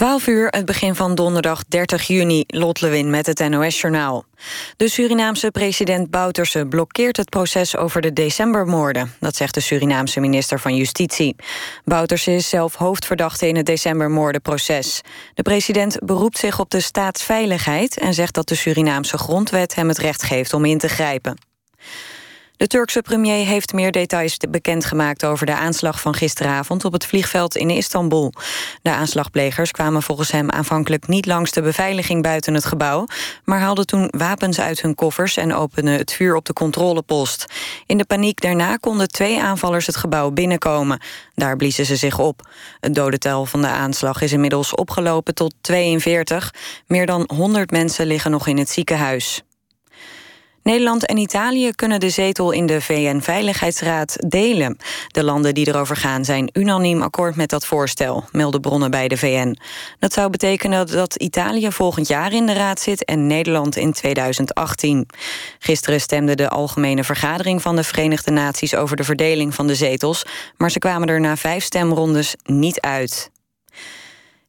12 uur, het begin van donderdag 30 juni. Lot Lewin met het NOS-journaal. De Surinaamse president Bouterse blokkeert het proces over de decembermoorden. Dat zegt de Surinaamse minister van Justitie. Bouterse is zelf hoofdverdachte in het decembermoordenproces. De president beroept zich op de staatsveiligheid... en zegt dat de Surinaamse grondwet hem het recht geeft om in te grijpen. De Turkse premier heeft meer details bekendgemaakt over de aanslag van gisteravond op het vliegveld in Istanbul. De aanslagplegers kwamen volgens hem aanvankelijk niet langs de beveiliging buiten het gebouw, maar haalden toen wapens uit hun koffers en openden het vuur op de controlepost. In de paniek daarna konden twee aanvallers het gebouw binnenkomen. Daar bliezen ze zich op. Het dodental van de aanslag is inmiddels opgelopen tot 42. Meer dan 100 mensen liggen nog in het ziekenhuis. Nederland en Italië kunnen de zetel in de VN-veiligheidsraad delen. De landen die erover gaan zijn unaniem akkoord met dat voorstel, melden bronnen bij de VN. Dat zou betekenen dat Italië volgend jaar in de raad zit en Nederland in 2018. Gisteren stemde de Algemene Vergadering van de Verenigde Naties over de verdeling van de zetels, maar ze kwamen er na vijf stemrondes niet uit.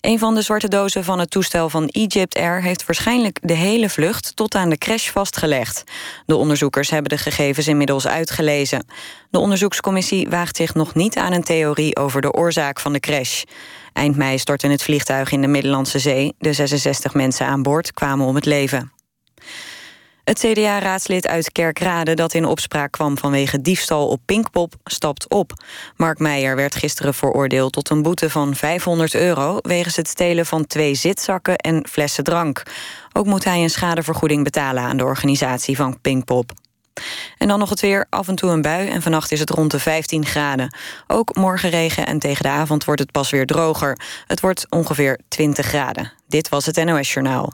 Een van de zwarte dozen van het toestel van Egypt Air... heeft waarschijnlijk de hele vlucht tot aan de crash vastgelegd. De onderzoekers hebben de gegevens inmiddels uitgelezen. De onderzoekscommissie waagt zich nog niet aan een theorie... over de oorzaak van de crash. Eind mei stortte het vliegtuig in de Middellandse Zee. De 66 mensen aan boord kwamen om het leven. Het CDA-raadslid uit Kerkrade dat in opspraak kwam vanwege diefstal op Pinkpop stapt op. Mark Meijer werd gisteren veroordeeld tot een boete van 500 euro... wegens het stelen van twee zitzakken en flessen drank. Ook moet hij een schadevergoeding betalen aan de organisatie van Pinkpop. En dan nog het weer, af en toe een bui en vannacht is het rond de 15 graden. Ook morgen regen en tegen de avond wordt het pas weer droger. Het wordt ongeveer 20 graden. Dit was het NOS Journaal.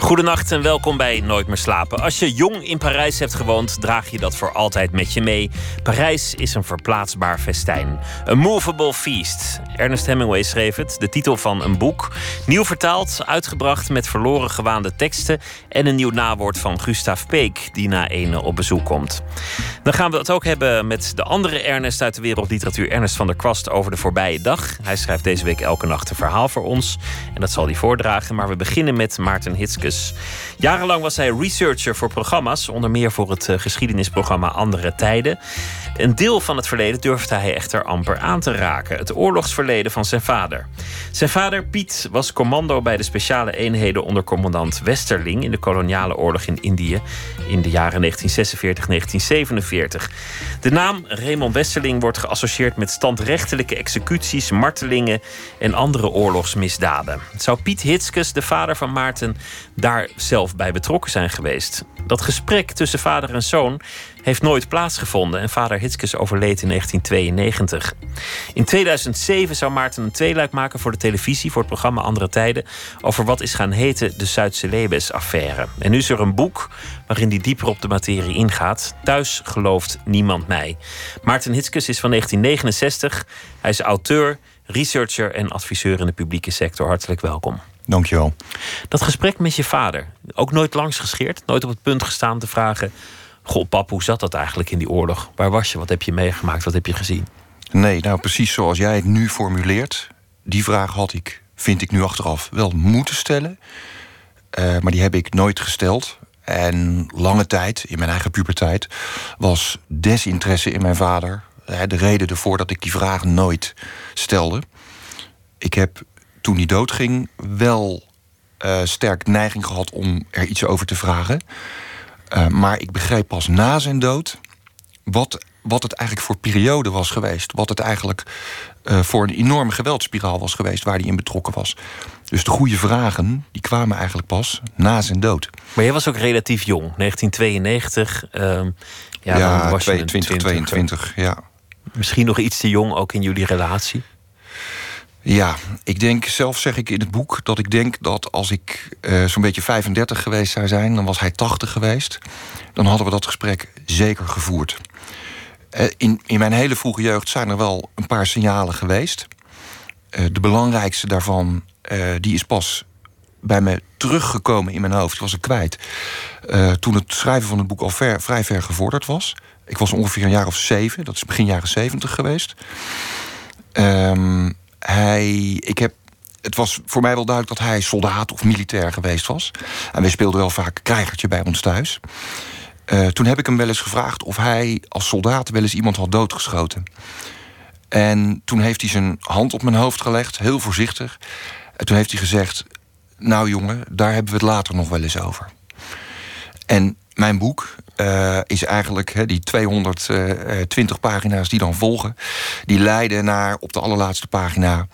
Goedenacht en welkom bij Nooit meer slapen. Als je jong in Parijs hebt gewoond, draag je dat voor altijd met je mee. Parijs is een verplaatsbaar festijn. A movable feast. Ernest Hemingway schreef het, de titel van een boek. Nieuw vertaald, uitgebracht met verloren gewaande teksten... en een nieuw nawoord van Gustav Peek, die na ene op bezoek komt. Dan gaan we het ook hebben met de andere Ernest uit de wereldliteratuur... Ernest van der Kwast over de voorbije dag. Hij schrijft deze week elke nacht een verhaal voor ons. En dat zal hij voordragen. Maar we beginnen met Maarten Hitskes Jarenlang was hij researcher voor programma's, onder meer voor het eh, geschiedenisprogramma Andere Tijden. Een deel van het verleden durfde hij echter amper aan te raken: het oorlogsverleden van zijn vader. Zijn vader, Piet, was commando bij de speciale eenheden onder commandant Westerling in de koloniale oorlog in Indië in de jaren 1946-1947. De naam Raymond Westerling wordt geassocieerd met standrechtelijke executies, martelingen en andere oorlogsmisdaden. Zou Piet Hitskes, de vader van Maarten, daar zelf bij betrokken zijn geweest? Dat gesprek tussen vader en zoon heeft nooit plaatsgevonden en vader Hitskes overleed in 1992. In 2007 zou Maarten een tweeluik maken voor de televisie voor het programma Andere Tijden over wat is gaan heten de Zuidse Lebes-affaire. En nu is er een boek waarin hij dieper op de materie ingaat. Thuis gelooft niemand mij. Maarten Hitskes is van 1969. Hij is auteur, researcher en adviseur in de publieke sector. Hartelijk welkom. Dankjewel. Dat gesprek met je vader, ook nooit langs gescheerd, nooit op het punt gestaan te vragen: Goh, pap, hoe zat dat eigenlijk in die oorlog? Waar was je? Wat heb je meegemaakt? Wat heb je gezien? Nee, nou precies zoals jij het nu formuleert. Die vraag had ik, vind ik nu achteraf, wel moeten stellen. Uh, maar die heb ik nooit gesteld. En lange tijd, in mijn eigen puberteit, was desinteresse in mijn vader de reden ervoor dat ik die vraag nooit stelde. Ik heb toen hij doodging wel uh, sterk neiging gehad om er iets over te vragen. Uh, maar ik begreep pas na zijn dood wat, wat het eigenlijk voor periode was geweest. Wat het eigenlijk uh, voor een enorme geweldspiraal was geweest waar hij in betrokken was. Dus de goede vragen die kwamen eigenlijk pas na zijn dood. Maar jij was ook relatief jong, 1992. Uh, ja, ja dan was 22, 22, ja. Misschien nog iets te jong ook in jullie relatie? Ja, ik denk, zelf zeg ik in het boek dat ik denk dat als ik uh, zo'n beetje 35 geweest zou zijn, dan was hij 80 geweest. Dan hadden we dat gesprek zeker gevoerd. Eh, in, in mijn hele vroege jeugd zijn er wel een paar signalen geweest. Eh, de belangrijkste daarvan, eh, die is pas bij me teruggekomen in mijn hoofd. Ik was er kwijt. toen het schrijven van het boek al vrij ver gevorderd was. Ik was ongeveer een jaar of zeven, dat is begin jaren zeventig geweest. Ehm, hij, ik heb het was voor mij wel duidelijk dat hij soldaat of militair geweest was. En wij speelden wel vaak krijgertje bij ons thuis. Uh, toen heb ik hem wel eens gevraagd of hij als soldaat wel eens iemand had doodgeschoten. En toen heeft hij zijn hand op mijn hoofd gelegd, heel voorzichtig. En toen heeft hij gezegd: Nou jongen, daar hebben we het later nog wel eens over. En mijn boek uh, is eigenlijk he, die 220 pagina's die dan volgen, die leiden naar op de allerlaatste pagina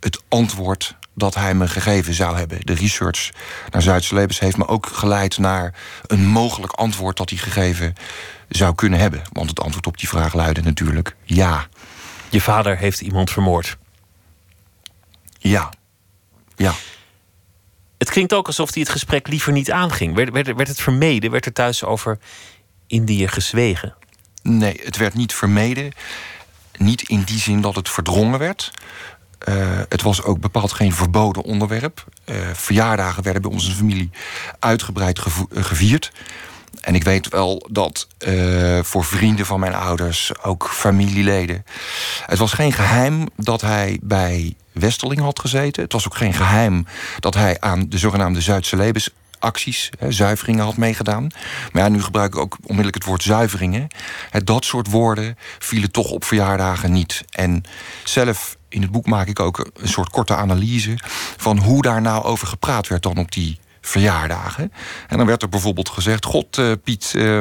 het antwoord dat hij me gegeven zou hebben. De research naar Zuid-Celebes heeft me ook geleid naar een mogelijk antwoord dat hij gegeven zou kunnen hebben. Want het antwoord op die vraag luidde natuurlijk ja. Je vader heeft iemand vermoord. Ja. Ja. Het klinkt ook alsof hij het gesprek liever niet aanging. Werd, werd, werd het vermeden? Werd er thuis over Indië gezwegen? Nee, het werd niet vermeden. Niet in die zin dat het verdrongen werd. Uh, het was ook bepaald geen verboden onderwerp. Uh, verjaardagen werden bij onze familie uitgebreid uh, gevierd. En ik weet wel dat voor vrienden van mijn ouders, ook familieleden. Het was geen geheim dat hij bij Westerling had gezeten. Het was ook geen geheim dat hij aan de zogenaamde Zuidse Lebens acties, hè, zuiveringen had meegedaan. Maar ja, nu gebruik ik ook onmiddellijk het woord zuiveringen. Hè, dat soort woorden vielen toch op verjaardagen niet. En zelf in het boek maak ik ook een soort korte analyse van hoe daar nou over gepraat werd dan op die verjaardagen. En dan werd er bijvoorbeeld gezegd: God, uh, Piet. Uh,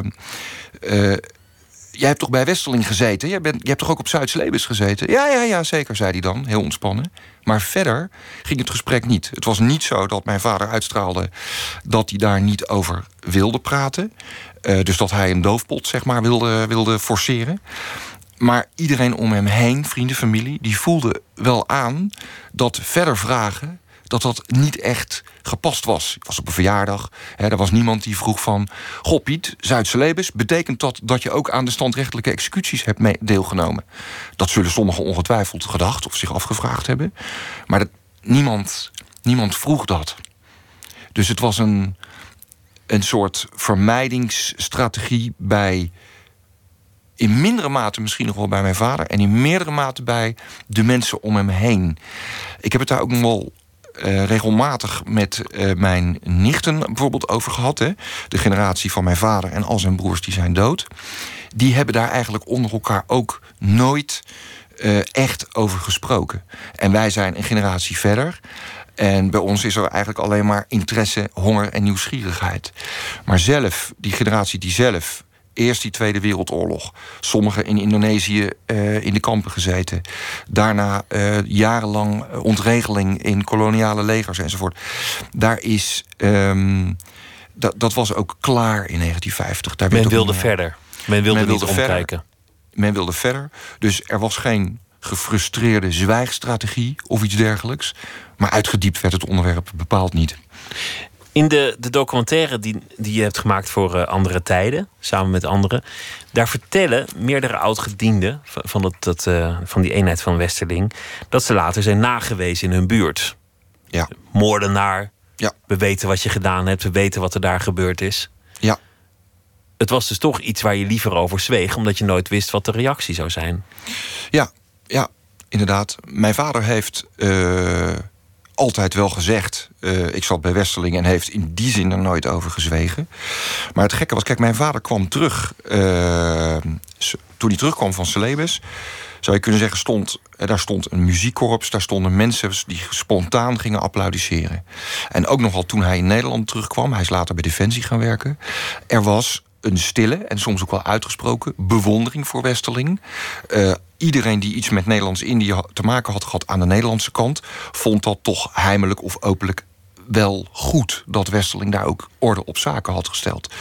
jij hebt toch bij Westerling gezeten? Jij, bent, jij hebt toch ook op Zuid-Slebes gezeten? Ja, ja, ja, zeker, zei hij dan, heel ontspannen. Maar verder ging het gesprek niet. Het was niet zo dat mijn vader uitstraalde dat hij daar niet over wilde praten. Uh, dus dat hij een doofpot, zeg maar, wilde, wilde forceren. Maar iedereen om hem heen, vrienden, familie, die voelde wel aan dat verder vragen dat dat niet echt gepast was. Ik was op een verjaardag. Hè, er was niemand die vroeg van... Goh Piet, Zuidse Lebes, betekent dat dat je ook aan de standrechtelijke executies hebt deelgenomen? Dat zullen sommigen ongetwijfeld gedacht of zich afgevraagd hebben. Maar dat, niemand, niemand vroeg dat. Dus het was een, een soort vermijdingsstrategie bij in mindere mate misschien nog wel bij mijn vader... en in meerdere mate bij de mensen om hem heen. Ik heb het daar ook nog wel uh, regelmatig met uh, mijn nichten bijvoorbeeld over gehad. Hè? De generatie van mijn vader en al zijn broers die zijn dood. Die hebben daar eigenlijk onder elkaar ook nooit uh, echt over gesproken. En wij zijn een generatie verder. En bij ons is er eigenlijk alleen maar interesse, honger en nieuwsgierigheid. Maar zelf, die generatie die zelf Eerst die Tweede Wereldoorlog. Sommigen in Indonesië uh, in de kampen gezeten. Daarna uh, jarenlang ontregeling in koloniale legers enzovoort. Daar is. Um, dat, dat was ook klaar in 1950. Daar Men wilde verder. Men wilde, men wilde niet verder. omkijken. Men wilde verder. Dus er was geen gefrustreerde zwijgstrategie of iets dergelijks. Maar uitgediept werd het onderwerp bepaald niet. In de, de documentaire die, die je hebt gemaakt voor uh, Andere Tijden, samen met anderen, daar vertellen meerdere oud-gedienden van, van, dat, dat, uh, van die eenheid van Westerling, dat ze later zijn nagewezen in hun buurt. Ja. Moordenaar. Ja. We weten wat je gedaan hebt, we weten wat er daar gebeurd is. Ja. Het was dus toch iets waar je liever over zweeg, omdat je nooit wist wat de reactie zou zijn. Ja, ja inderdaad. Mijn vader heeft. Uh altijd wel gezegd. Uh, ik zat bij Westerling en heeft in die zin er nooit over gezwegen. Maar het gekke was, kijk, mijn vader kwam terug. Uh, toen hij terugkwam van Celebes, zou je kunnen zeggen, stond, daar stond een muziekkorps, daar stonden mensen die spontaan gingen applaudisseren. En ook nogal toen hij in Nederland terugkwam, hij is later bij Defensie gaan werken, er was een stille en soms ook wel uitgesproken bewondering voor Westerling. Uh, iedereen die iets met Nederlands-Indië te maken had gehad aan de Nederlandse kant, vond dat toch heimelijk of openlijk wel goed dat Westerling daar ook orde op zaken had gesteld.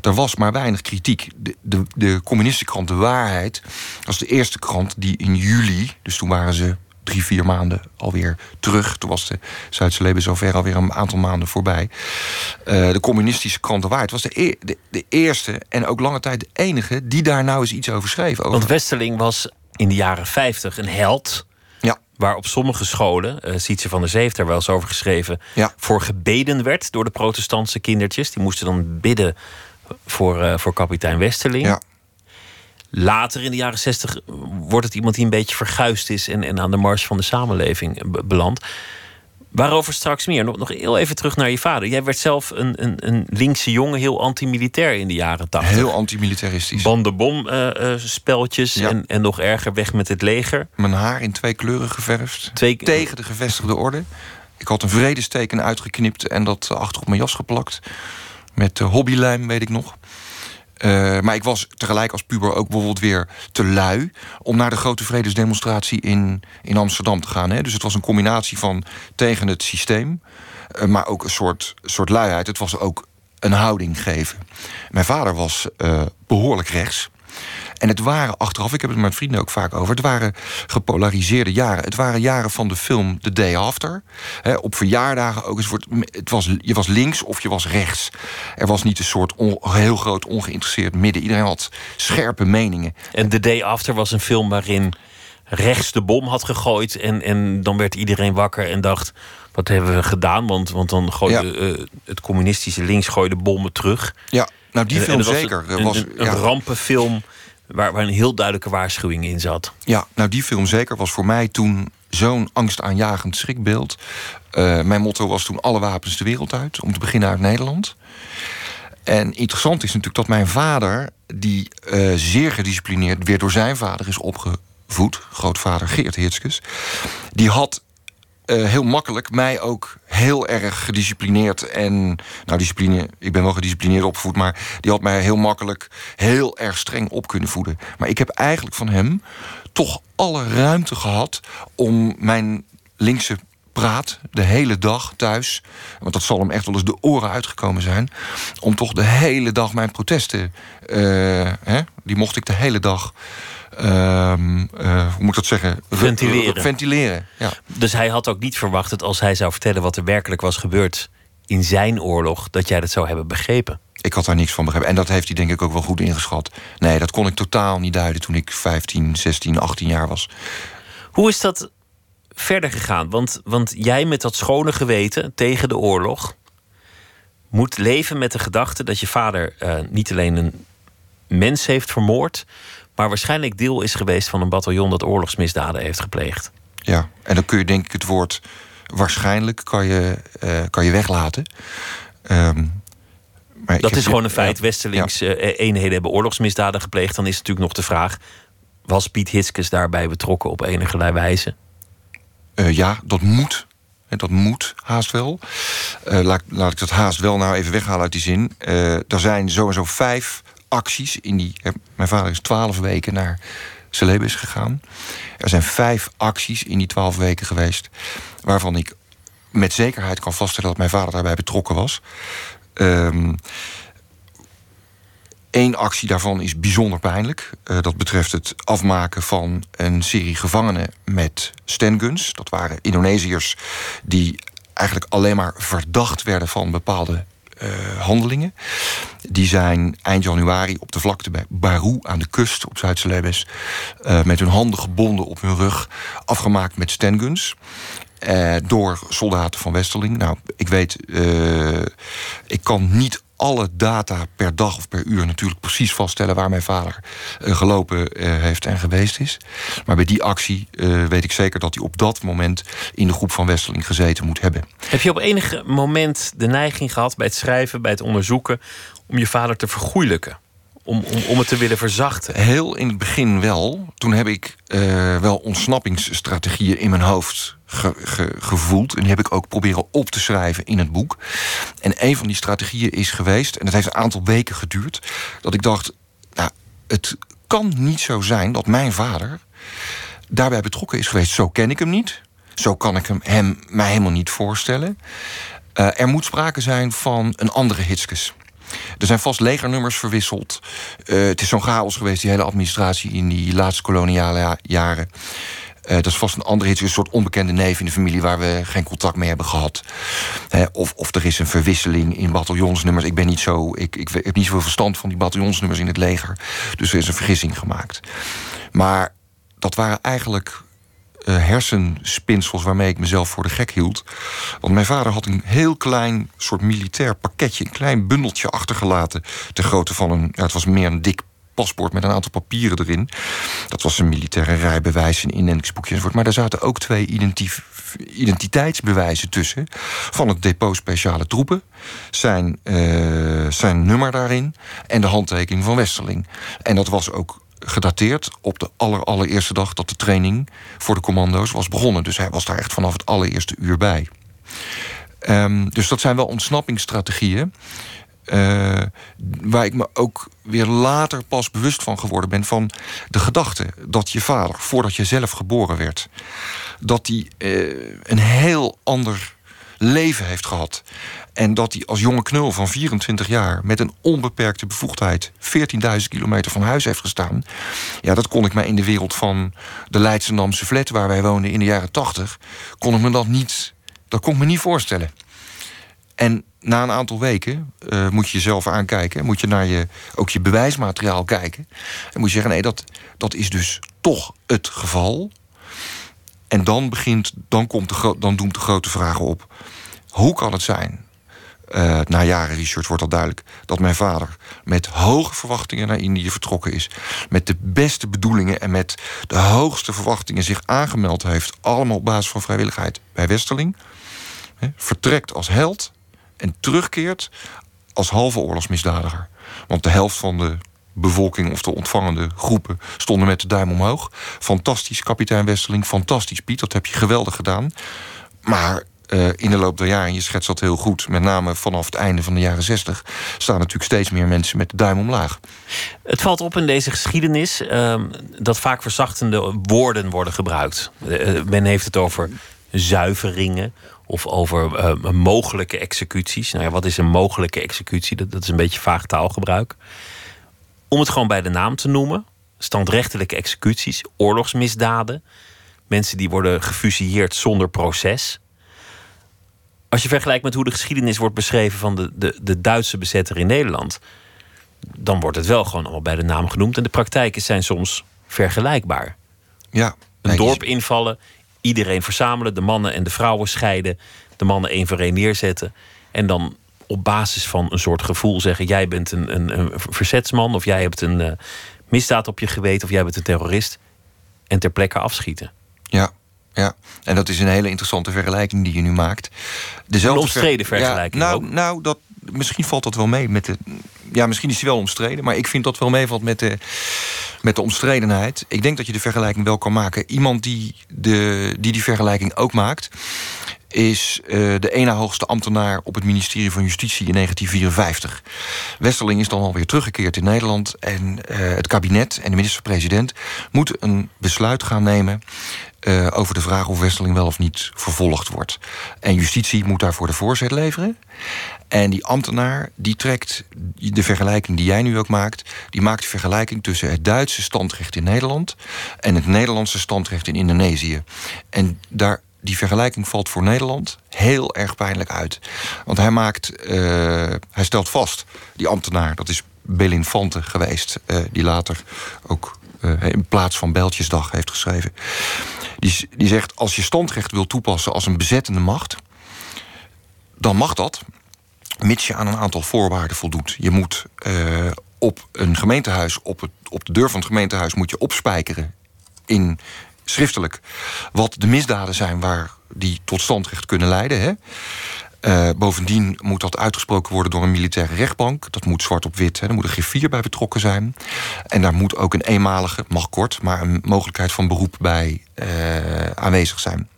Er was maar weinig kritiek. De, de, de communistische krant De Waarheid was de eerste krant die in juli, dus toen waren ze drie, vier maanden alweer terug. Toen was de Zuidse Leven zover alweer een aantal maanden voorbij. Uh, de communistische krant De Waard was de, e de, de, eerste en ook lange tijd de enige die daar nou eens iets over schreef. Over. Want Westerling was in de jaren 50 een held. Ja. Waar op sommige scholen, uh, Sietse van der Zee heeft daar wel eens over geschreven, ja. voor gebeden werd door de protestantse kindertjes. Die moesten dan bidden voor, uh, voor kapitein Westerling. Ja. Later in de jaren zestig wordt het iemand die een beetje verguisd is en, en aan de mars van de samenleving belandt. Waarover straks meer. Nog, nog heel even terug naar je vader. Jij werd zelf een, een, een linkse jongen, heel antimilitair in de jaren tachtig. Heel antimilitaristisch. Bandenbom-speltjes uh, uh, ja. en, en nog erger weg met het leger. Mijn haar in twee kleuren geverfd. Twee... Tegen de gevestigde orde. Ik had een vredesteken uitgeknipt en dat achter op mijn jas geplakt. Met uh, hobbylijm, weet ik nog. Uh, maar ik was tegelijk als puber ook bijvoorbeeld weer te lui om naar de grote vredesdemonstratie in, in Amsterdam te gaan. Hè. Dus het was een combinatie van tegen het systeem, uh, maar ook een soort, soort luiheid. Het was ook een houding geven. Mijn vader was uh, behoorlijk rechts. En het waren achteraf, ik heb het met vrienden ook vaak over... het waren gepolariseerde jaren. Het waren jaren van de film The Day After. He, op verjaardagen ook eens. Het was, je was links of je was rechts. Er was niet een soort on, heel groot ongeïnteresseerd midden. Iedereen had scherpe meningen. En The Day After was een film waarin rechts de bom had gegooid... en, en dan werd iedereen wakker en dacht... wat hebben we gedaan? Want, want dan gooide ja. uh, het communistische links gooide bommen terug. Ja, nou die film en zeker. Een, was, een, een ja. rampenfilm waar, waar een heel duidelijke waarschuwing in zat. Ja, nou die film zeker was voor mij toen zo'n angstaanjagend schrikbeeld. Uh, mijn motto was toen alle wapens de wereld uit. Om te beginnen uit Nederland. En interessant is natuurlijk dat mijn vader... die uh, zeer gedisciplineerd weer door zijn vader is opgevoed... grootvader Geert Hitskes... die had uh, heel makkelijk mij ook heel erg gedisciplineerd en nou discipline, ik ben wel gedisciplineerd opgevoed, maar die had mij heel makkelijk heel erg streng op kunnen voeden. Maar ik heb eigenlijk van hem toch alle ruimte gehad om mijn linkse praat de hele dag thuis, want dat zal hem echt wel eens de oren uitgekomen zijn, om toch de hele dag mijn protesten, uh, hè, die mocht ik de hele dag uh, uh, hoe moet ik dat zeggen? Ventileren. Ventileren, ja. Dus hij had ook niet verwacht dat als hij zou vertellen wat er werkelijk was gebeurd in zijn oorlog, dat jij dat zou hebben begrepen. Ik had daar niks van begrepen. En dat heeft hij denk ik ook wel goed ingeschat. Nee, dat kon ik totaal niet duiden toen ik 15, 16, 18 jaar was. Hoe is dat verder gegaan? Want, want jij met dat schone geweten tegen de oorlog moet leven met de gedachte dat je vader uh, niet alleen een mens heeft vermoord, maar waarschijnlijk deel is geweest van een bataljon dat oorlogsmisdaden heeft gepleegd. Ja, en dan kun je denk ik het woord waarschijnlijk kan je, uh, kan je weglaten. Um, maar dat is gewoon een feit. Ja, Westelings ja. uh, eenheden hebben oorlogsmisdaden gepleegd. Dan is natuurlijk nog de vraag: was Piet Hitskes daarbij betrokken op enige wijze? Uh, ja, dat moet. En dat moet haast wel. laat, laat ik dat haast wel nou even weghalen uit die zin. er zijn sowieso vijf acties in die. Mijn vader is twaalf weken naar Celebes gegaan. Er zijn vijf acties in die twaalf weken geweest. Waarvan ik met zekerheid kan vaststellen dat mijn vader daarbij betrokken was. Eén actie daarvan is bijzonder pijnlijk. Uh, dat betreft het afmaken van een serie gevangenen met standguns. Dat waren Indonesiërs die eigenlijk alleen maar verdacht werden van bepaalde handelingen. Die zijn eind januari op de vlakte bij Baru aan de kust op Zuid-Celebes... Uh, met hun handen gebonden op hun rug, afgemaakt met standguns. Uh, door soldaten van Westerling. Nou, ik weet, ik kan niet alle data per dag of per uur natuurlijk precies vaststellen waar mijn vader uh, gelopen uh, heeft en geweest is. Maar bij die actie uh, weet ik zeker dat hij op dat moment in de groep van Westerling gezeten moet hebben. Heb je op enig moment de neiging gehad bij het schrijven, bij het onderzoeken, om je vader te vergoeilijken? Om, om, om het te willen verzachten? Heel in het begin wel. Toen heb ik uh, wel ontsnappingsstrategieën in mijn hoofd ge, ge, gevoeld. En die heb ik ook proberen op te schrijven in het boek. En een van die strategieën is geweest, en dat heeft een aantal weken geduurd, dat ik dacht, nou, het kan niet zo zijn dat mijn vader daarbij betrokken is geweest. Zo ken ik hem niet. Zo kan ik hem, hem mij helemaal niet voorstellen. Uh, er moet sprake zijn van een andere Hitskes. Er zijn vast legernummers verwisseld. Uh, het is zo'n chaos geweest, die hele administratie in die laatste koloniale jaren. Eh, dat is vast een andere iets, een soort onbekende neef in de familie waar we geen contact mee hebben gehad. Of, of er is een verwisseling in bataljonsnummers. Ik ben niet zo, ik, ik heb niet zoveel verstand van die bataljonsnummers in het leger. Dus er is een vergissing gemaakt. Maar dat waren eigenlijk uh, hersenspinsels waarmee ik mezelf voor de gek hield. Want mijn vader had een heel klein soort militair pakketje, een klein bundeltje achtergelaten. Ter grootte van een, ja, het was meer een dik paspoort met een aantal papieren erin. Dat was een militaire rijbewijs, een inentingsboekje enzovoort. Maar daar zaten ook twee identiteitsbewijzen tussen. Van het depot speciale troepen. Zijn, uh, zijn nummer daarin. En de handtekening van Westerling. En dat was ook gedateerd op de aller, allereerste dag dat de training voor de commando's was begonnen. Dus hij was daar echt vanaf het allereerste uur bij. Um, dus dat zijn wel ontsnappingsstrategieën. Uh, waar ik me ook weer later pas bewust van geworden ben... van de gedachte dat je vader, voordat je zelf geboren werd... dat hij uh, een heel ander leven heeft gehad. En dat hij als jonge knul van 24 jaar met een onbeperkte bevoegdheid 14.000 kilometer van huis heeft gestaan. Ja, dat kon ik mij in de wereld van de Leidse Namse flat waar wij woonden in de jaren 80, kon ik me dat niet, dat kon ik me niet voorstellen. En na een aantal weken uh, moet je jezelf aankijken. Moet je naar je, ook je bewijsmateriaal kijken. En moet je zeggen, nee, dat, dat is dus toch het geval. En dan begint, dan, komt de, dan doemt de grote vragen op. Hoe kan het zijn uh, na jaren research wordt al duidelijk dat mijn vader met hoge verwachtingen naar Indië vertrokken is. Met de beste bedoelingen en met de hoogste verwachtingen zich aangemeld heeft. Allemaal op basis van vrijwilligheid bij Westerling. vertrekt als held en terugkeert als halve oorlogsmisdadiger. Want de helft van de bevolking of de ontvangende groepen stonden met de duim omhoog. Fantastisch, kapitein Westerling. Fantastisch, Piet. Dat heb je geweldig gedaan. Maar uh, in de loop der jaren, je schetst dat heel goed, met name vanaf het einde van de jaren zestig, staan natuurlijk steeds meer mensen met de duim omlaag. Het valt op in deze geschiedenis uh, dat vaak verzachtende woorden worden gebruikt. Uh, men heeft het over zuiveringen of over mogelijke executies. Nou ja, wat is een mogelijke executie? Dat, dat is een beetje vaag taalgebruik. Om het gewoon bij de naam te noemen: standrechtelijke executies, oorlogsmisdaden, mensen die worden gefusilleerd zonder proces. Als je vergelijkt met hoe de geschiedenis wordt beschreven van de, de, de Duitse bezetter in Nederland, dan wordt het wel gewoon allemaal bij de naam genoemd. En de praktijken zijn soms vergelijkbaar. Ja, een dorp invallen, iedereen verzamelen, de mannen en de vrouwen scheiden, de mannen één voor één neerzetten. En dan op basis van een soort gevoel zeggen: jij bent een, een, een verzetsman, of jij hebt een uh, misdaad op je geweten, of jij bent een terrorist. En ter plekke afschieten. Ja, ja, en dat is een hele interessante vergelijking die je nu maakt. Dezelfde een omstreden vergelijking. Ja, nou, nou dat, misschien valt dat wel mee met de. Ja, misschien is die wel omstreden, maar ik vind dat wel meevalt met de, met de omstredenheid. Ik denk dat je de vergelijking wel kan maken. Iemand die de, die, die vergelijking ook maakt, is uh, de ene hoogste ambtenaar op het ministerie van Justitie in 1954. Westerling is dan alweer teruggekeerd in Nederland en uh, het kabinet en de minister-president moeten een besluit gaan nemen uh, over de vraag of Westerling wel of niet vervolgd wordt. En justitie moet daarvoor de voorzet leveren. En die ambtenaar die trekt de vergelijking die jij nu ook maakt, die maakt de vergelijking tussen het Duitse standrecht in Nederland en het Nederlandse standrecht in Indonesië. En daar die vergelijking valt voor Nederland heel erg pijnlijk uit. Want hij maakt, uh, hij stelt vast, die ambtenaar, dat is Belinfante geweest, uh, die later ook in plaats van Bijltjesdag heeft geschreven. Die, die zegt: als je standrecht wil toepassen als een bezettende macht, dan mag dat, mits je aan een aantal voorwaarden voldoet. Je moet uh, op een gemeentehuis, op, op de deur van het gemeentehuis, moet je opspijkeren in schriftelijk wat de misdaden zijn waar die tot standrecht kunnen leiden. Hè? Uh, bovendien moet dat uitgesproken worden door een militaire rechtbank. Dat moet zwart op wit. Hè. Er moet een griffier bij betrokken zijn. En daar moet ook een eenmalige, mag kort, maar een mogelijkheid van beroep bij uh, aanwezig zijn.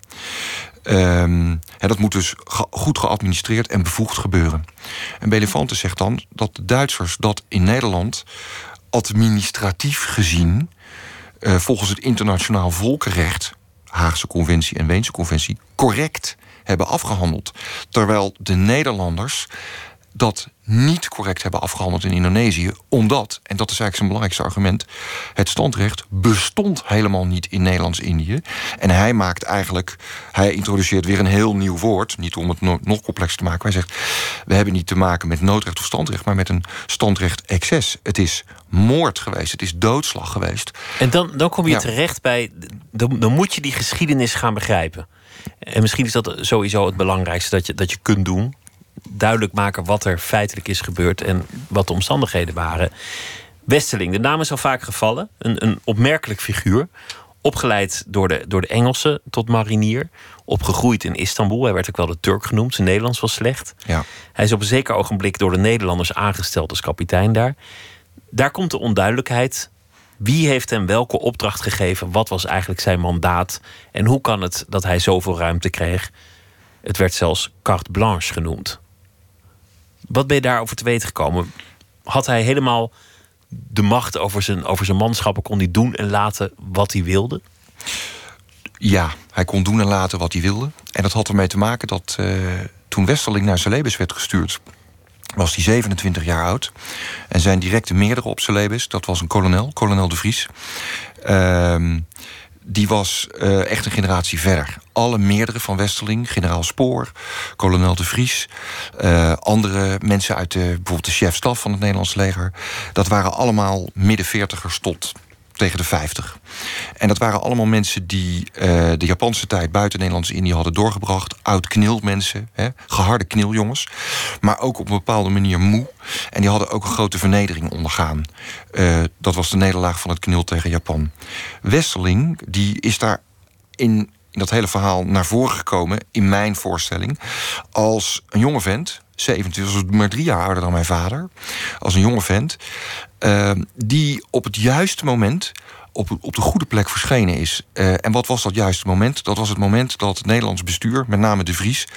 Um, dat moet dus goed geadministreerd en bevoegd gebeuren. En Belefante zegt dan dat de Duitsers dat in Nederland administratief gezien, uh, volgens het internationaal volkenrecht, Haagse Conventie en Weense Conventie, correct hebben afgehandeld. Terwijl de Nederlanders dat niet correct hebben afgehandeld in Indonesië. Omdat, en dat is eigenlijk zijn belangrijkste argument... het standrecht bestond helemaal niet in Nederlands-Indië. En hij maakt eigenlijk... hij introduceert weer een heel nieuw woord. Niet om het nog complexer te maken. Hij zegt, we hebben niet te maken met noodrecht of standrecht... maar met een standrecht-excess. Het is moord geweest, het is doodslag geweest. En dan, dan kom je terecht bij... Dan, dan moet je die geschiedenis gaan begrijpen. En misschien is dat sowieso het belangrijkste dat je, dat je kunt doen duidelijk maken wat er feitelijk is gebeurd en wat de omstandigheden waren. Westeling, de naam is al vaak gevallen. Een, een opmerkelijk figuur. Opgeleid door de, door de Engelsen tot marinier. Opgegroeid in Istanbul. Hij werd ook wel de Turk genoemd. Zijn Nederlands was slecht. Ja. Hij is op een zeker ogenblik door de Nederlanders aangesteld als kapitein daar. Daar komt de onduidelijkheid. Wie heeft hem welke opdracht gegeven? Wat was eigenlijk zijn mandaat? En hoe kan het dat hij zoveel ruimte kreeg? Het werd zelfs carte blanche genoemd. Wat ben je daarover te weten gekomen? Had hij helemaal de macht over zijn, over zijn manschappen? Kon hij doen en laten wat hij wilde? Ja, hij kon doen en laten wat hij wilde. En dat had ermee te maken dat uh, toen Westerling naar Celebes werd gestuurd... was hij 27 jaar oud. En zijn directe meerdere op Celebes, dat was een kolonel, kolonel de Vries... Uh, die was uh, echt een generatie verder. Alle meerdere van Westerling, generaal Spoor, kolonel de Vries... Uh, andere mensen uit de, bijvoorbeeld de chef-staf van het Nederlands leger... dat waren allemaal midden veertigers tot tegen de 50. En dat waren allemaal mensen die uh, de Japanse tijd buiten Nederlands-Indië hadden doorgebracht. Oud knilmensen, hè, geharde kniljongens. Maar ook op een bepaalde manier moe. En die hadden ook een grote vernedering ondergaan. Uh, dat was de nederlaag van het knil tegen Japan. Wesseling, die is daar in, in dat hele verhaal naar voren gekomen, in mijn voorstelling, als een jonge vent. 27, was maar drie jaar ouder dan mijn vader. Als een jonge vent. Uh, die op het juiste moment op, op de goede plek verschenen is. Uh, en wat was dat juiste moment? Dat was het moment dat het Nederlands bestuur, met name de Vries,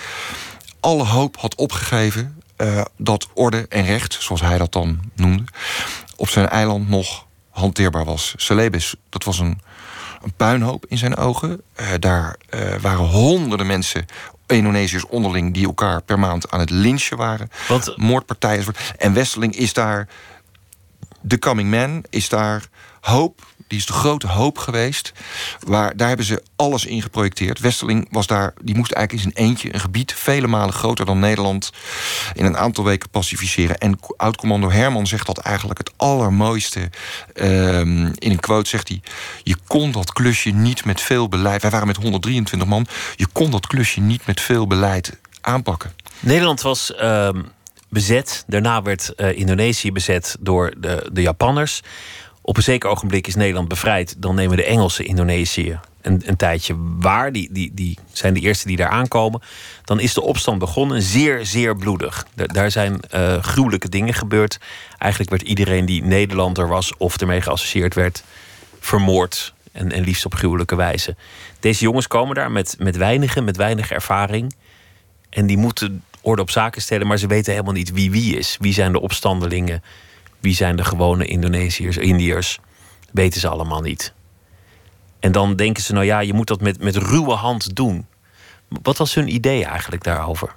alle hoop had opgegeven uh, dat orde en recht, zoals hij dat dan noemde, op zijn eiland nog hanteerbaar was. Celebes, dat was een, een puinhoop in zijn ogen. Uh, daar waren honderden mensen Indonesiërs onderling die elkaar per maand aan het lynchen waren. Want... Moordpartijen. En Westeling is daar. De Coming Man is daar hoop. Die is de grote hoop geweest. Waar, daar hebben ze alles in geprojecteerd. Westeling was daar, die moest eigenlijk in zijn eentje een gebied vele malen groter dan Nederland in een aantal weken pacificeren. En oud-commando Herman zegt dat eigenlijk het allermooiste. Um, in een quote zegt hij: Je kon dat klusje niet met veel beleid. Wij waren met 123 man. Je kon dat klusje niet met veel beleid aanpakken. Nederland was. Uh, bezet. Daarna werd uh, Indonesië bezet door de, de Japanners. Op een zeker ogenblik is Nederland bevrijd. Dan nemen de Engelsen Indonesië een, een tijdje waar. Die, die, die zijn de eerste die daar aankomen. Dan is de opstand begonnen. Zeer, zeer bloedig. daar zijn uh, gruwelijke dingen gebeurd. Eigenlijk werd iedereen die Nederlander was of ermee geassocieerd werd, vermoord. En, en liefst op gruwelijke wijze. Deze jongens komen daar met, met weinige, met weinig ervaring. En die moeten orde op zaken stellen, maar ze weten helemaal niet wie wie is. Wie zijn de opstandelingen? Wie zijn de gewone Indonesiërs, Indiërs? Weten ze allemaal niet. En dan denken ze, nou ja, je moet dat met, met ruwe hand doen. Wat was hun idee eigenlijk daarover?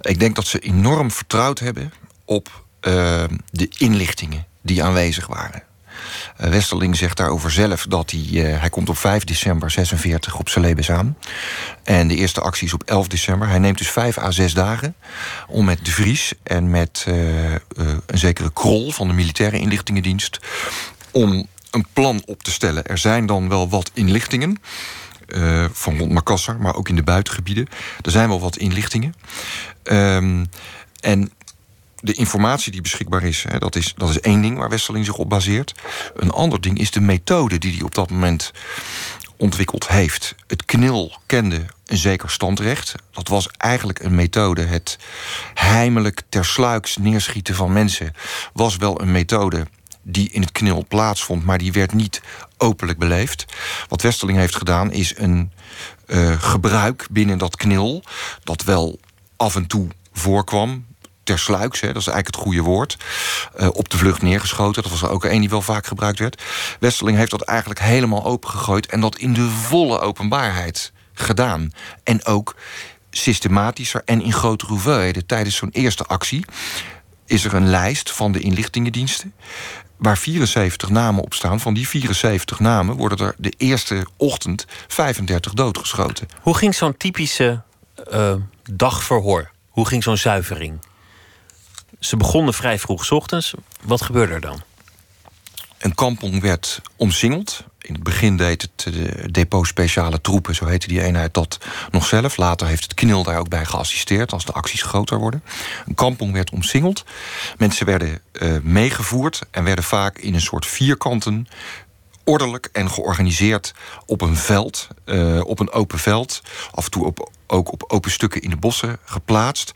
Ik denk dat ze enorm vertrouwd hebben op uh, de inlichtingen die aanwezig waren. Uh, Westerling zegt daarover zelf dat hij... Uh, hij komt op 5 december 46 op Celebes aan. En de eerste actie is op 11 december. Hij neemt dus 5 à 6 dagen om met de Vries... en met uh, een zekere Krol van de militaire inlichtingendienst... om een plan op te stellen. Er zijn dan wel wat inlichtingen... Van rond Makassar, maar ook in de buitengebieden. Er zijn wel wat inlichtingen. Um, en de informatie die beschikbaar is, hè, dat is, dat is één ding waar Westerling zich op baseert. Een ander ding is de methode die hij op dat moment ontwikkeld heeft. Het KNIL kende een zeker standrecht. Dat was eigenlijk een methode. Het heimelijk tersluiks neerschieten van mensen was wel een methode die in het knil plaatsvond, maar die werd niet openlijk beleefd. Wat Westerling heeft gedaan is een uh, gebruik binnen dat knil, dat wel af en toe voorkwam. Tersluiks, hè, dat is eigenlijk het goede woord. Uh, op de vlucht neergeschoten. Dat was ook een die wel vaak gebruikt werd. Westerling heeft dat eigenlijk helemaal opengegooid. En dat in de volle openbaarheid gedaan. En ook systematischer en in grotere hoeveelheden. Tijdens zo'n eerste actie is er een lijst van de inlichtingendiensten waar 74 namen op staan. Van die 74 namen worden er de eerste ochtend 35 doodgeschoten. Hoe ging zo'n typische uh, dagverhoor? Hoe ging zo'n zuivering? Ze begonnen vrij vroeg s ochtends. Wat gebeurde er dan? Een kampong werd omsingeld. In het begin deed het de depot speciale troepen, zo heette die eenheid dat nog zelf. Later heeft het KNIL daar ook bij geassisteerd als de acties groter worden. Een kampong werd omsingeld. Mensen werden uh, meegevoerd en werden vaak in een soort vierkanten ordelijk en georganiseerd op een veld, uh, op een open veld. Af en toe op, ook op open stukken in de bossen geplaatst.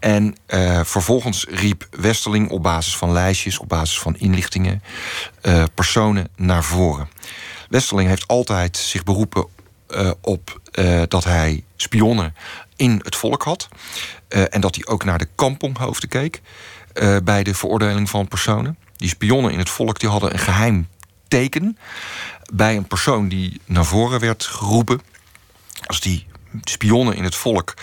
En uh, vervolgens riep Westerling op basis van lijstjes, op basis van inlichtingen, uh, personen naar voren. Westerling heeft altijd zich beroepen uh, op dat hij spionnen in het volk had. en dat hij ook naar de kamponghoofden keek bij de veroordeling van personen. Die spionnen in het volk die hadden een geheim teken bij een persoon die naar voren werd geroepen. Als die spionnen in het volk,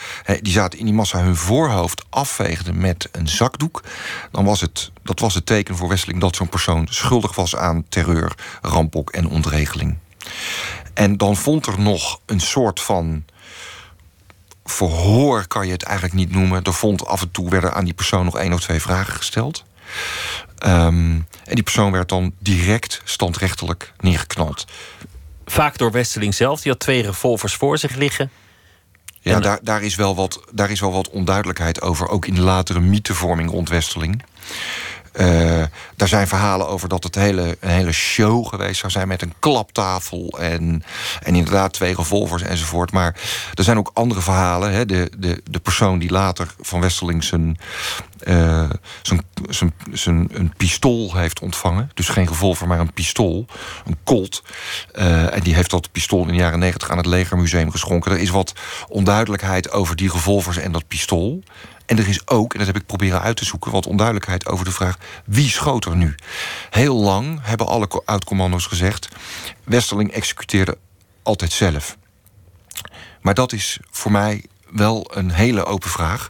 die zaten in die massa hun voorhoofd afveegden met een zakdoek, dan was het, dat was het teken voor Westeling dat zo'n persoon schuldig was aan terreur, rampok en ontregeling. En dan vond er nog een soort van verhoor, kan je het eigenlijk niet noemen. Er vond af en toe werden aan die persoon nog één of twee vragen gesteld. Um, en die persoon werd dan direct standrechtelijk neergeknald. Vaak door Westeling zelf, die had twee revolvers voor zich liggen. Ja, daar, daar, is wel wat, daar is wel wat onduidelijkheid over, ook in de latere mythevorming rond Westeling. Uh, daar zijn verhalen over dat het hele, een hele show geweest zou zijn met een klaptafel en, en inderdaad twee revolvers enzovoort. Maar er zijn ook andere verhalen. Hè. De, de, de persoon die later van Westerling zijn, uh, zijn, zijn, zijn, een pistool heeft ontvangen. Dus geen revolver, maar een pistool. Een Colt. Uh, en die heeft dat pistool in de jaren negentig aan het Legermuseum geschonken. Er is wat onduidelijkheid over die revolvers en dat pistool. En er is ook, en dat heb ik proberen uit te zoeken, wat onduidelijkheid over de vraag wie schoot er nu. Heel lang hebben alle oud-commando's gezegd: Westerling executeerde altijd zelf. Maar dat is voor mij wel een hele open vraag.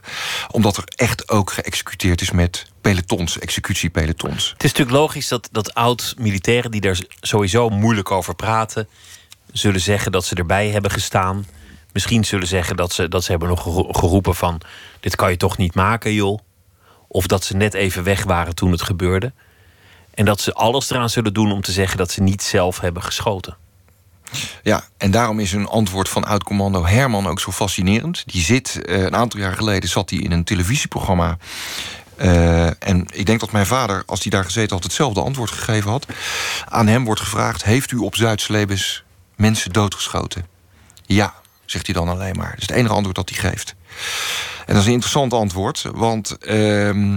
Omdat er echt ook geëxecuteerd is met pelotons, executiepelotons. Het is natuurlijk logisch dat, dat oud-militairen die daar sowieso moeilijk over praten, zullen zeggen dat ze erbij hebben gestaan. Misschien zullen zeggen dat ze, dat ze hebben nog geroepen van... dit kan je toch niet maken, joh. Of dat ze net even weg waren toen het gebeurde. En dat ze alles eraan zullen doen om te zeggen dat ze niet zelf hebben geschoten. Ja, en daarom is een antwoord van oud-commando Herman ook zo fascinerend. Die zit, eh, een aantal jaar geleden zat hij in een televisieprogramma. Uh, en ik denk dat mijn vader, als hij daar gezeten had, hetzelfde antwoord gegeven had. Aan hem wordt gevraagd: Heeft u op Zuid-Slebes mensen doodgeschoten? Ja, zegt hij dan alleen maar. Dat is het enige antwoord dat hij geeft. En dat is een interessant antwoord, want uh,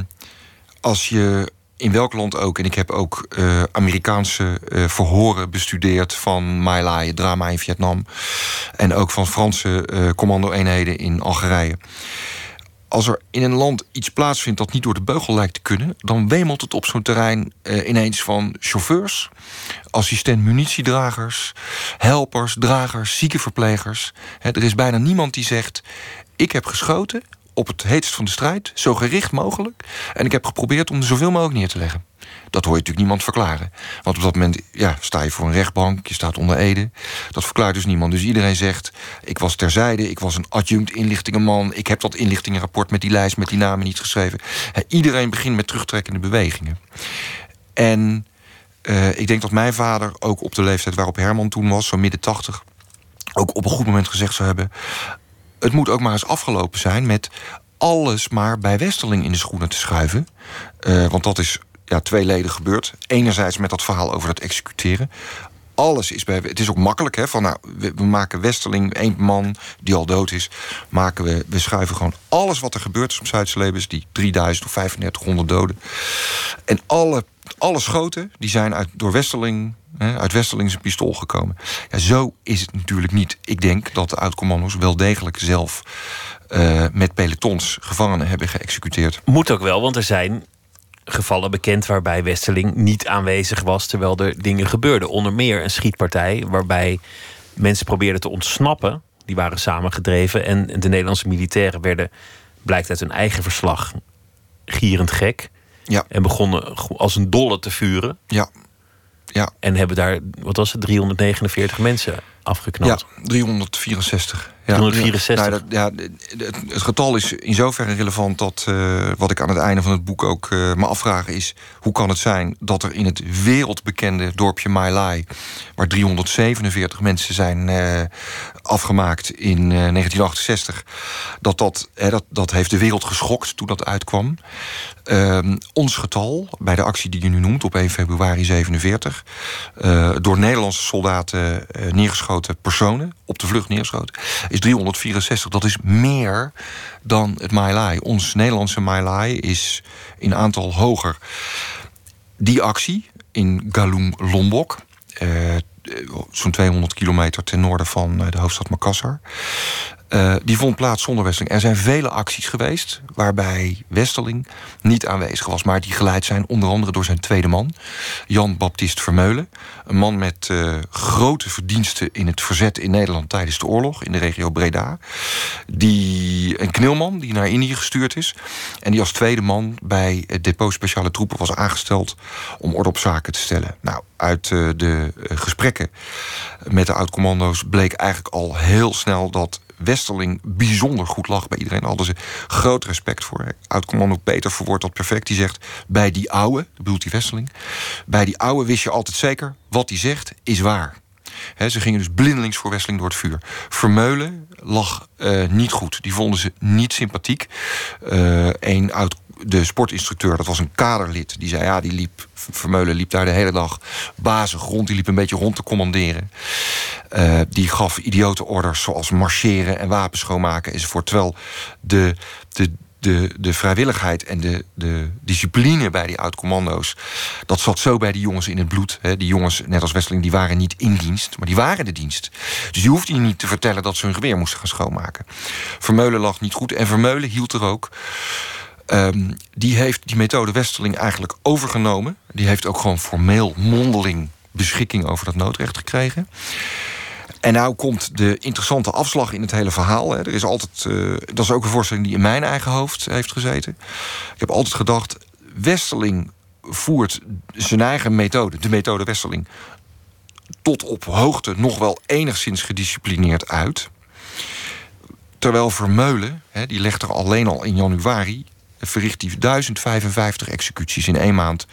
als je in welk land ook, en ik heb ook uh, Amerikaanse uh, verhoren bestudeerd van My Lai, drama in Vietnam, en ook van Franse uh, commando-eenheden in Algerije als er in een land iets plaatsvindt dat niet door de beugel lijkt te kunnen, dan wemelt het op zo'n terrein uh, ineens van chauffeurs, assistent munitiedragers, helpers, dragers, ziekenverplegers. er is bijna niemand die zegt: Ik heb geschoten op het heetst van de strijd, zo gericht mogelijk, en ik heb geprobeerd om er zoveel mogelijk neer te leggen. Dat hoor je natuurlijk niemand verklaren. Want op dat moment ja, sta je voor een rechtbank, je staat onder Ede. Dat verklaart dus niemand. Dus iedereen zegt: Ik was terzijde, ik was een adjunct inlichtingenman. Ik heb dat inlichtingenrapport met die lijst, met die namen niet geschreven. iedereen begint met terugtrekkende bewegingen. En uh, ik denk dat mijn vader ook op de leeftijd waarop Herman toen was, zo midden tachtig, ook op een goed moment gezegd zou hebben: Het moet ook maar eens afgelopen zijn met alles maar bij Westerling in de schoenen te schuiven. Uh, want dat is ja, twee leden gebeurd. Enerzijds met dat verhaal over het executeren. Alles is bij. Het is ook makkelijk, hè? Van nou, we, maken Westerling, één man die al dood is. Maken we, we schuiven gewoon alles wat er gebeurt is op Zuid-Celebes, die 3000 of 3500 doden. En alle, alle schoten die zijn uit, door Westerling, uit Westerling zijn pistool gekomen. Ja, zo is het natuurlijk niet. Ik denk dat de oud-commando's wel degelijk zelf uh, met pelotons gevangenen hebben geëxecuteerd. Moet ook wel, want er zijn gevallen bekend waarbij Westerling niet aanwezig was terwijl er dingen gebeurden. Onder meer een schietpartij waarbij mensen probeerden te ontsnappen Die waren samengedreven. En de Nederlandse militairen werden, blijkt uit hun eigen verslag, gierend gek. Ja. En begonnen als een dolle te vuren. Ja. Ja. En hebben daar, wat was het, 349 mensen afgeknald. Ja, 364. Ja, 364. Nou, dat, ja, het, het, getal is in zoverre relevant dat uh, wat ik aan het einde van het boek ook uh, me afvraag is: hoe kan het zijn dat er in het wereldbekende dorpje My Lai, waar 347 mensen zijn uh, afgemaakt in 1968, dat dat, hè, dat dat heeft de wereld geschokt toen dat uitkwam. Ehm, ons getal bij de actie die je nu noemt op 1 februari 47, door Nederlandse soldaten neergeschoten personen op de vlucht neergeschoten, is 364. Dat is meer dan het Mailai. Ons Nederlandse Mailai is in aantal hoger. Die actie in Galung Lombok, eh, zo'n 200 kilometer ten noorden van eh, de hoofdstad Makassar. Uh, die vond plaats zonder Westeling. Er zijn vele acties geweest waarbij Westeling niet aanwezig was, maar die geleid zijn onder andere door zijn tweede man, Jan Baptist Vermeulen. Een man met uh, grote verdiensten in het verzet in Nederland tijdens de oorlog in de regio Breda. Die, een knilman die naar Indië gestuurd is. En die als tweede man bij het depot speciale troepen was aangesteld om orde op zaken te stellen. Nou, uit uh, de gesprekken met de oud-commando's bleek eigenlijk al heel snel dat Westerling bijzonder goed lag bij iedereen. Daar hadden ze groot respect voor. Oud-commando Peter verwoordt dat perfect. Die zegt, bij die ouwe, bedoelt die Westerling... bij die ouwe wist je altijd zeker, wat hij zegt is waar. ze gingen dus blindelings voor Wesseling door het vuur. Vermeulen lag uh, niet goed. Die vonden ze niet sympathiek. Uh, een oud de sportinstructeur, dat was een kaderlid, die zei: ja, die liep, Vermeulen liep daar de hele dag bazig rond. Die liep een beetje rond te commanderen. Uh, die gaf idiote orders zoals marcheren en wapens schoonmaken enzovoort. Terwijl de, de, de, de vrijwilligheid en de, de discipline bij die oud-commando's... dat zat zo bij die jongens in het bloed. Hè. Die jongens, net als Westeling, die waren niet in dienst, maar die waren de dienst. Dus die hoefde je niet te vertellen dat ze hun geweer moesten gaan schoonmaken. Vermeulen lag niet goed en Vermeulen hield er ook... Um, die heeft die methode Westerling eigenlijk overgenomen. Die heeft ook gewoon formeel mondeling beschikking over dat noodrecht gekregen. En nou komt de interessante afslag in het hele verhaal. Hè. Er is altijd, uh, dat is ook een voorstelling die in mijn eigen hoofd heeft gezeten. Ik heb altijd gedacht, Westerling voert zijn eigen methode, de methode Westerling, tot op hoogte nog wel enigszins gedisciplineerd uit. Terwijl Vermeulen, hè, die legt er alleen al in januari verricht hij 1055 executies in één maand.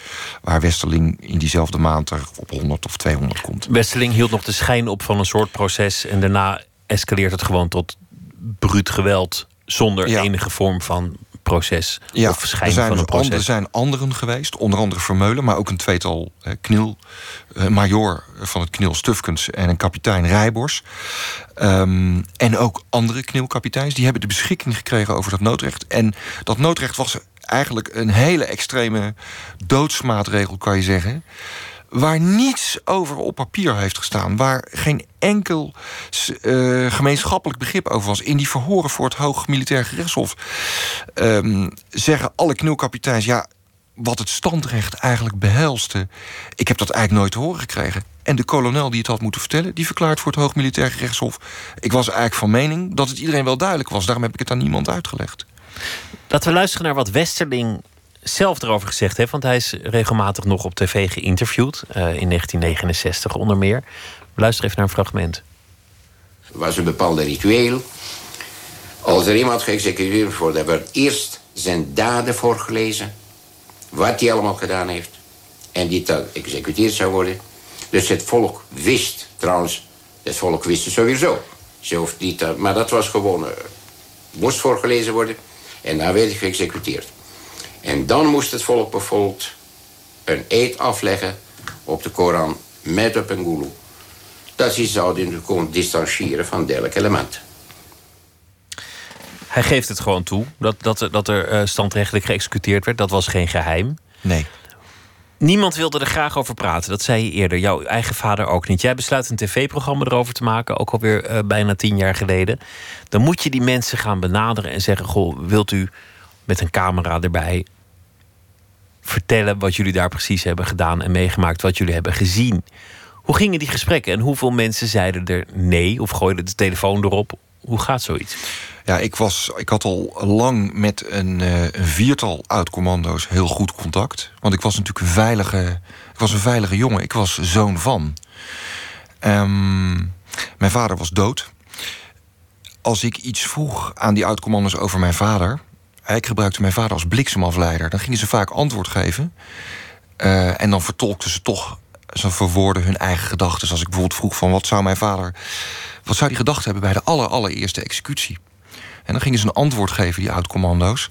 Waar Westerling in diezelfde maand er op 100 of 200 komt. Westerling hield nog de schijn op van een soort proces. En daarna escaleert het gewoon tot bruut geweld. Zonder enige vorm van proces ja, of schijn er zijn van dus een proces. Er zijn anderen geweest, onder andere Vermeulen... maar ook een tweetal eh, knil, eh, major van het knil Stufkens... en een kapitein Rijbors. Um, en ook andere knilkapiteins. Die hebben de beschikking gekregen over dat noodrecht. En dat noodrecht was eigenlijk een hele extreme doodsmaatregel, kan je zeggen waar niets over op papier heeft gestaan. Waar geen enkel uh, gemeenschappelijk begrip over was. In die verhoren voor het Hoog Militair Gerechtshof um, zeggen alle knulkapiteins... ja, wat het standrecht eigenlijk behelste... ik heb dat eigenlijk nooit te horen gekregen. En de kolonel die het had moeten vertellen... die verklaart voor het Hoog Militair Gerechtshof... ik was eigenlijk van mening dat het iedereen wel duidelijk was. Daarom heb ik het aan niemand uitgelegd. Laten we luisteren naar wat Westerling zelf erover gezegd heeft. Want hij is regelmatig nog op tv geïnterviewd. Uh, in 1969 onder meer. Luister even naar een fragment. Er was een bepaalde ritueel. Als er iemand geëxecuteerd wordt, dan wordt eerst zijn daden voorgelezen. Wat hij allemaal gedaan heeft. En die dan geëxecuteerd zou worden. Dus het volk wist, trouwens, het volk wist het sowieso. Ze hoeft niet, maar dat was gewoon, uh, moest voorgelezen worden. En dan werd hij geëxecuteerd. En dan moest het volk bijvoorbeeld een eed afleggen op de Koran met op een gulu. Dat ze zouden kon distancieren van dergelijk elementen. Hij geeft het gewoon toe dat, dat, dat er uh, standrechtelijk geëxecuteerd werd. Dat was geen geheim. Nee. Niemand wilde er graag over praten. Dat zei je eerder. Jouw eigen vader ook niet. Jij besluit een tv-programma erover te maken, ook alweer uh, bijna tien jaar geleden. Dan moet je die mensen gaan benaderen en zeggen: Goh, wilt u met een camera erbij vertellen wat jullie daar precies hebben gedaan en meegemaakt, wat jullie hebben gezien? Hoe gingen die gesprekken en hoeveel mensen zeiden er nee of gooiden de telefoon erop? Hoe gaat zoiets? Ja, ik, was, ik had al lang met een, uh, een viertal oud-commando's heel goed contact. Want ik was natuurlijk een veilige, ik was een veilige jongen. Ik was zoon van. Um, mijn vader was dood. Als ik iets vroeg aan die oud-commando's over mijn vader... ik gebruikte mijn vader als bliksemafleider... dan gingen ze vaak antwoord geven. Uh, en dan vertolkten ze toch ze verwoorden hun eigen gedachten. Als ik bijvoorbeeld vroeg van wat zou mijn vader... wat zou hij gedacht hebben bij de aller, allereerste executie? En dan gingen ze een antwoord geven, die oud-commando's.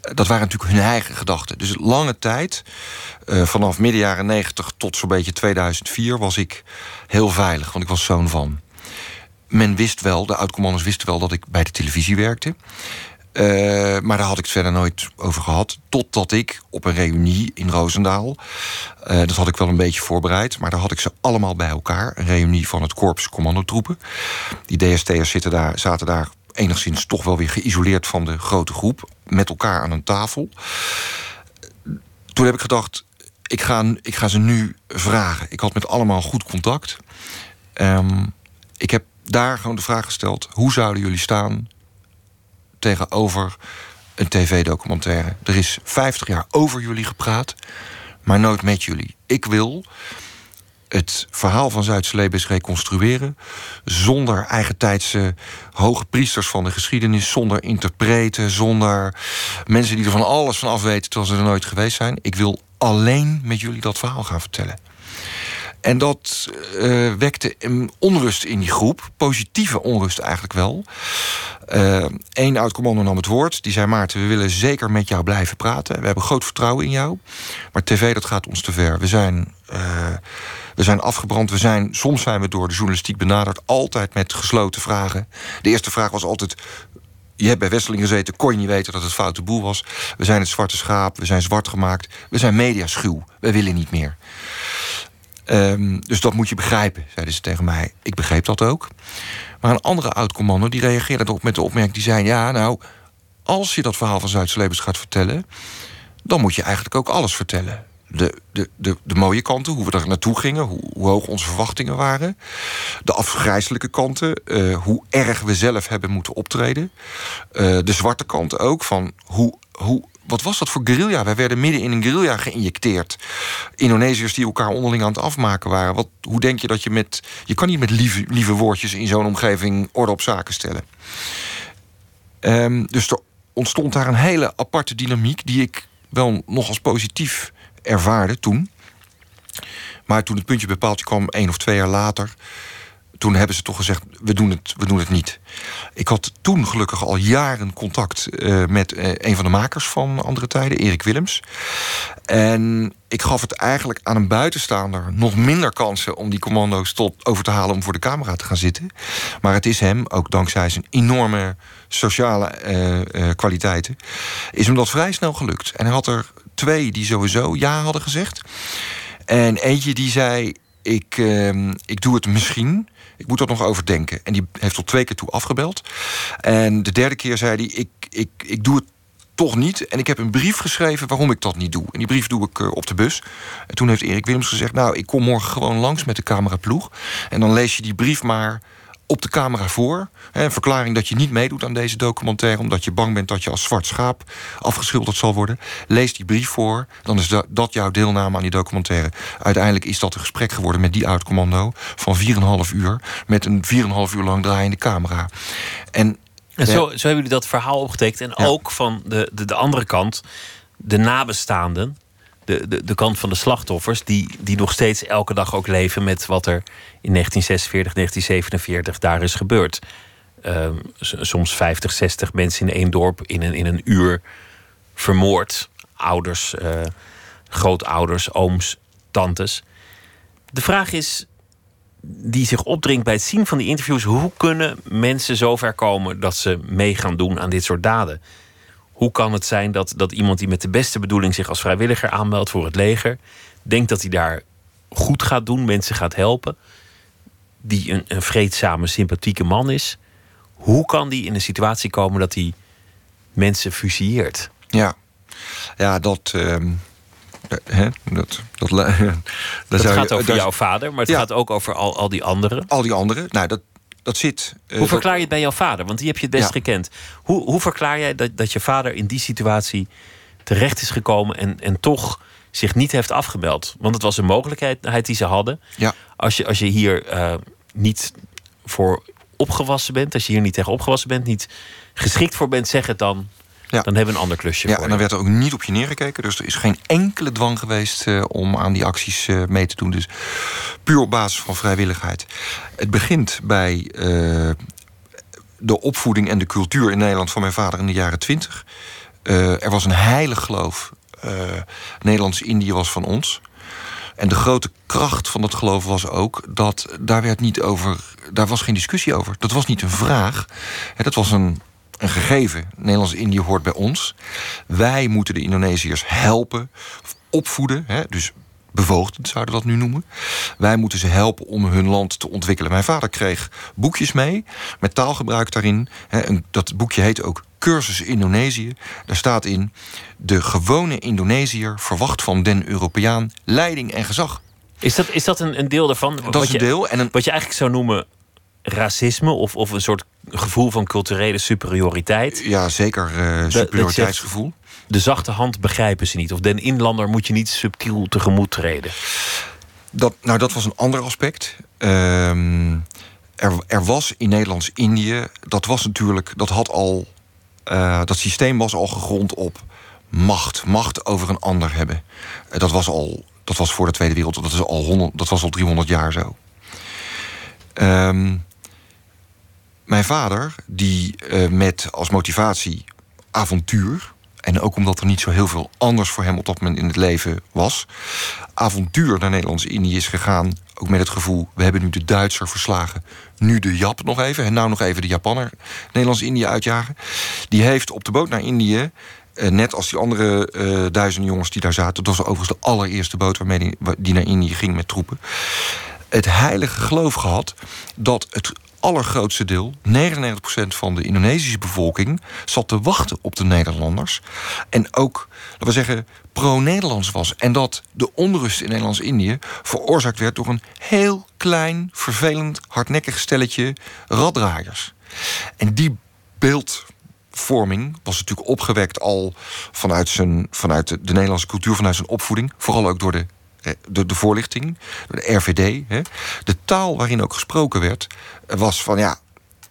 Dat waren natuurlijk hun eigen gedachten. Dus lange tijd, uh, vanaf midden jaren 90 tot zo'n beetje 2004... was ik heel veilig, want ik was zoon van. Men wist wel, de oud-commando's wisten wel... dat ik bij de televisie werkte. Uh, maar daar had ik het verder nooit over gehad. Totdat ik op een reunie in Roosendaal... Uh, dat had ik wel een beetje voorbereid... maar daar had ik ze allemaal bij elkaar. Een reunie van het korps commandotroepen. Die DST'ers zitten daar, zaten daar enigszins toch wel weer geïsoleerd van de grote groep. Met elkaar aan een tafel. Toen heb ik gedacht, ik ga, ik ga ze nu vragen. Ik had met allemaal goed contact. Um, ik heb daar gewoon de vraag gesteld... hoe zouden jullie staan tegenover een tv-documentaire? Er is 50 jaar over jullie gepraat, maar nooit met jullie. Ik wil het verhaal van Zuid-Celebes reconstrueren... zonder eigentijdse hoge priesters van de geschiedenis... zonder interpreten, zonder mensen die er van alles van af weten... terwijl ze er nooit geweest zijn. Ik wil alleen met jullie dat verhaal gaan vertellen. En dat uh, wekte onrust in die groep. Positieve onrust eigenlijk wel. Eén uh, oud-commando nam het woord. Die zei, Maarten, we willen zeker met jou blijven praten. We hebben groot vertrouwen in jou. Maar tv, dat gaat ons te ver. We zijn... Uh, we zijn afgebrand. We zijn, soms zijn we door de journalistiek benaderd. Altijd met gesloten vragen. De eerste vraag was altijd... Je hebt bij Wesseling gezeten, kon je niet weten dat het foute boel was. We zijn het zwarte schaap, we zijn zwart gemaakt. We zijn mediaschuw, we willen niet meer. Um, dus dat moet je begrijpen, zeiden ze tegen mij. Ik begreep dat ook. Maar een andere oud-commando die reageerde erop met de opmerking... die zei, ja, nou, als je dat verhaal van Zuid-Celebes gaat vertellen... dan moet je eigenlijk ook alles vertellen. De, de, de, de mooie kanten, hoe we er naartoe gingen... Hoe, hoe hoog onze verwachtingen waren. De afgrijzelijke kanten, uh, hoe erg we zelf hebben moeten optreden. Uh, de zwarte kanten ook, van hoe, hoe wat was dat voor guerrilla? Wij werden midden in een guerrilla geïnjecteerd. Indonesiërs die elkaar onderling aan het afmaken waren. Wat, hoe denk je dat je met... Je kan niet met lieve, lieve woordjes in zo'n omgeving orde op zaken stellen. Um, dus er ontstond daar een hele aparte dynamiek... die ik wel nog als positief ervaarde toen. Maar toen het puntje bepaald kwam, één of twee jaar later toen hebben ze toch gezegd, we doen het, we doen het niet. Ik had toen gelukkig al jaren contact uh, met uh, een van de makers van Andere Tijden, Erik Willems. En ik gaf het eigenlijk aan een buitenstaander nog minder kansen om die commando's tot over te halen om voor de camera te gaan zitten. Maar het is hem, ook dankzij zijn enorme sociale uh, kwaliteiten, is hem dat vrij snel gelukt. En hij had er twee die sowieso ja hadden gezegd. En eentje die zei: ik, ehm, ik doe het misschien. Ik moet er nog over denken. En die heeft tot twee keer toe afgebeld. En de derde keer zei hij: ik, ik, ik doe het toch niet. En ik heb een brief geschreven waarom ik dat niet doe. En die brief doe ik uh, op de bus. En toen heeft Erik Willems gezegd: Nou, ik kom morgen gewoon langs met de cameraploeg. En dan lees je die brief maar op de camera voor. Een verklaring dat je niet meedoet aan deze documentaire... omdat je bang bent dat je als zwart schaap afgeschilderd zal worden. Lees die brief voor, dan is dat jouw deelname aan die documentaire. Uiteindelijk is dat een gesprek geworden met die oud-commando... van 4,5 uur, met een 4,5 uur lang draaiende camera. En, en zo, zo hebben jullie dat verhaal opgetekend. En ja. ook van de, de, de andere kant, de nabestaanden de, de, kant van de slachtoffers, die, die nog steeds elke dag ook leven met wat er in 1946, 1947 daar is gebeurd. Uh, soms 50, 60 mensen in één dorp in een, in een uur vermoord. Ouders, uh, grootouders, ooms, tantes. De vraag is, die zich opdringt bij het zien van die interviews: hoe kunnen mensen zover komen dat ze mee gaan doen aan dit soort daden? Hoe kan het zijn dat, dat iemand die met de beste bedoeling zich als vrijwilliger aanmeldt voor het leger, denkt dat hij daar goed gaat doen, mensen gaat helpen, die een, een vreedzame, sympathieke man is? Hoe kan die in een situatie komen dat hij mensen fusieert? Ja, ja dat, uh, Hè, dat, dat, dat, dat gaat over jouw vader, maar het gaat ook over al, al die anderen. Al die anderen. Nou, dat, dat zit. Uh, hoe verklaar je het bij jouw vader? Want die heb je het best gekend. Hoe, hoe verklaar jij dat, dat je vader in die situatie terecht is gekomen en, en toch zich niet heeft afgemeld? Want het was een mogelijkheid die ze hadden. Ja. Als, je, als je hier uh, niet voor opgewassen bent, als je hier niet tegen opgewassen bent, niet geschikt voor bent, zeg het dan. Ja. Dan hebben we een ander klusje. Ja, en dan werd er ook niet op je neergekeken. Dus er is geen enkele dwang geweest uh, om aan die acties uh, mee te doen. Dus puur op basis van vrijwilligheid. Het begint bij uh, de opvoeding en de cultuur in Nederland van mijn vader in de jaren twintig. er was een heilig geloof. Nederlands-Indië was van ons. En de grote kracht van dat geloof was ook dat daar werd niet over, daar was geen discussie over. Dat was niet een vraag. Dat was een, een gegeven. Nederlands-Indië hoort bij ons. Wij moeten de Indonesiërs helpen, opvoeden. Dus bevoogden zouden dat nu noemen. Wij moeten ze helpen om hun land te ontwikkelen. Mijn vader kreeg boekjes mee met taalgebruik daarin. Dat boekje heet ook Cursus Indonesië. Daar staat in: de gewone Indonesiër verwacht van den Europeaan leiding en gezag. Is dat, is dat een, een deel daarvan? Dat wat is een je, deel. En een, wat je eigenlijk zou noemen racisme of, of een soort gevoel van culturele superioriteit. Ja, zeker uh, superioriteitsgevoel. De zachte hand begrijpen ze niet. Of den inlander moet je niet subtiel tegemoet treden. Dat, nou, dat was een ander aspect. Ehm, er, er was in Nederlands-Indië, dat was natuurlijk, dat had al uh, dat systeem was al gegrond op macht. Macht over een ander hebben. Uh, dat, was al, dat was voor de Tweede Wereldoorlog. Dat, is al 100, dat was al 300 jaar zo. Um, mijn vader, die uh, met als motivatie avontuur... en ook omdat er niet zo heel veel anders voor hem op dat moment in het leven was... avontuur naar Nederlands-Indië is gegaan... ook met het gevoel, we hebben nu de Duitser verslagen nu de Jap nog even. En nou nog even de Japanner Nederlands-Indië uitjagen. Die heeft op de boot naar Indië uh, net als die andere uh, duizenden jongens die daar zaten. Dat was overigens de allereerste boot waarmee die, die naar Indië ging met troepen. Het heilige geloof gehad dat het allergrootste deel, 99% van de Indonesische bevolking, zat te wachten op de Nederlanders. En ook, laten we zeggen, pro-Nederlands was. En dat de onrust in Nederlands-Indië veroorzaakt werd door een heel klein, vervelend, hardnekkig stelletje raddraaiers. En die beeldvorming was natuurlijk opgewekt al vanuit, zijn, vanuit de, de Nederlandse cultuur, vanuit zijn opvoeding. Vooral ook door de de, de voorlichting, de RVD. Hè. De taal waarin ook gesproken werd, was van ja.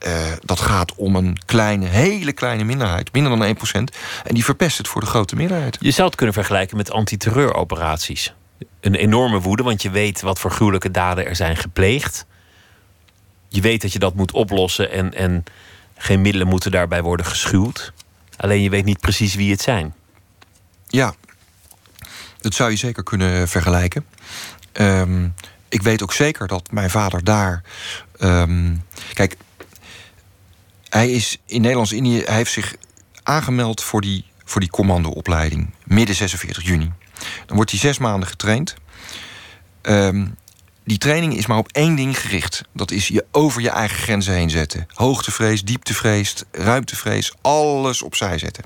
Uh, dat gaat om een kleine, hele kleine minderheid, minder dan 1%. En die verpest het voor de grote meerderheid. Je zou het kunnen vergelijken met antiterreuroperaties. Een enorme woede, want je weet wat voor gruwelijke daden er zijn gepleegd. Je weet dat je dat moet oplossen en, en geen middelen moeten daarbij worden geschuwd. Alleen je weet niet precies wie het zijn. Ja, dat zou je zeker kunnen vergelijken. Ehm, ik weet ook zeker dat mijn vader daar. Ehm, kijk, hij is in Nederlands-Indië. Hij heeft zich aangemeld voor die, voor die commandoopleiding. Midden 46 juni. Dan wordt hij zes maanden getraind. Ehm, die training is maar op één ding gericht. Dat is je over je eigen grenzen heen zetten. Hoogtevrees, dieptevrees, ruimtevrees. Alles opzij zetten.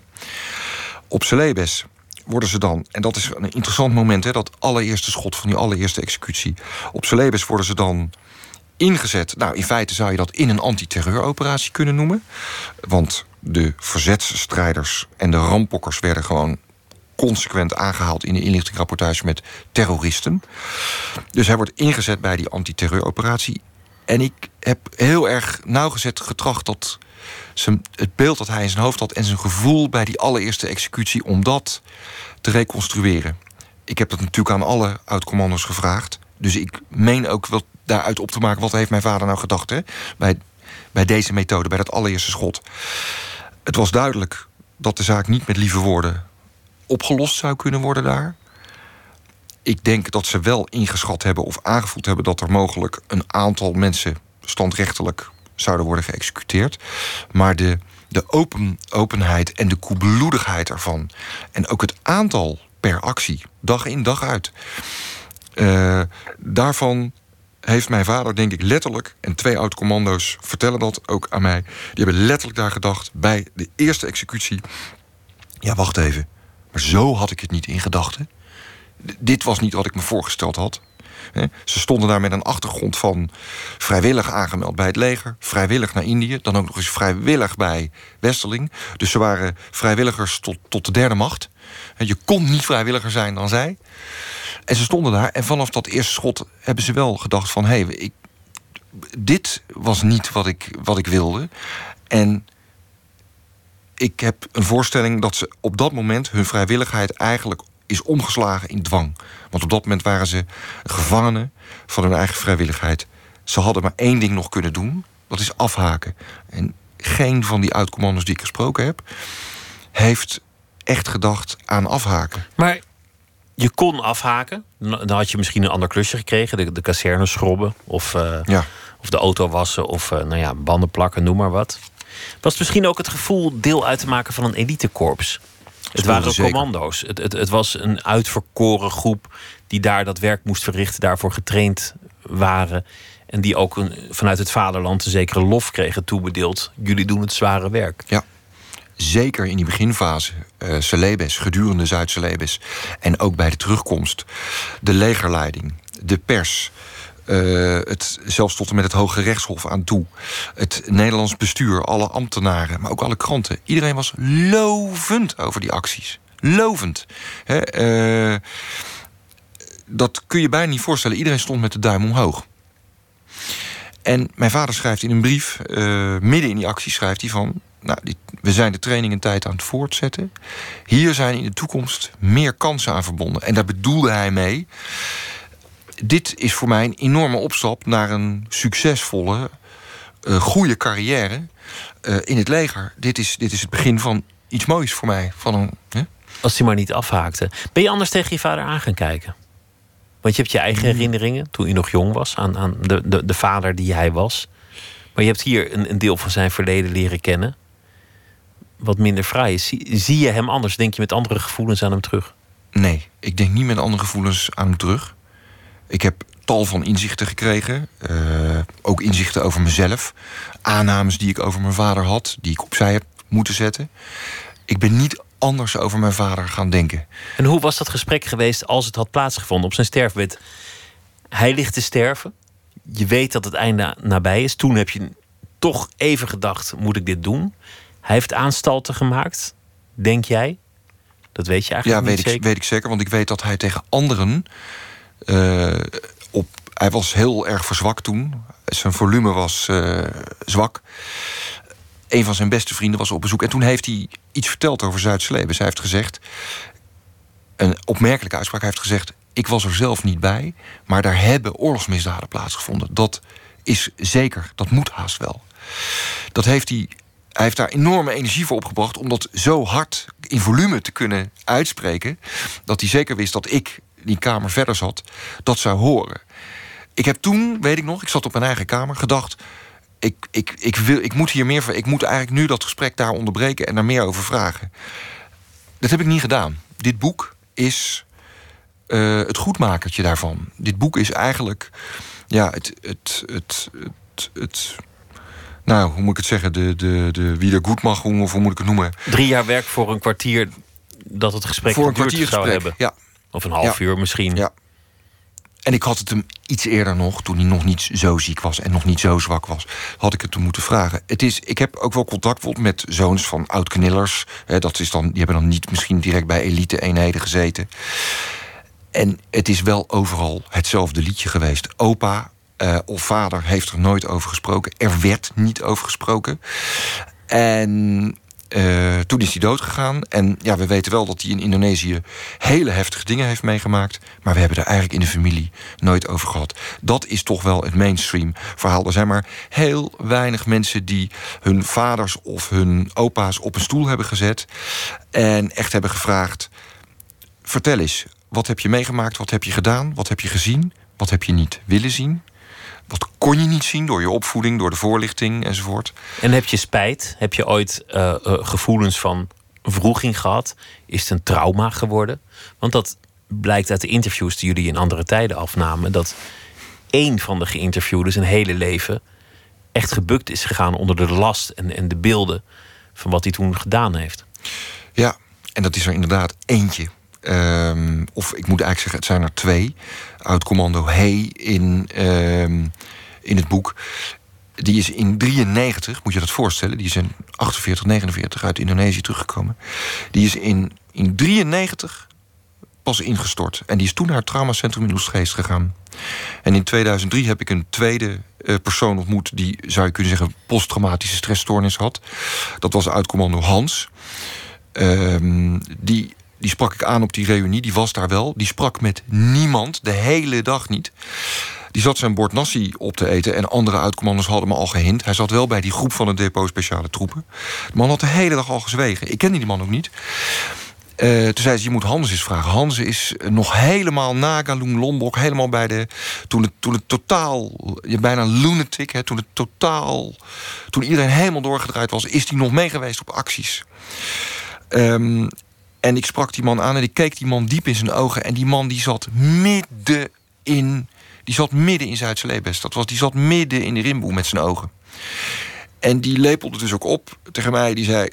Op Celebes worden ze dan, en dat is een interessant moment, hè, dat allereerste schot van die allereerste executie. Op Celebes worden ze dan ingezet. Nou, in feite zou je dat in een antiterreuroperatie kunnen noemen. Want de verzetsstrijders en de rampokkers werden gewoon consequent aangehaald in de inlichtingrapportage met terroristen. Dus hij wordt ingezet bij die antiterreuroperatie. En ik heb heel erg nauwgezet getracht dat het beeld dat hij in zijn hoofd had en zijn gevoel bij die allereerste executie, om dat te reconstrueren. Ik heb dat natuurlijk aan alle oud-commando's gevraagd. Dus ik meen ook wat daaruit op te maken. Wat heeft mijn vader nou gedacht hè? Bij, bij deze methode, bij dat allereerste schot? Het was duidelijk dat de zaak niet met lieve woorden opgelost zou kunnen worden daar. Ik denk dat ze wel ingeschat hebben of aangevoeld hebben dat er mogelijk een aantal mensen standrechtelijk zouden worden geëxecuteerd. Maar de, de open, openheid en de koelbloedigheid ervan. En ook het aantal per actie, dag in dag uit. Uh, daarvan heeft mijn vader, denk ik, letterlijk... en twee oud-commando's vertellen dat ook aan mij... die hebben letterlijk daar gedacht bij de eerste executie... ja, wacht even, maar zo had ik het niet in gedachten. dit was niet wat ik me voorgesteld had. Ze stonden daar met een achtergrond van vrijwillig aangemeld bij het leger, vrijwillig naar Indië, dan ook nog eens vrijwillig bij Westerling. Dus ze waren vrijwilligers tot, tot de derde macht. Je kon niet vrijwilliger zijn dan zij. En ze stonden daar en vanaf dat eerste schot hebben ze wel gedacht van... hé, hey, dit was niet wat ik, wat ik wilde. En ik heb een voorstelling dat ze op dat moment hun vrijwilligheid eigenlijk is omgeslagen in dwang. Want op dat moment waren ze gevangenen van hun eigen vrijwilligheid. Ze hadden maar één ding nog kunnen doen, dat is afhaken. En geen van die uitcommandos die ik gesproken heb, heeft echt gedacht aan afhaken. Maar je kon afhaken. Dan had je misschien een ander klusje gekregen. De, de kazerne schrobben. Of, uh, ja. of de auto wassen. Of uh, nou ja, banden plakken, noem maar wat. Was het misschien ook het gevoel deel uit te maken van een elitekorps? Het waren commando's. Het, het, het, was een uitverkoren groep die daar dat werk moest verrichten, daarvoor getraind waren. En die ook een, vanuit het vaderland een zekere lof kregen toebedeeld. Jullie doen het zware werk. Ja, zeker in die beginfase. Uh, Celebes, gedurende Zuid-Celebes. En ook bij de terugkomst. De legerleiding, de pers. Uh, het, zelfs tot en met het Hoge Rechtshof aan toe. Het Nederlands bestuur, alle ambtenaren, maar ook alle kranten. Iedereen was lovend over die acties. Lovend. uh, dat kun je bijna niet voorstellen. Iedereen stond met de duim omhoog. En mijn vader schrijft in een brief, uh, midden in die actie, schrijft hij van... Nou, we zijn de training een tijd aan het voortzetten. Hier zijn in de toekomst meer kansen aan verbonden. En daar bedoelde hij mee dit is voor mij een enorme opstap naar een succesvolle, uh, goede carrière uh, in het leger. Dit is, dit is het begin van iets moois voor mij. Van een, hè? Als hij maar niet afhaakte. Ben je anders tegen je vader aan gaan kijken? Want je hebt je eigen hmm. herinneringen toen je nog jong was aan, aan de, de, de vader die hij was. Maar je hebt hier een, een deel van zijn verleden leren kennen. Wat minder vrij is. Zie, zie je hem anders? Denk je met andere gevoelens aan hem terug? Nee, ik denk niet met andere gevoelens aan hem terug. Ik heb tal van inzichten gekregen. Uh, ook inzichten over mezelf. Aannames die ik over mijn vader had, die ik opzij heb moeten zetten. Ik ben niet anders over mijn vader gaan denken. En hoe was dat gesprek geweest als het had plaatsgevonden op zijn sterfbed? Hij ligt te sterven. Je weet dat het einde nabij is. Toen heb je toch even gedacht: moet ik dit doen? Hij heeft aanstalten gemaakt, denk jij? Dat weet je eigenlijk ja, niet weet zeker? Ja, weet ik zeker, want ik weet dat hij tegen anderen op, hij was heel erg verzwakt toen. Zijn volume was uh, zwak. Een van zijn beste vrienden was op bezoek. En toen heeft hij iets verteld over Zuid-Celebes. Hij heeft gezegd... Een opmerkelijke uitspraak. Hij heeft gezegd... Ik was er zelf niet bij, maar daar hebben oorlogsmisdaden plaatsgevonden. Dat is zeker, dat moet haast wel. Dat heeft hij, hij heeft daar enorme energie voor opgebracht om dat zo hard in volume te kunnen uitspreken. Dat hij zeker wist dat ik die kamer verder zat, dat zou horen. Ik heb toen, weet ik nog, ik zat op mijn eigen kamer, gedacht. Ik, ik, ik, wil, ik moet hier meer. Ik moet eigenlijk nu dat gesprek daar onderbreken en daar meer over vragen. Dat heb ik niet gedaan. Dit boek is uh, het goedmakertje daarvan. Dit boek is eigenlijk. Ja, het. het, het, het, het nou, hoe moet ik het zeggen? De, de, de wiedergoedmachung, of hoe moet ik het noemen? Drie jaar werk voor een kwartier dat het gesprek voor een kwartier zou hebben. Ja, of een half uur misschien. Ja. En ik had het hem iets eerder nog, toen hij nog niet zo ziek was en nog niet zo zwak was, had ik het hem moeten vragen. Het is, ik heb ook wel contact met zoons van oud-knillers. Dat is dan, die hebben dan niet misschien direct bij elite-eenheden gezeten. En het is wel overal hetzelfde liedje geweest. Opa uh, of vader heeft er nooit over gesproken. Er werd niet over gesproken. En uh, toen is hij doodgegaan. En ja, we weten wel dat hij in Indonesië hele heftige dingen heeft meegemaakt. Maar we hebben er eigenlijk in de familie nooit over gehad. Dat is toch wel het mainstream verhaal. Er zijn maar heel weinig mensen die hun vaders of hun opa's op een stoel hebben gezet. En echt hebben gevraagd: vertel eens, wat heb je meegemaakt? Wat heb je gedaan? Wat heb je gezien? Wat heb je niet willen zien? Wat kon je niet zien door je opvoeding, door de voorlichting enzovoort. En heb je spijt? Heb je ooit uh, uh, gevoelens van vroeging gehad? Is het een trauma geworden? Want dat blijkt uit de interviews die jullie in andere tijden afnamen, dat één van de geïnterviewden zijn hele leven echt gebukt is gegaan onder de last en, en de beelden van wat hij toen gedaan heeft. Ja, en dat is er inderdaad eentje. Ehm, of ik moet eigenlijk zeggen, het zijn er twee. Uit commando Hey in, ehm, in het boek. Die is in 93, moet je dat voorstellen. Die is in 48, 49 uit Indonesië teruggekomen. Die is in, in 93 pas ingestort. En die is toen naar het traumacentrum in Oostgeest gegaan. En in 2003 heb ik een tweede uh, persoon ontmoet... die, zou je kunnen zeggen, posttraumatische stressstoornis had. Dat was uitcommando Hans. Ehm, die, die sprak ik aan op die reunie, die was daar wel. Die sprak met niemand, de hele dag niet. Die zat zijn bord nasi op te eten en andere uitcommanders hadden me al gehint. Hij zat wel bij die groep van het depot speciale troepen. De man had de hele dag al gezwegen. Ik kende die man ook niet. Uh, toen zei ze, je moet Hans eens vragen. Hans is nog helemaal na Galung Lombok, helemaal bij de... Toen het, toen het totaal, je bijna lunatic, hè, toen het totaal... Toen iedereen helemaal doorgedraaid was, is hij nog mee geweest op acties. Um, en ik sprak die man aan en ik keek die man diep in zijn ogen... en die man die zat midden in... Die zat midden in Zuid-Celebes. Dat was, die zat midden in de rimboe met zijn ogen. En die lepelde dus ook op tegen mij. Die zei,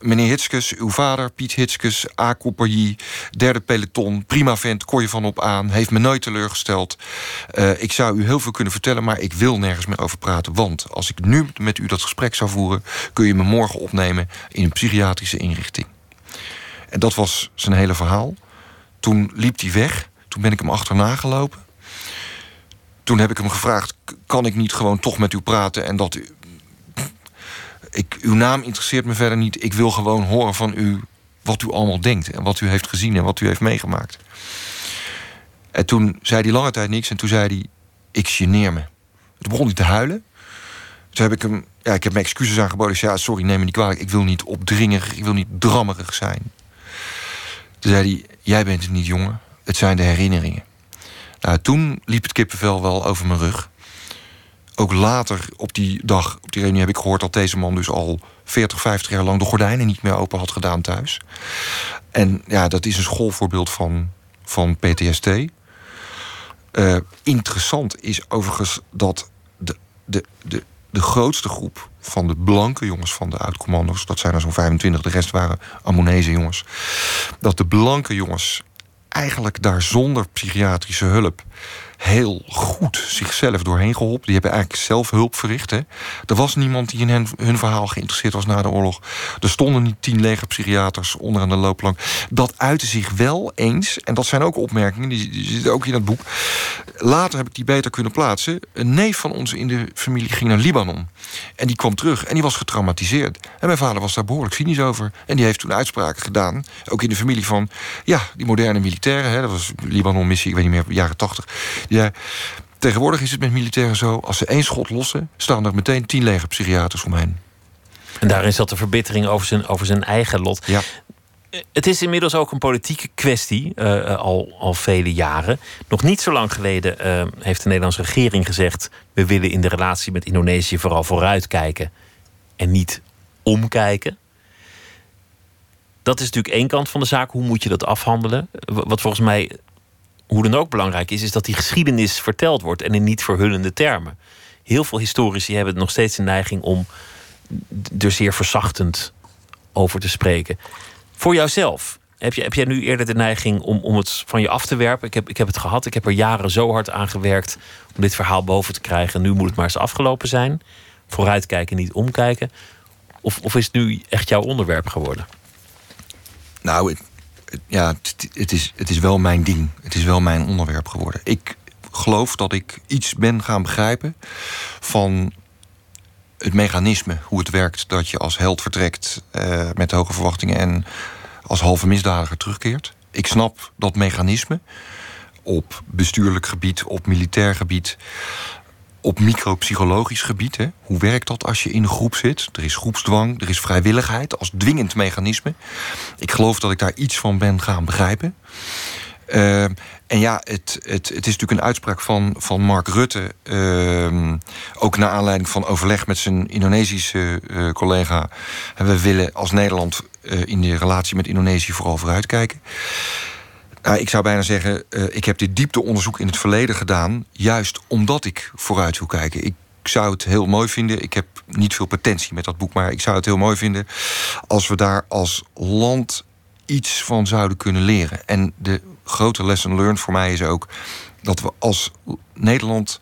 meneer Hitskus, uw vader, Piet Hitskus, A-compagnie, derde peloton, prima vent, kon je van op aan, heeft me nooit teleurgesteld. Uh, ik zou u heel veel kunnen vertellen, maar ik wil nergens meer over praten. Want als ik nu met u dat gesprek zou voeren, kun je me morgen opnemen in een psychiatrische inrichting. En dat was zijn hele verhaal. Toen liep hij weg, toen ben ik hem achterna gelopen. Toen heb ik hem gevraagd, kan ik niet gewoon toch met u praten en dat ik, uw naam interesseert me verder niet. Ik wil gewoon horen van u wat u allemaal denkt. En wat u heeft gezien en wat u heeft meegemaakt. En toen zei hij lange tijd niks. En toen zei hij, ik geneer me. Toen begon hij te huilen. Toen heb ik hem... Ja, ik heb mijn excuses aangeboden. Ik ja, sorry, neem me niet kwalijk. Ik wil niet opdringerig, ik wil niet drammerig zijn. Zei hij, jij bent het niet, jongen. Het zijn de herinneringen. Nou, toen liep het kippenvel wel over mijn rug ook later op die dag, op die reunie, heb ik gehoord dat deze man dus al 40, 50 jaar lang de gordijnen niet meer open had gedaan thuis. En ja, dat is een schoolvoorbeeld van, van PTSD. Uh, interessant is overigens dat de, de, de, de grootste groep van de blanke jongens van de uitcommando's, dat zijn er zo'n 25, de rest waren Ammonese jongens, dat de blanke jongens eigenlijk daar zonder psychiatrische hulp heel goed zichzelf doorheen geholpen. Die hebben eigenlijk zelf hulp verricht. Hè. Er was niemand die in hun verhaal geïnteresseerd was na de oorlog. Er stonden niet tien legerpsychiaters onder aan de loopplank. Dat uitte zich wel eens, en dat zijn ook opmerkingen, die, zitten ook in het boek. Later heb ik die beter kunnen plaatsen. Een neef van ons in de familie ging naar Libanon. En die kwam terug en die was getraumatiseerd. En mijn vader was daar behoorlijk cynisch over. En die heeft toen uitspraken gedaan, ook in de familie van... ja, die moderne militairen, hè, dat was Libanon-missie, ik weet niet meer, jaren tachtig ja, tegenwoordig is het met militairen zo... als ze één schot lossen, staan er meteen tien legerpsychiaters omheen. En daarin zat de verbittering over zijn, over zijn eigen lot. Ja. Het is inmiddels ook een politieke kwestie, uh, al, al vele jaren. Nog niet zo lang geleden uh, heeft de Nederlandse regering gezegd... we willen in de relatie met Indonesië vooral vooruitkijken... en niet omkijken. Dat is natuurlijk één kant van de zaak. Hoe moet je dat afhandelen? Wat volgens mij hoe dan ook belangrijk is, is dat die geschiedenis verteld wordt en in niet verhullende termen. Heel veel historici hebben nog steeds de neiging om er zeer verzachtend over te spreken. Voor jouzelf, heb, je, heb jij nu eerder de neiging om, om het van je af te werpen? Ik heb, ik heb het gehad, ik heb er jaren zo hard aan gewerkt om dit verhaal boven te krijgen. Nu moet het maar eens afgelopen zijn. Vooruitkijken, niet omkijken. Of, of is het nu echt jouw onderwerp geworden? Nou, ja, het, is, het is wel mijn ding. Het is wel mijn onderwerp geworden. Ik geloof dat ik iets ben gaan begrijpen van het mechanisme, hoe het werkt dat je als held vertrekt uh, met hoge verwachtingen en als halve misdadiger terugkeert. Ik snap dat mechanisme op bestuurlijk gebied, op militair gebied op micropsychologisch gebied. Hè? Hoe werkt dat als je in een groep zit? Er is groepsdwang, er is vrijwilligheid als dwingend mechanisme. Ik geloof dat ik daar iets van ben gaan begrijpen. Uh, en ja, het, het, het is natuurlijk een uitspraak van, van Mark Rutte. Uh, ook naar aanleiding van overleg met zijn Indonesische uh, collega. we willen als Nederland uh, in de relatie met Indonesië vooral vooruitkijken. Nou, ik zou bijna zeggen, uh, ik heb dit diepteonderzoek in het verleden gedaan... juist omdat ik vooruit wil kijken. Ik zou het heel mooi vinden. Ik heb niet veel potentie met dat boek, maar ik zou het heel mooi vinden... als we daar als land iets van zouden kunnen leren. En de grote lesson learned voor mij is ook dat we als Nederland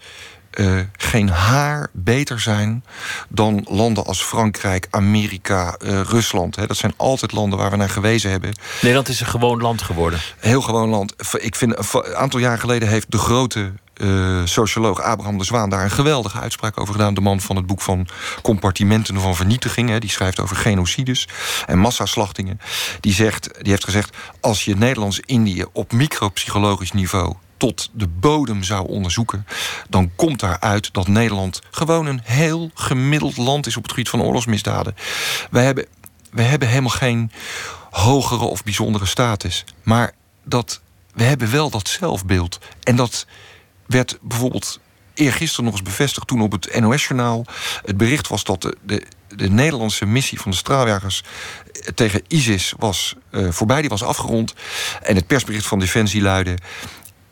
uh, geen haar beter zijn dan landen als Frankrijk, Amerika, uh, Rusland. Hè. Dat zijn altijd landen waar we naar gewezen hebben. Nederland is een gewoon land geworden. Heel gewoon land. Ik vind, een aantal jaar geleden heeft de grote uh, socioloog Abraham de Zwaan daar een geweldige uitspraak over gedaan. De man van het boek van Compartimenten van Vernietiging. Hè, die schrijft over genocides en massaslachtingen. Die, zegt, die heeft gezegd: als je Nederlands-Indië op micropsychologisch niveau tot de bodem zou onderzoeken, dan komt daaruit dat Nederland gewoon een heel gemiddeld land is op het gebied van oorlogsmisdaden. Wij hebben, wij hebben helemaal geen hogere of bijzondere status. Maar dat, we hebben wel dat zelfbeeld. En dat werd bijvoorbeeld eergisteren nog eens bevestigd toen op het NOS-journaal het bericht was dat de, de, de, Nederlandse missie van de straaljagers tegen ISIS was uh, voorbij, die was afgerond. En het persbericht van Defensie luidde: eh,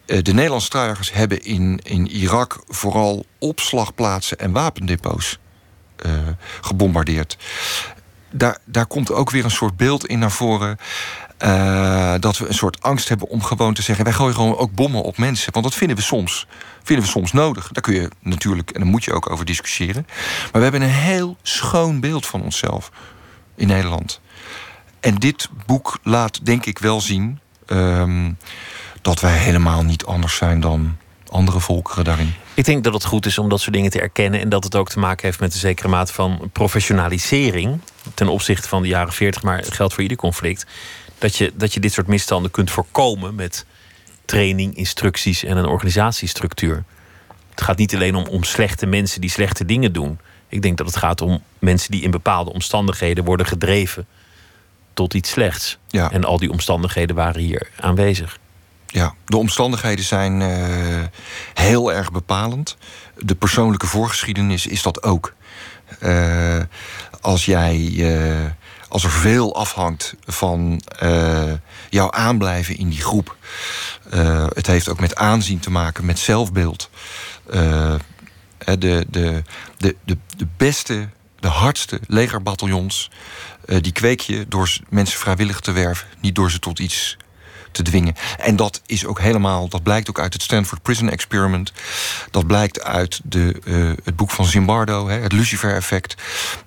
de Nederlandse straaljagers hebben in, in Irak vooral opslagplaatsen en wapendepots uh, gebombardeerd. Daar, daar komt ook weer een soort beeld in naar voren. Uh, dat we een soort angst hebben om gewoon te zeggen: wij gooien gewoon ook bommen op mensen. Want dat vinden we soms. Vinden we soms nodig. Daar kun je natuurlijk, en daar moet je ook over discussiëren. Maar we hebben een heel schoon beeld van onszelf in Nederland. En dit boek laat denk ik wel zien. Um, dat wij helemaal niet anders zijn dan andere volkeren daarin. Ik denk dat het goed is om dat soort dingen te erkennen en dat het ook te maken heeft met een zekere mate van professionalisering ten opzichte van de jaren 40, maar het geldt voor ieder conflict. Dat je, dat je dit soort misstanden kunt voorkomen met training, instructies en een organisatiestructuur. Het gaat niet alleen om, om slechte mensen die slechte dingen doen. Ik denk dat het gaat om mensen die in bepaalde omstandigheden worden gedreven tot iets slechts. Ja. En al die omstandigheden waren hier aanwezig. Ja, de omstandigheden zijn uh, heel erg bepalend. De persoonlijke voorgeschiedenis is dat ook. Uh, als jij. Uh, als er veel afhangt van jouw aanblijven in die groep. het heeft ook met aanzien te maken, met zelfbeeld. de, de, de, de, de beste, de hardste legerbataljons. die kweek je door mensen vrijwillig te werven, niet door ze tot iets te dwingen. En dat is ook helemaal, dat blijkt ook uit het Stanford Prison Experiment. Dat blijkt uit de, uh, het boek van Zimbardo, hè, het Lucifer-effect.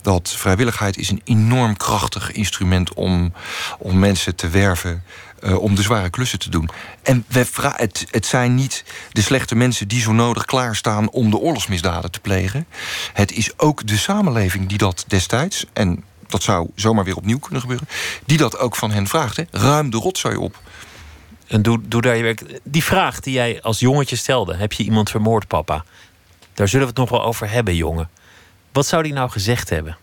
Dat vrijwilligheid is een enorm krachtig instrument om, om mensen te werven. Uh, om de zware klussen te doen. En we het, het zijn niet de slechte mensen die zo nodig klaarstaan om de oorlogsmisdaden te plegen. Het is ook de samenleving die dat destijds, en dat zou zomaar weer opnieuw kunnen gebeuren, die dat ook van hen vraagt. Hè. Ruim de rotzooi op. En doe, doe daar je werk. Die vraag die jij als jongetje stelde: heb je iemand vermoord, papa? Daar zullen we het nog wel over hebben, jongen. Wat zou hij nou gezegd hebben?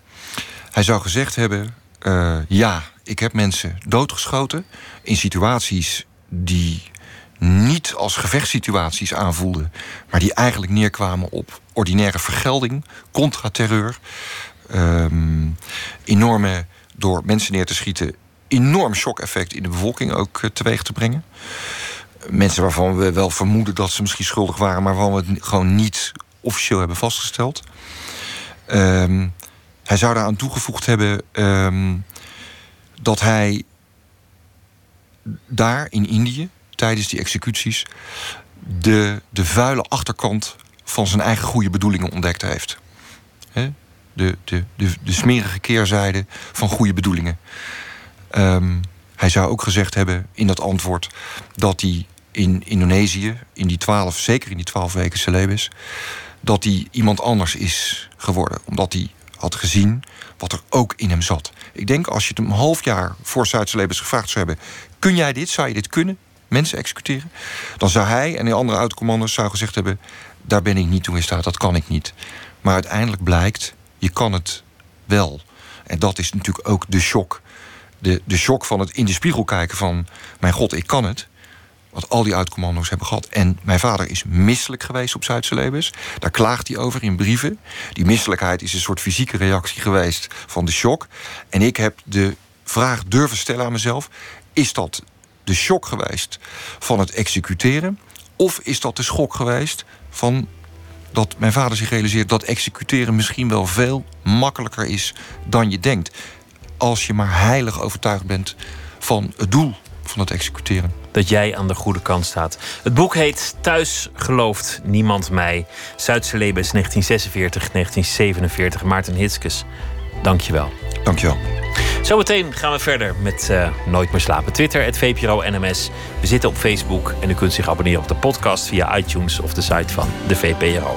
Hij zou gezegd hebben: uh, ja, ik heb mensen doodgeschoten in situaties die niet als gevechtssituaties aanvoelden, maar die eigenlijk neerkwamen op ordinaire vergelding, contra-terreur, um, enorme door mensen neer te schieten enorm shock-effect in de bevolking ook uh, teweeg te brengen. Mensen waarvan we wel vermoeden dat ze misschien schuldig waren, maar waarvan we het gewoon niet officieel hebben vastgesteld. Um, hij zou daaraan toegevoegd hebben um, dat hij daar in Indië, tijdens die executies, de, de vuile achterkant van zijn eigen goede bedoelingen ontdekt heeft. He? De, de, de, de smerige keerzijde van goede bedoelingen. Um, hij zou ook gezegd hebben in dat antwoord dat hij in Indonesië, in die twaalf, zeker in die twaalf weken celebes, dat hij iemand anders is geworden. Omdat hij had gezien wat er ook in hem zat. Ik denk als je het een half jaar voor Zuid-Celebes gevraagd zou hebben: kun jij dit? Zou je dit kunnen? Mensen executeren? Dan zou hij en de andere oud-commanders zou gezegd hebben: daar ben ik niet toe in staat, dat kan ik niet. Maar uiteindelijk blijkt, je kan het wel. En dat is natuurlijk ook de shock de, de shock van het in de spiegel kijken van... mijn god, ik kan het. Wat al die uitcommando's hebben gehad. En mijn vader is misselijk geweest op Zuid-Celebes. Daar klaagt hij over in brieven. Die misselijkheid is een soort fysieke reactie geweest van de shock. En ik heb de vraag durven stellen aan mezelf... is dat de shock geweest van het executeren... of is dat de schok geweest van dat mijn vader zich realiseert... dat executeren misschien wel veel makkelijker is dan je denkt als je maar heilig overtuigd bent van het doel van het executeren. Dat jij aan de goede kant staat. Het boek heet Thuis gelooft niemand mij. Zuidse Lebes 1946-1947. Maarten Hitskes, dank je wel. Dank je wel. Zometeen gaan we verder met uh, Nooit meer slapen. Twitter, het VPRO NMS. We zitten op Facebook en u kunt zich abonneren op de podcast via iTunes of de site van de VPRO.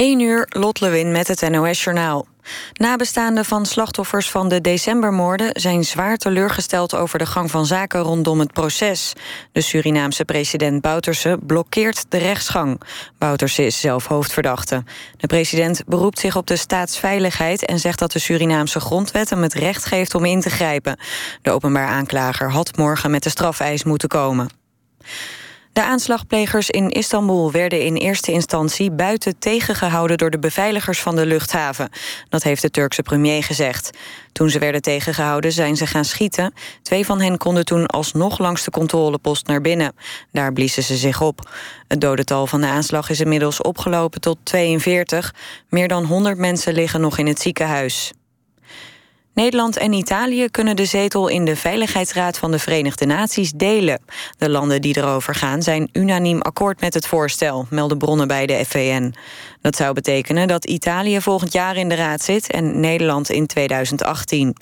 1 uur, Lot Lewin met het NOS-journaal. Nabestaanden van slachtoffers van de decembermoorden... zijn zwaar teleurgesteld over de gang van zaken rondom het proces. De Surinaamse president Bouterse blokkeert de rechtsgang. Bouterse is zelf hoofdverdachte. De president beroept zich op de staatsveiligheid... en zegt dat de Surinaamse grondwet hem het recht geeft om in te grijpen. De openbaar aanklager had morgen met de strafeis moeten komen. De aanslagplegers in Istanbul werden in eerste instantie buiten tegengehouden door de beveiligers van de luchthaven. Dat heeft de Turkse premier gezegd. Toen ze werden tegengehouden zijn ze gaan schieten. Twee van hen konden toen alsnog langs de controlepost naar binnen. Daar bliezen ze zich op. Het dodental van de aanslag is inmiddels opgelopen tot 42. Meer dan 100 mensen liggen nog in het ziekenhuis. Nederland en Italië kunnen de zetel in de Veiligheidsraad van de Verenigde Naties delen. De landen die erover gaan zijn unaniem akkoord met het voorstel, melden bronnen bij de FVN. Dat zou betekenen dat Italië volgend jaar in de raad zit en Nederland in 2018.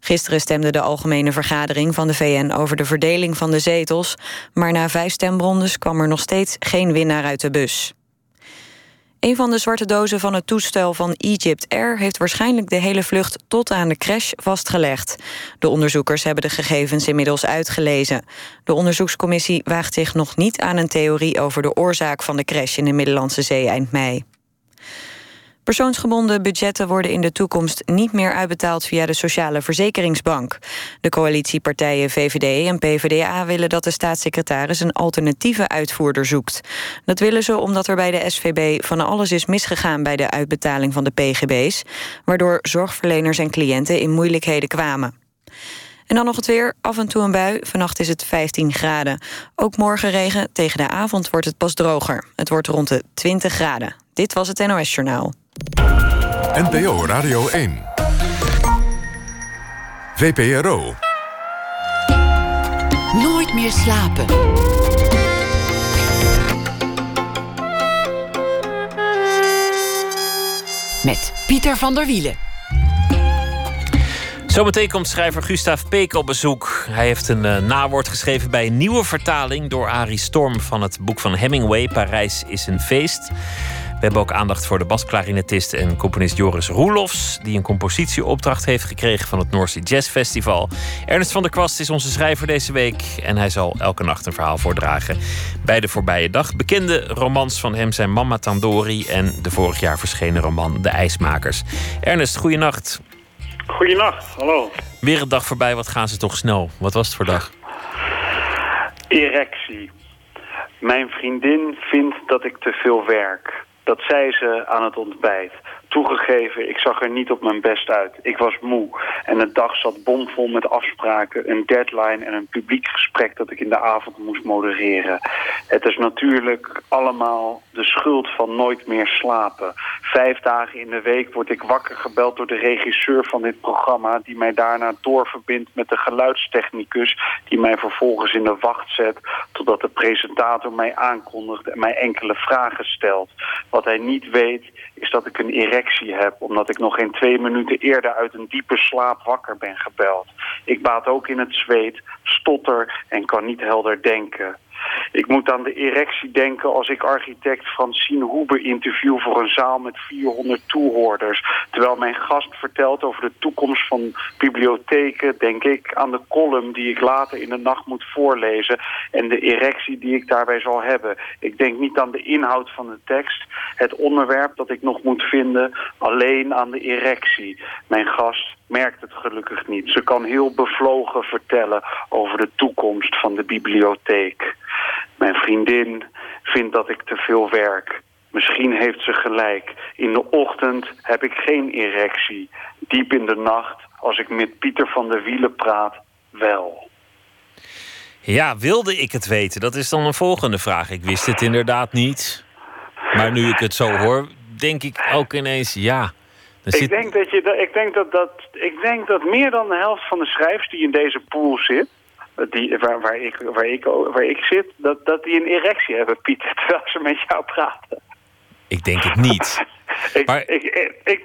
Gisteren stemde de Algemene Vergadering van de VN over de verdeling van de zetels, maar na vijf stembrondes kwam er nog steeds geen winnaar uit de bus. Een van de zwarte dozen van het toestel van Egypt Air... heeft waarschijnlijk de hele vlucht tot aan de crash vastgelegd. De onderzoekers hebben de gegevens inmiddels uitgelezen. De onderzoekscommissie waagt zich nog niet aan een theorie... over de oorzaak van de crash in de Middellandse Zee eind mei. Persoonsgebonden budgetten worden in de toekomst niet meer uitbetaald via de Sociale Verzekeringsbank. De coalitiepartijen VVD en PvdA willen dat de staatssecretaris een alternatieve uitvoerder zoekt. Dat willen ze omdat er bij de SVB van alles is misgegaan bij de uitbetaling van de PGB's, waardoor zorgverleners en cliënten in moeilijkheden kwamen. En dan nog het weer. Af en toe een bui. Vannacht is het 15 graden. Ook morgen regen. Tegen de avond wordt het pas droger. Het wordt rond de 20 graden. Dit was het NOS Journaal. NPO Radio 1. VPRO. Nooit meer slapen. Met Pieter van der Wielen. Zometeen komt schrijver Gustav Peek op bezoek. Hij heeft een uh, nawoord geschreven bij een nieuwe vertaling door Arie Storm van het boek van Hemingway, Parijs is een feest. We hebben ook aandacht voor de basklarinetist en componist Joris Roelofs... die een compositieopdracht heeft gekregen van het Noorse Jazz Festival. Ernest van der Kwast is onze schrijver deze week... en hij zal elke nacht een verhaal voordragen. Bij de voorbije dag bekende romans van hem zijn Mama Tandori... en de vorig jaar verschenen roman De IJsmakers. Ernest, goeienacht. Goeienacht, hallo. Weer een dag voorbij, wat gaan ze toch snel. Wat was het voor dag? Erectie. Mijn vriendin vindt dat ik te veel werk. Dat zei ze aan het ontbijt. Toegegeven, ik zag er niet op mijn best uit. Ik was moe en de dag zat bomvol met afspraken, een deadline en een publiek gesprek dat ik in de avond moest modereren. Het is natuurlijk allemaal de schuld van nooit meer slapen. Vijf dagen in de week word ik wakker gebeld door de regisseur van dit programma... die mij daarna doorverbindt met de geluidstechnicus... die mij vervolgens in de wacht zet totdat de presentator mij aankondigt... en mij enkele vragen stelt. Wat hij niet weet is dat ik een erectie heb... omdat ik nog geen twee minuten eerder uit een diepe slaap wakker ben gebeld. Ik baat ook in het zweet, stotter en kan niet helder denken. Ik moet aan de erectie denken als ik architect Francine Hoebe interview voor een zaal met 400 toehoorders. Terwijl mijn gast vertelt over de toekomst van bibliotheken, denk ik aan de column die ik later in de nacht moet voorlezen en de erectie die ik daarbij zal hebben. Ik denk niet aan de inhoud van de tekst, het onderwerp dat ik nog moet vinden, alleen aan de erectie. Mijn gast merkt het gelukkig niet. Ze kan heel bevlogen vertellen over de toekomst van de bibliotheek. Mijn vriendin vindt dat ik te veel werk. Misschien heeft ze gelijk. In de ochtend heb ik geen erectie. diep in de nacht, als ik met Pieter van der Wielen praat, wel. Ja, wilde ik het weten? Dat is dan een volgende vraag. Ik wist het inderdaad niet. Maar nu ik het zo hoor, denk ik ook ineens ja. Ik, denk dat je, ik, denk dat, dat, ik denk dat meer dan de helft van de schrijvers die in deze pool zit... Die, waar, waar, ik, waar, ik, waar ik zit, dat, dat die een erectie hebben, Pieter, terwijl ze met jou praten. Ik denk het niet. ik, maar... ik, ik,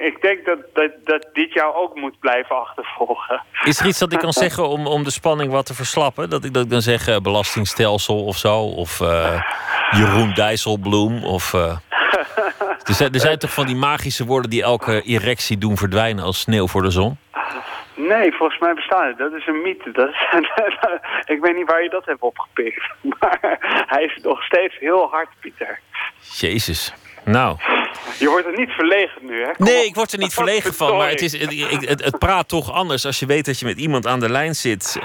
ik, denk dat, dat, dat dit jou ook moet blijven achtervolgen. Is er iets dat ik kan zeggen om, om de spanning wat te verslappen? Dat ik, dat ik dan zeg uh, belastingstelsel of zo? Of uh, Jeroen Dijsselbloem? Of, uh... er, zijn, er zijn toch van die magische woorden die elke erectie doen verdwijnen als sneeuw voor de zon? Nee, volgens mij bestaat het. Dat is een mythe. Dat is, ik weet niet waar je dat hebt opgepikt. Maar hij is nog steeds heel hard, Pieter. Jezus. Nou. Je wordt er niet verlegen nu, hè? nee, ik word er niet verlegen van. Maar het, is, het, het, praat toch anders als je weet dat je met iemand aan de lijn zit. Uh,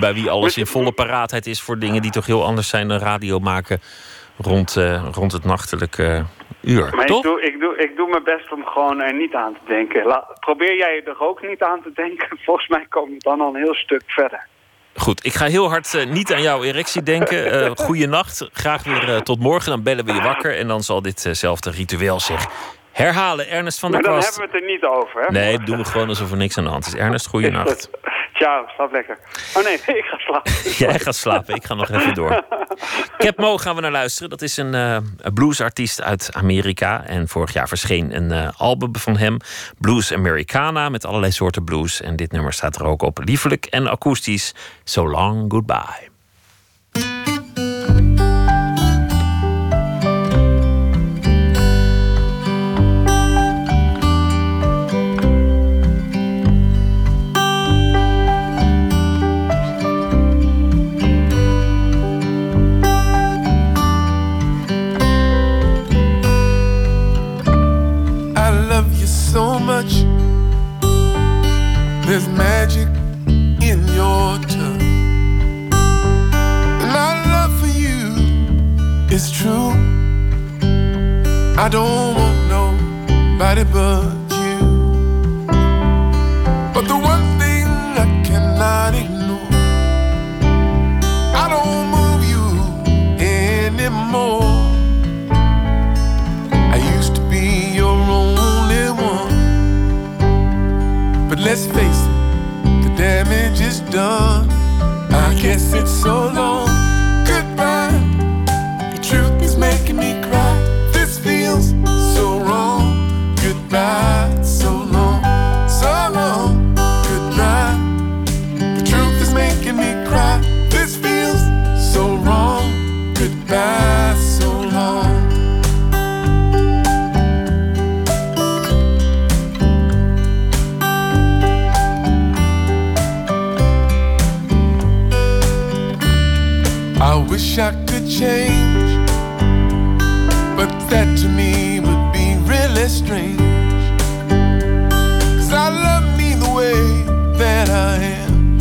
bij wie alles in volle paraatheid is voor dingen die toch heel anders zijn dan radio maken rond, uh, rond het nachtelijke uur. Maar toch? Ik, doe, ik, doe, ik doe mijn best om gewoon er niet aan te denken. La, probeer jij er ook niet aan te denken? Volgens mij komt het dan al een heel stuk verder. Goed, ik ga heel hard uh, niet aan jouw erectie denken. Uh, Goeienacht, graag weer uh, tot morgen. Dan bellen we je wakker en dan zal ditzelfde ritueel zich herhalen. Ernest van der Kwast. Maar dan hebben we het er niet over, hè? Nee, doen we gewoon alsof er niks aan de hand is. Ernest, goeienacht. Ciao, slaap lekker. Oh nee, ik ga slapen. Jij gaat slapen, ik ga nog even door. Cap Mo gaan we naar luisteren. Dat is een, uh, bluesartiest uit Amerika. En vorig jaar verscheen een uh, album van hem. Blues Americana, met allerlei soorten blues. En dit nummer staat er ook op. Liefelijk en akoestisch. So long, goodbye. There's magic in your touch. And our love for you is true. I don't want nobody but you. But the one thing I cannot ignore, I don't move you anymore. I used to be your only one. But let's face it, is done. I guess it's so long. Wish I could change, but that to me would be really strange. Cause I love me the way that I am,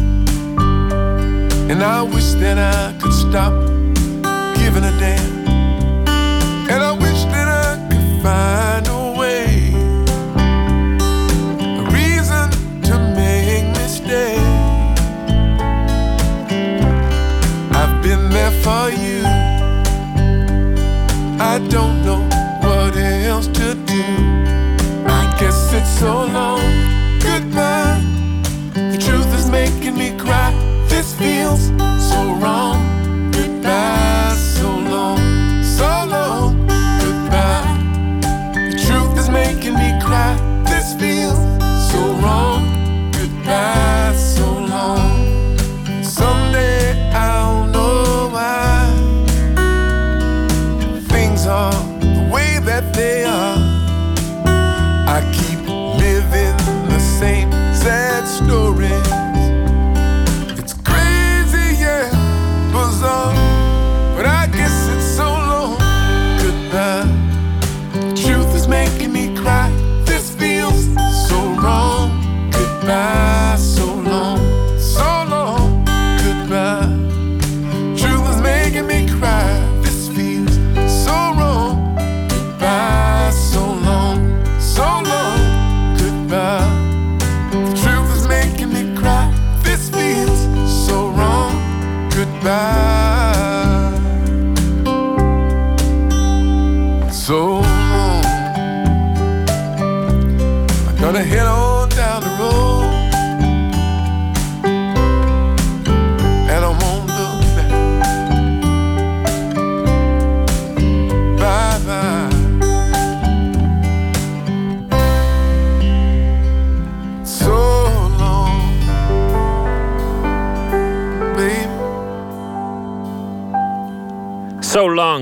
and I wish that I could stop for you. I don't know what else to do. I guess it's so long. Goodbye. The truth is making me cry. This feels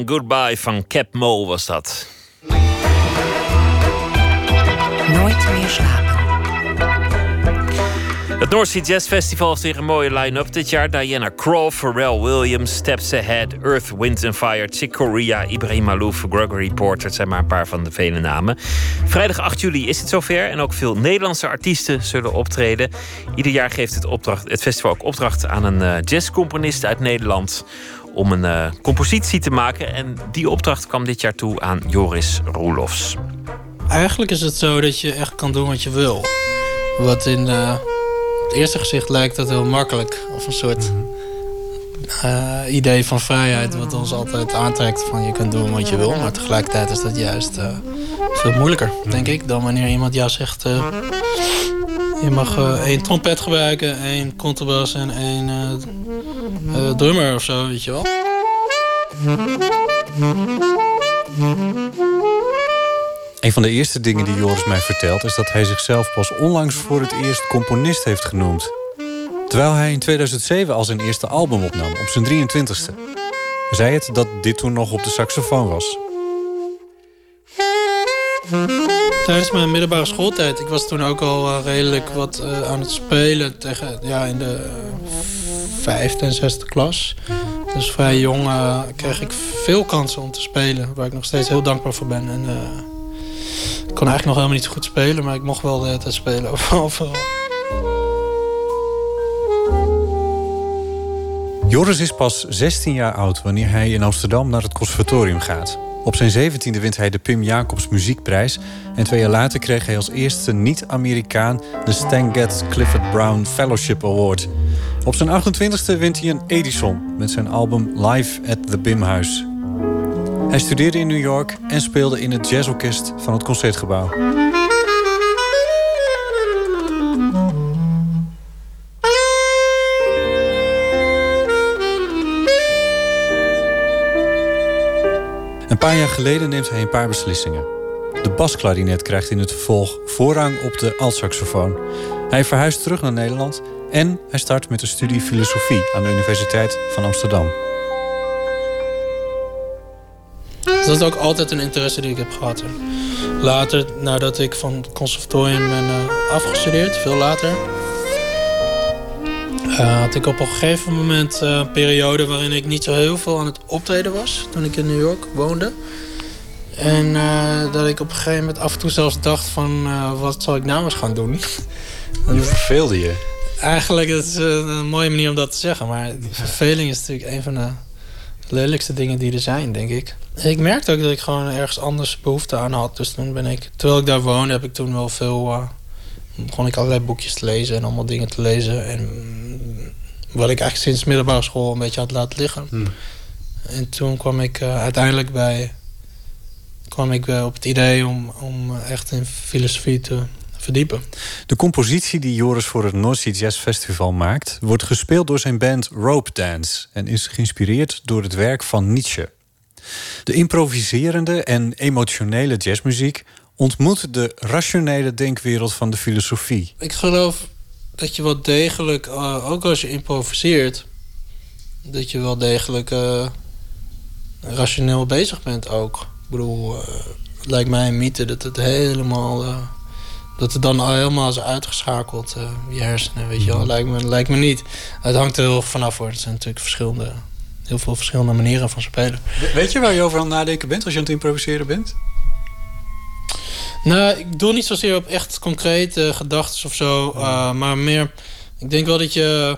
Goodbye van Cap Mo was dat. Nooit meer slapen. Het North Sea Jazz Festival heeft weer een mooie line-up dit jaar. Diana Krall, Pharrell Williams, Steps Ahead, Earth, Wind and Fire, Chick Corea, Ibrahim Malouf, Gregory Porter. Het zijn maar een paar van de vele namen. Vrijdag 8 juli is het zover en ook veel Nederlandse artiesten zullen optreden. Ieder jaar geeft het, opdracht, het festival ook opdracht aan een eh, jazzcomponist uit Nederland om een eh, compositie te maken. En die opdracht kwam dit jaar toe aan Joris Roelofs. Eigenlijk is het zo dat je echt kan doen wat je wil. Wat in eh, het eerste gezicht lijkt dat heel makkelijk. Of een soort eh, idee van vrijheid wat ons altijd aantrekt. Van je kunt doen wat je wil. Maar tegelijkertijd is dat juist veel moeilijker, denk ik. Dan wanneer iemand jou zegt... je mag één trompet gebruiken, één contrabas en één eh, drummer of zo, weet je wel. Een van de eerste dingen die Joris mij vertelt is dat hij zichzelf pas onlangs voor het eerst componist heeft genoemd. Terwijl hij in 2007 al zijn eerste album opnam, op zijn 23ste. Hij zei het dat dit toen nog op de saxofoon was. Tijdens mijn middelbare schooltijd, ik was toen ook al eh, redelijk wat eh, aan het spelen tegen, ja, in de eh, vijfde en zesde klas. Dus vrij jong kreeg ik veel kansen om te spelen, waar ik nog steeds heel dankbaar voor ben. En, ik kon eigenlijk nog helemaal niet zo goed spelen, maar ik mocht wel de hele tijd spelen overal. Joris is pas 16 jaar oud wanneer hij in Amsterdam naar het conservatorium gaat. Op zijn 17e wint hij de Pim Jacobs Muziekprijs. En twee jaar later kreeg hij als eerste niet-Amerikaan de Stan Getz Clifford Brown Fellowship Award. Op zijn 28e wint hij een Edison met zijn album Live at the Bimhuis. Hij studeerde in New York en speelde in het jazzorkest van het Concertgebouw. Een paar jaar geleden neemt hij een paar beslissingen. De basklarinet krijgt in het vervolg voorrang op de altsaxofoon. Hij verhuist terug naar Nederland en hij start met een studie filosofie aan de Universiteit van Amsterdam. Dat is ook altijd een interesse die ik heb gehad. Later, nadat ik van het conservatorium ben eh, afgestudeerd, veel later... eh, had ik op een gegeven moment eh, een periode waarin ik niet zo heel veel aan het optreden was. Toen ik in New York woonde. En eh, dat ik op een gegeven moment af en toe zelfs dacht van... wat zal ik nou eens gaan doen? Je verveelde je. Eigenlijk is het een mooie manier om dat te zeggen. Maar verveling is natuurlijk een van de lelijkste dingen die er zijn, denk ik. Ik merkte ook dat ik gewoon ergens anders behoefte aan had. Dus toen ben ik, terwijl ik daar woonde, heb ik toen wel veel... eh, begon ik allerlei boekjes te lezen en allemaal dingen te lezen. En wat ik eigenlijk sinds middelbare school een beetje had laten liggen. En toen kwam ik eh, uiteindelijk bij... kwam ik bij op het idee om, om eh, echt in filosofie te verdiepen. De compositie die Joris voor het North Sea Jazz Festival maakt, wordt gespeeld door zijn band Rope Dance en is geïnspireerd door het werk van Nietzsche. De improviserende en emotionele jazzmuziek ontmoet de rationele denkwereld van de filosofie. Ik geloof dat je wel degelijk, eh, ook als je improviseert, dat je wel degelijk eh, rationeel bezig bent ook. Ik bedoel, eh, het lijkt mij een mythe dat het helemaal. eh, dat het dan al helemaal is uitgeschakeld, eh, je hersenen, weet je wel. Lijkt me, lijkt me niet. Het hangt er heel vanaf hoor. Het zijn natuurlijk verschillende, heel veel verschillende manieren van spelen. Weet je waar je over aan het nadenken bent als je aan het improviseren bent? Nou, ik doe niet zozeer op echt concrete gedachten of zo. eh, maar meer, ik denk wel dat, je,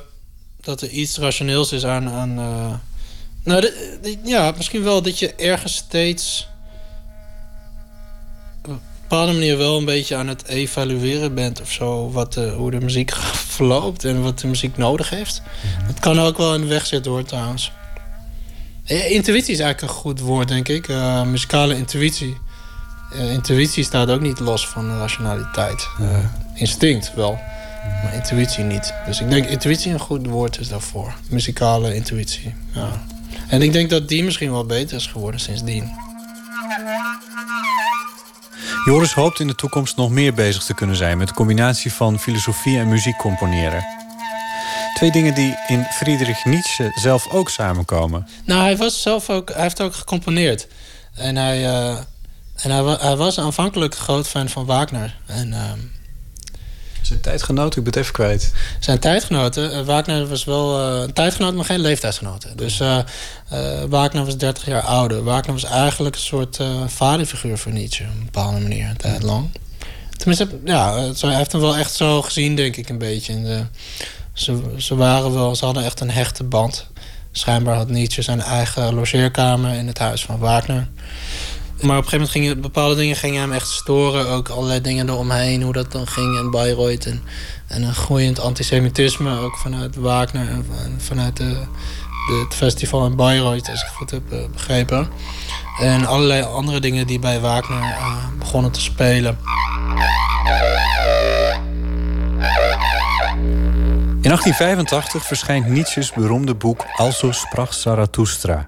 dat er iets rationeels is aan. aan eh, nou, de- de- ja, misschien wel dat je ergens steeds. op een bepaalde manier wel een beetje aan het evalueren bent of zo. Wat de, hoe de muziek verloopt en wat de muziek nodig heeft. Het kan ook wel in de weg zitten hoor, trouwens. Eh, Intuïtie is eigenlijk een goed woord, denk ik. Eh, muzikale intuïtie Eh, intuïtie staat ook niet los van rationaliteit. Uh, instinct wel, maar intuïtie niet. Dus ik denk intuïtie een goed woord is daarvoor. Muzikale intuïtie. Ja. En ik denk dat die misschien wel beter is geworden sindsdien. Joris hoopt in de toekomst nog meer bezig te kunnen zijn met de combinatie van filosofie en muziek componeren. Twee dingen die in Friedrich Nietzsche zelf ook samenkomen. Nou, hij was zelf ook, hij heeft ook gecomponeerd. En hij, uh, en hij, hij, was aanvankelijk groot fan van Wagner. En, uh, zijn tijdgenoten, ik ben het even kwijt. Zijn tijdgenoten. Uh, Wagner was wel uh, een tijdgenoot, maar geen leeftijdsgenoten. Dus uh, Wagner was 30 jaar ouder. Wagner was eigenlijk een soort vaderfiguur voor Nietzsche. Op een bepaalde manier, een tijd lang. Tenminste, ja, hij heeft hem wel echt zo gezien, denk ik, een beetje. De, ze, ze, waren wel, ze hadden echt een hechte band. Schijnbaar had Nietzsche zijn eigen logeerkamer in het huis van Wagner. Maar op een gegeven moment gingen bepaalde dingen hem echt storen. Ook allerlei dingen eromheen, hoe dat dan ging in Bayreuth. En, en een groeiend antisemitisme, ook vanuit Wagner en vanuit het festival in Bayreuth, als ik het goed heb eh, begrepen. En allerlei andere dingen die bij Wagner uh, begonnen te spelen. In 1885 verschijnt Nietzsche's beroemde boek Also sprach Zarathustra.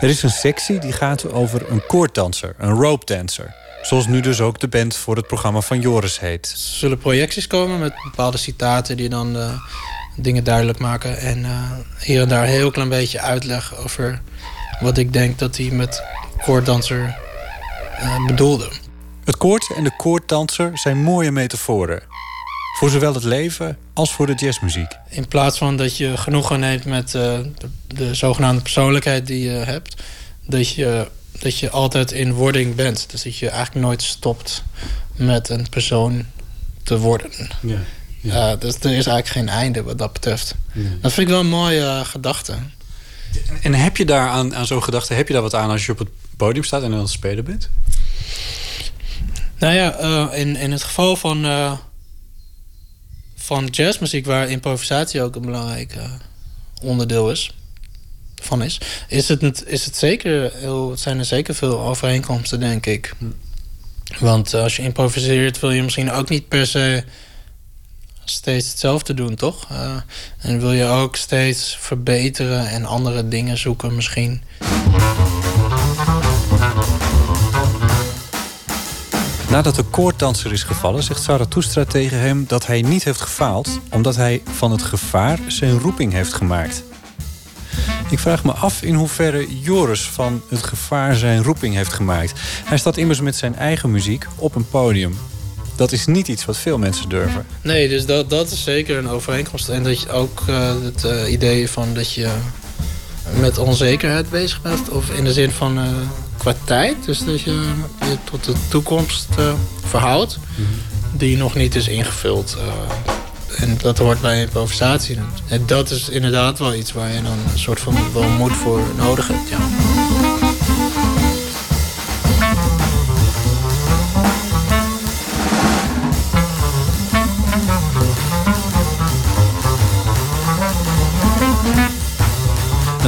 Er is een sectie die gaat over een koorddanser, een rope dancer. Zoals nu dus ook de band voor het programma van Joris heet. Er zullen projecties komen met bepaalde citaten die dan uh, dingen duidelijk maken. En uh, hier en daar een heel klein beetje uitleg over wat ik denk dat hij met koorddanser uh, bedoelde. Het koord en de koorddanser zijn mooie metaforen. Voor zowel het leven als voor de jazzmuziek. In plaats van dat je genoegen neemt met uh, de, de, zogenaamde persoonlijkheid die je hebt, dat je, dat je altijd in wording bent. Dus dat je eigenlijk nooit stopt met een persoon te worden. Ja, ja. Uh, dus er is eigenlijk geen einde wat dat betreft. Ja. Dat vind ik wel een mooie uh, gedachte. En heb je daar aan, aan zo'n gedachte, heb je daar wat aan als je op het podium staat en aan het spelen bent? Nou ja, in, in het geval van van jazzmuziek, waar improvisatie ook een belangrijk uh, onderdeel is, van is, is het, is het zeker, heel, zijn er zeker veel overeenkomsten, denk ik. Want als je improviseert, wil je misschien ook niet per se steeds hetzelfde doen, toch? Uh, en wil je ook steeds verbeteren en andere dingen zoeken, misschien. Nadat de koorddanser is gevallen, zegt Zarathustra tegen hem dat hij niet heeft gefaald, omdat hij van het gevaar zijn roeping heeft gemaakt. Ik vraag me af in hoeverre Joris van het gevaar zijn roeping heeft gemaakt. Hij staat immers met zijn eigen muziek op een podium. Dat is niet iets wat veel mensen durven. Nee, dus dat, dat is zeker een overeenkomst. En dat je ook uh, het uh, idee van dat je met onzekerheid bezig bent. Of in de zin van uh, qua tijd. Dus dat je je tot de toekomst uh, verhoudt. Die nog niet is ingevuld. Uh, en dat hoort bij improvisatie. En dat is inderdaad wel iets waar je dan een soort van wel moed voor nodig hebt. Ja.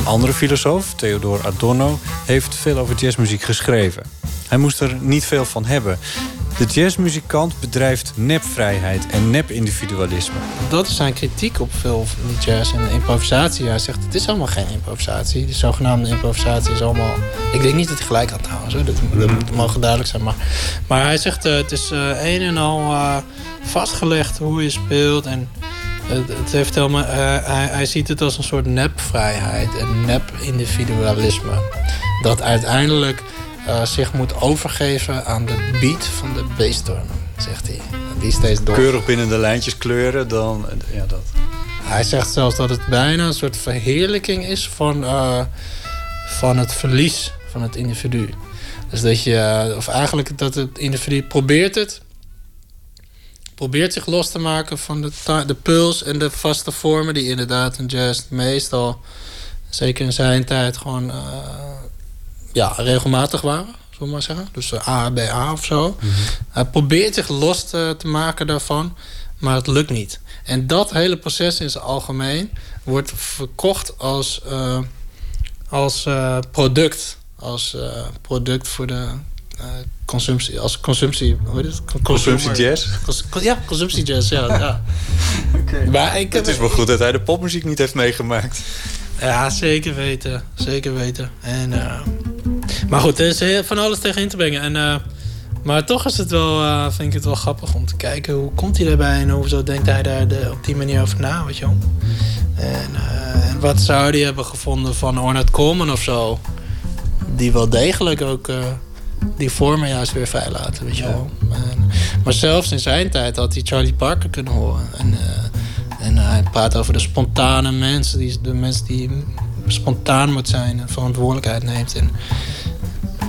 Een andere filosoof, Theodor Adorno, heeft veel over jazzmuziek geschreven. Hij moest er niet veel van hebben. De jazzmuzikant bedrijft nepvrijheid en nepindividualisme. Dat is zijn kritiek op veel jazz en improvisatie. Hij zegt het is allemaal geen improvisatie. De zogenaamde improvisatie is allemaal... Ik denk niet dat hij gelijk had. Hoor. Dat, dat mogen duidelijk zijn. Maar, maar hij zegt uh, het is uh, een en al uh, vastgelegd hoe je speelt... en het heeft helemaal, uh, hij, hij, ziet het als een soort nepvrijheid en nep-individualisme. Dat uiteindelijk uh, zich moet overgeven aan de beat van de bassdrum, zegt hij. Die steeds door. Keurig binnen de lijntjes kleuren, dan. Ja, dat. Hij zegt zelfs dat het bijna een soort verheerlijking is van, uh, van het verlies van het individu. Dus dat je, of eigenlijk dat het individu probeert het, probeert zich los te maken van de, de puls en de vaste vormen die inderdaad in jazz meestal, zeker in zijn tijd, gewoon uh, ja, regelmatig waren. Zullen we maar zeggen. Dus uh, A, B, A of zo. Mm -hmm. Hij probeert zich los te, te, maken daarvan, maar het lukt niet. En dat hele proces in zijn algemeen wordt verkocht als, uh, als product. Als product voor de eh, consumptie, als consumptie, hoe heet het? Con- Consumptie jazz? Cons- ja, consumptie jazz, ja. ja. Maar ik Het is wel goed dat hij de popmuziek niet heeft meegemaakt. Ja, zeker weten. Zeker weten. En, eh, maar goed, er is heel- van alles tegenin te brengen. En, eh, maar toch is het wel, eh, vind ik het wel grappig om te kijken hoe komt hij daarbij en hoezo denkt hij daar de, op die manier over na, weet je wel. En, eh, en wat zou hij hebben gevonden van Ornette Coleman of zo? Die wel degelijk ook eh, die vormen juist weer vrijlaten, weet je wel. En- maar zelfs in zijn tijd had hij Charlie Parker kunnen horen. En, eh, en hij praat over de spontane mensen, die, de mensen die spontaan moet zijn en verantwoordelijkheid neemt. En,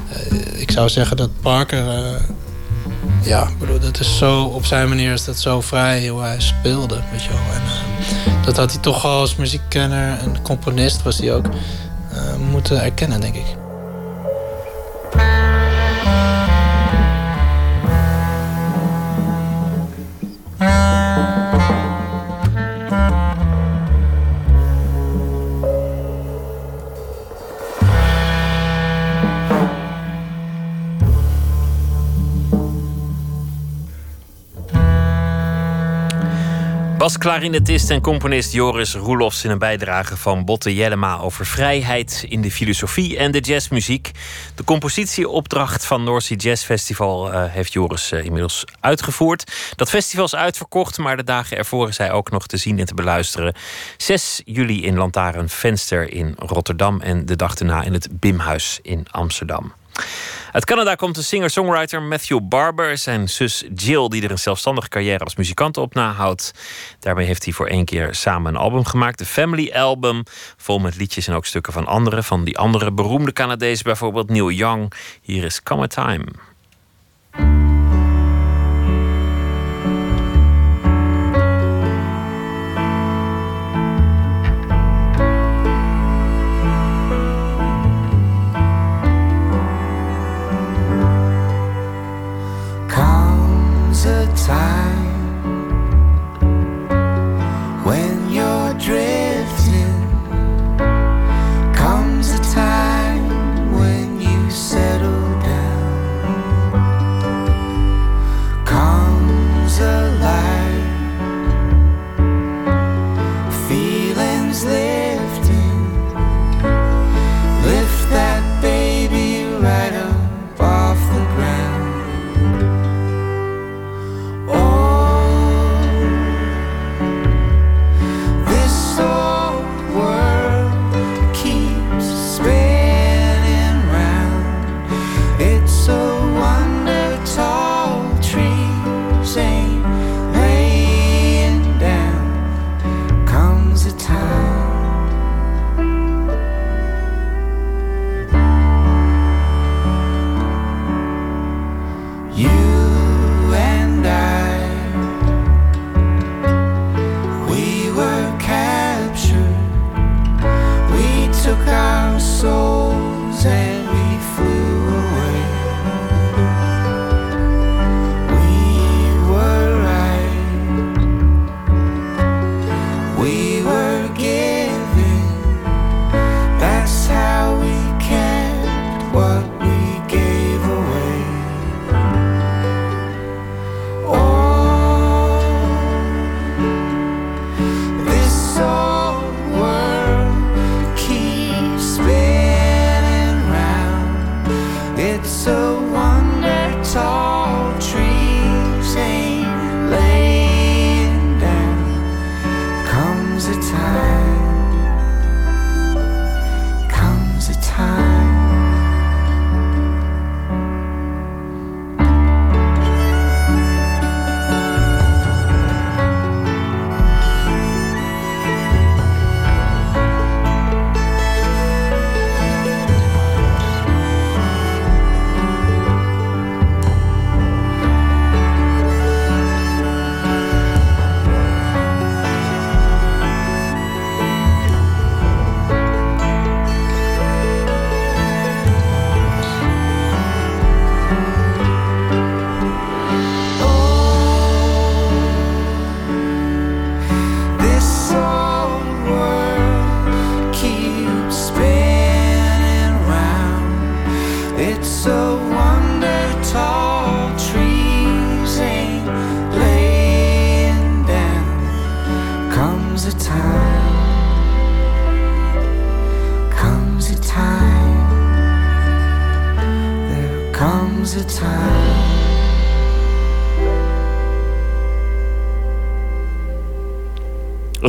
eh, ik zou zeggen dat Parker, eh, ja, bedoel, dat is zo, op zijn manier is dat zo vrij hoe hij speelde, weet je wel. En, eh, dat had hij toch al als muziekkenner en componist was hij ook eh, moeten erkennen, denk ik. Bas-klarinetist en componist Joris Roelofs in een bijdrage van Botte Jellema over vrijheid in de filosofie en de jazzmuziek. De compositieopdracht van North Sea Jazz Festival eh, heeft Joris eh, inmiddels uitgevoerd. Dat festival is uitverkocht, maar de dagen ervoor is hij ook nog te zien en te beluisteren. 6 juli in Lantaarn Venster in Rotterdam en de dag daarna in het Bimhuis in Amsterdam. Uit Canada komt de singer-songwriter Matthew Barber. Zijn zus Jill, die er een zelfstandige carrière als muzikant op nahoudt. Daarmee heeft hij voor één keer samen een album gemaakt. De Family Album. Vol met liedjes en ook stukken van anderen. Van die andere beroemde Canadezen, bijvoorbeeld Neil Young. Hier is Come a Time.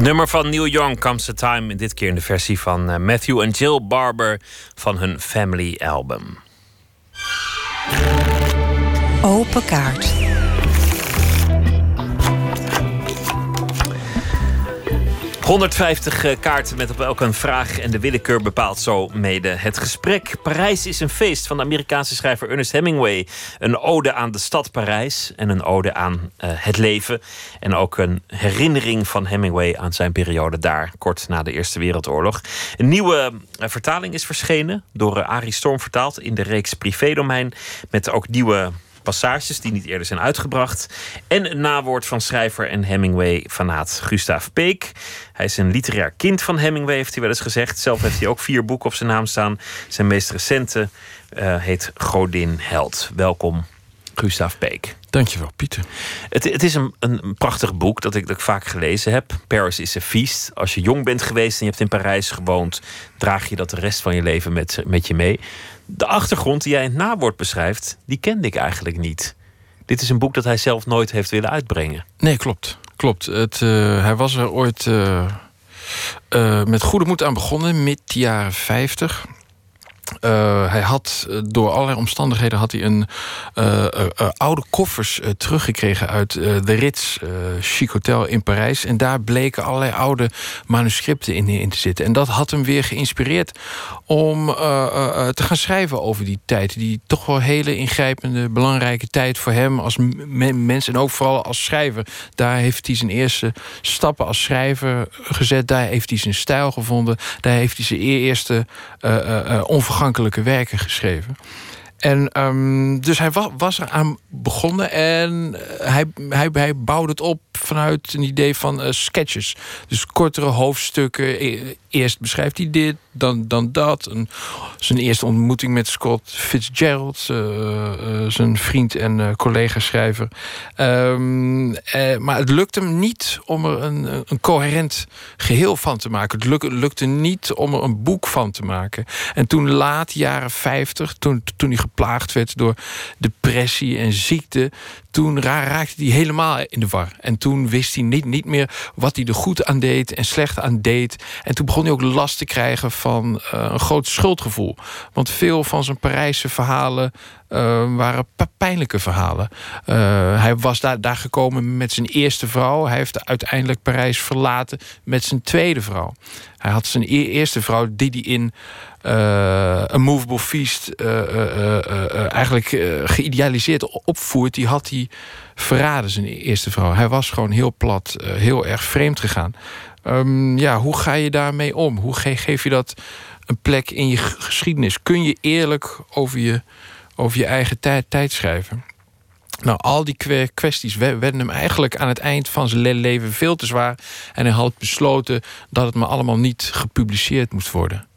Nummer van Neil Young, Comes a Time, dit keer in de versie van eh, Matthew en Jill Barber van hun Family Album. Open kaart. 150 eh, kaarten met op elk een vraag en de willekeur bepaalt zo mede het gesprek. Parijs is een feest van de Amerikaanse schrijver Ernest Hemingway. Een ode aan de stad Parijs en een ode aan uh, het leven. En ook een herinnering van Hemingway aan zijn periode daar, kort na de Eerste Wereldoorlog. Een nieuwe uh, vertaling is verschenen, door Arie Storm vertaald in de reeks Privédomein. Met ook nieuwe passages die niet eerder zijn uitgebracht. En een nawoord van schrijver en Hemingway-fanaat Gustav Peek. Hij is een literair kind van Hemingway, heeft hij wel eens gezegd. Zelf heeft hij ook vier boeken op zijn naam staan. Zijn meest recente uh, heet Godin Held. Welkom, Gustav Peek. Dankjewel, Pieter. Het, het is een, een, prachtig boek dat ik, dat ik vaak gelezen heb. Paris is a feast. Als je jong bent geweest en je hebt in Parijs gewoond, draag je dat de rest van je leven met, met je mee. De achtergrond die jij in het nawoord beschrijft, die kende ik eigenlijk niet. Dit is een boek dat hij zelf nooit heeft willen uitbrengen. Nee, klopt. Klopt. Het, uh, hij was er ooit uh, uh, met goede moed aan begonnen, mid jaren 50. Uh, hij had door allerlei omstandigheden had hij een uh, oude koffers teruggekregen uit de Ritz Chic Hotel in Parijs. En daar bleken allerlei oude manuscripten in, te zitten. En dat had hem weer geïnspireerd om te gaan schrijven over die tijd. Die toch wel hele ingrijpende, belangrijke tijd voor hem als mens en ook vooral als schrijver. Daar heeft hij zijn eerste stappen als schrijver gezet. Daar heeft hij zijn stijl gevonden. Daar heeft hij zijn eerste onvergankelijke onafhankelijke werken geschreven. En um, dus hij was, was eraan begonnen en hij, hij, hij bouwde het op vanuit een idee van uh, sketches. Dus kortere hoofdstukken. Eerst beschrijft hij dit, dan, dan dat. Zijn eerste ontmoeting met Scott Fitzgerald, uh, zijn vriend en collega-schrijver. Um, maar het lukte hem niet om er een, een coherent geheel van te maken. Het luk, lukte niet om er een boek van te maken. En toen laat, jaren 50, toen, toen hij geplaagd werd door depressie en ziekte, toen raakte hij helemaal in de war. En toen wist hij niet, niet meer wat hij er goed aan deed en slecht aan deed. En toen begon hij ook last te krijgen van uh, een groot schuldgevoel. Want veel van zijn Parijse verhalen uh, waren pijnlijke verhalen. Uh, hij was daar, daar gekomen met zijn eerste vrouw. Hij heeft uiteindelijk Parijs verlaten met zijn tweede vrouw. Hij had zijn e eerste vrouw, die hij in uh, A Movable Feast eigenlijk geïdealiseerd opvoert. Die had hij verraden, zijn eerste vrouw. Hij was gewoon heel plat, heel erg vreemd gegaan. Um, ja, hoe ga je daarmee om? Hoe ge geef je dat een plek in je geschiedenis? Kun je eerlijk over je over je eigen tijd, tijd schrijven. Nou, al die kwesties werden hem eigenlijk aan het eind van zijn leven veel te zwaar. En hij had besloten dat het maar allemaal niet gepubliceerd moest worden.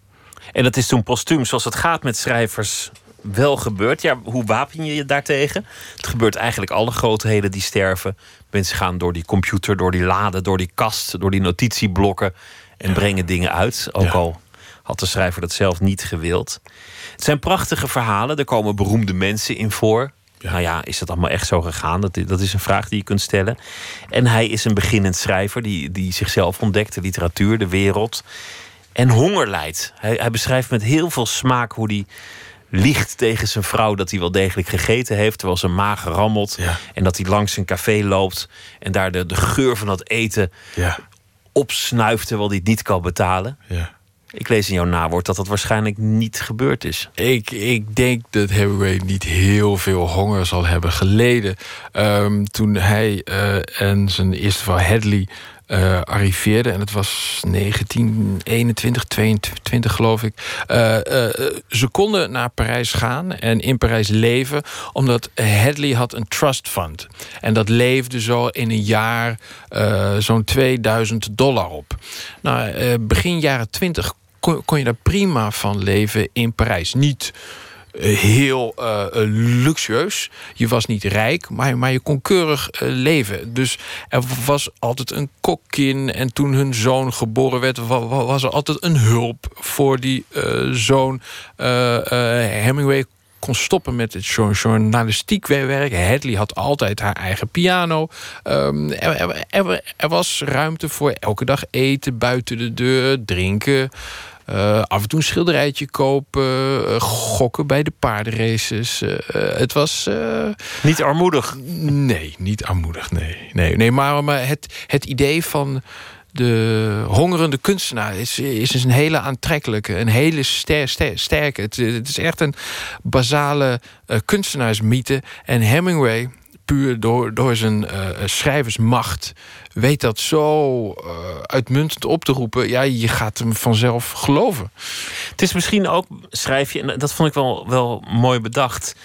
En dat is toen postuum, zoals het gaat met schrijvers, wel gebeurd. Ja, hoe wapen je je daartegen? Het gebeurt eigenlijk alle grootheden die sterven. Mensen gaan door die computer, door die laden, door die kast, door die notitieblokken en ja. brengen dingen uit. Ook ja. al had de schrijver dat zelf niet gewild. Het zijn prachtige verhalen. Er komen beroemde mensen in voor. Ja. Nou ja, is dat allemaal echt zo gegaan? Dat, dat is een vraag die je kunt stellen. En hij is een beginnend schrijver die, die zichzelf ontdekt, de literatuur, de wereld. En honger lijdt. Hij, hij beschrijft met heel veel smaak hoe hij liegt tegen zijn vrouw dat hij wel degelijk gegeten heeft, terwijl zijn maag rammelt. Ja. En dat hij langs een café loopt en daar de, de geur van dat eten ja. opsnuift terwijl hij het niet kan betalen. Ja. Ik lees in jouw nawoord dat dat waarschijnlijk niet gebeurd is. Ik, ik denk dat Hemingway niet heel veel honger zal hebben geleden. Um, toen hij uh, en zijn eerste vrouw Hadley uh, arriveerde. En het was 1921, 22 geloof ik. Uh, uh, ze konden naar Parijs gaan en in Parijs leven... omdat Hadley had een trust fund. En dat leefde zo in een jaar zo'n 2000 dollar op. Nou, begin jaren 20 kon, kon je daar prima van leven in Parijs. Niet heel uh, luxueus. Je was niet rijk, maar, maar je kon keurig uh, leven. Dus er was altijd een kokkin. En toen hun zoon geboren werd, was er altijd een hulp voor die zoon. Hemingway kon stoppen met het jour- journalistiek werk. Hadley had altijd haar eigen piano. Ehm, er- er was ruimte voor elke dag eten, buiten de deur, drinken. Eh, af en toe een schilderijtje kopen, eh, gokken bij de paardenraces. Eh, het was. Niet armoedig. Nee, niet armoedig. Nee, nee, nee maar, maar het, het idee van de hongerende kunstenaar is, is een hele aantrekkelijke, een hele ster, ster- sterke. Het, het is echt een basale kunstenaarsmythe. En Hemingway, puur door, door zijn eh, schrijversmacht, weet dat zo eh, uitmuntend op te roepen. Ja, je gaat hem vanzelf geloven. Het is misschien ook, schrijf je, en dat vond ik wel, wel mooi bedacht.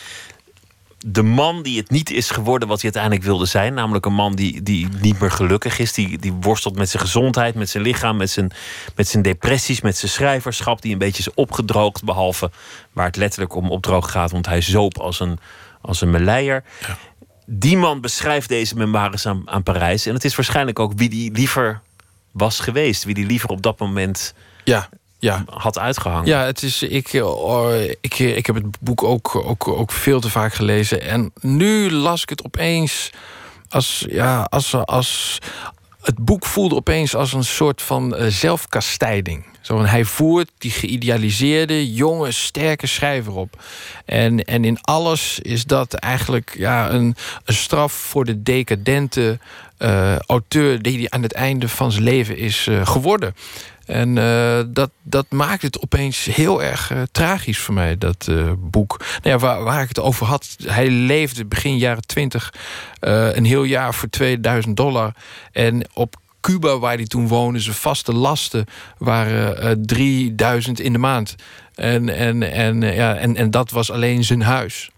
De man die het niet is geworden wat hij uiteindelijk wilde zijn. Namelijk een man die, die niet meer gelukkig is. Die, die worstelt met zijn gezondheid, met zijn lichaam, met zijn, met zijn depressies, met zijn schrijverschap. Die een beetje is opgedroogd. Behalve waar het letterlijk om opdroog gaat. Want hij zoop als een, als een meleier. Die man beschrijft deze memoires aan, aan Parijs. En het is waarschijnlijk ook wie die liever was geweest. Wie die liever op dat moment ja, ja. had uitgehangen. Ja, het is, ik, eh, oh, ik, ik heb het boek ook, ook, ook veel te vaak gelezen. En nu las ik het opeens als, ja, als, als. Het boek voelde opeens als een soort van eh, zelfkastijding. Zo, hij voert die geïdealiseerde, jonge, sterke schrijver op. En, en in alles is dat eigenlijk ja, een, straf voor de decadente eh, auteur die hij aan het einde van zijn leven is eh, geworden. En eh, dat, dat maakt het opeens heel erg tragisch voor mij, dat boek. Nou ja, waar, waar ik het over had, hij leefde begin jaren twintig een heel jaar voor 2000 dollar. En op Cuba, waar hij toen woonde, zijn vaste lasten waren eh 3000 in de maand. En, en, en, eh, ja, en, en dat was alleen zijn huis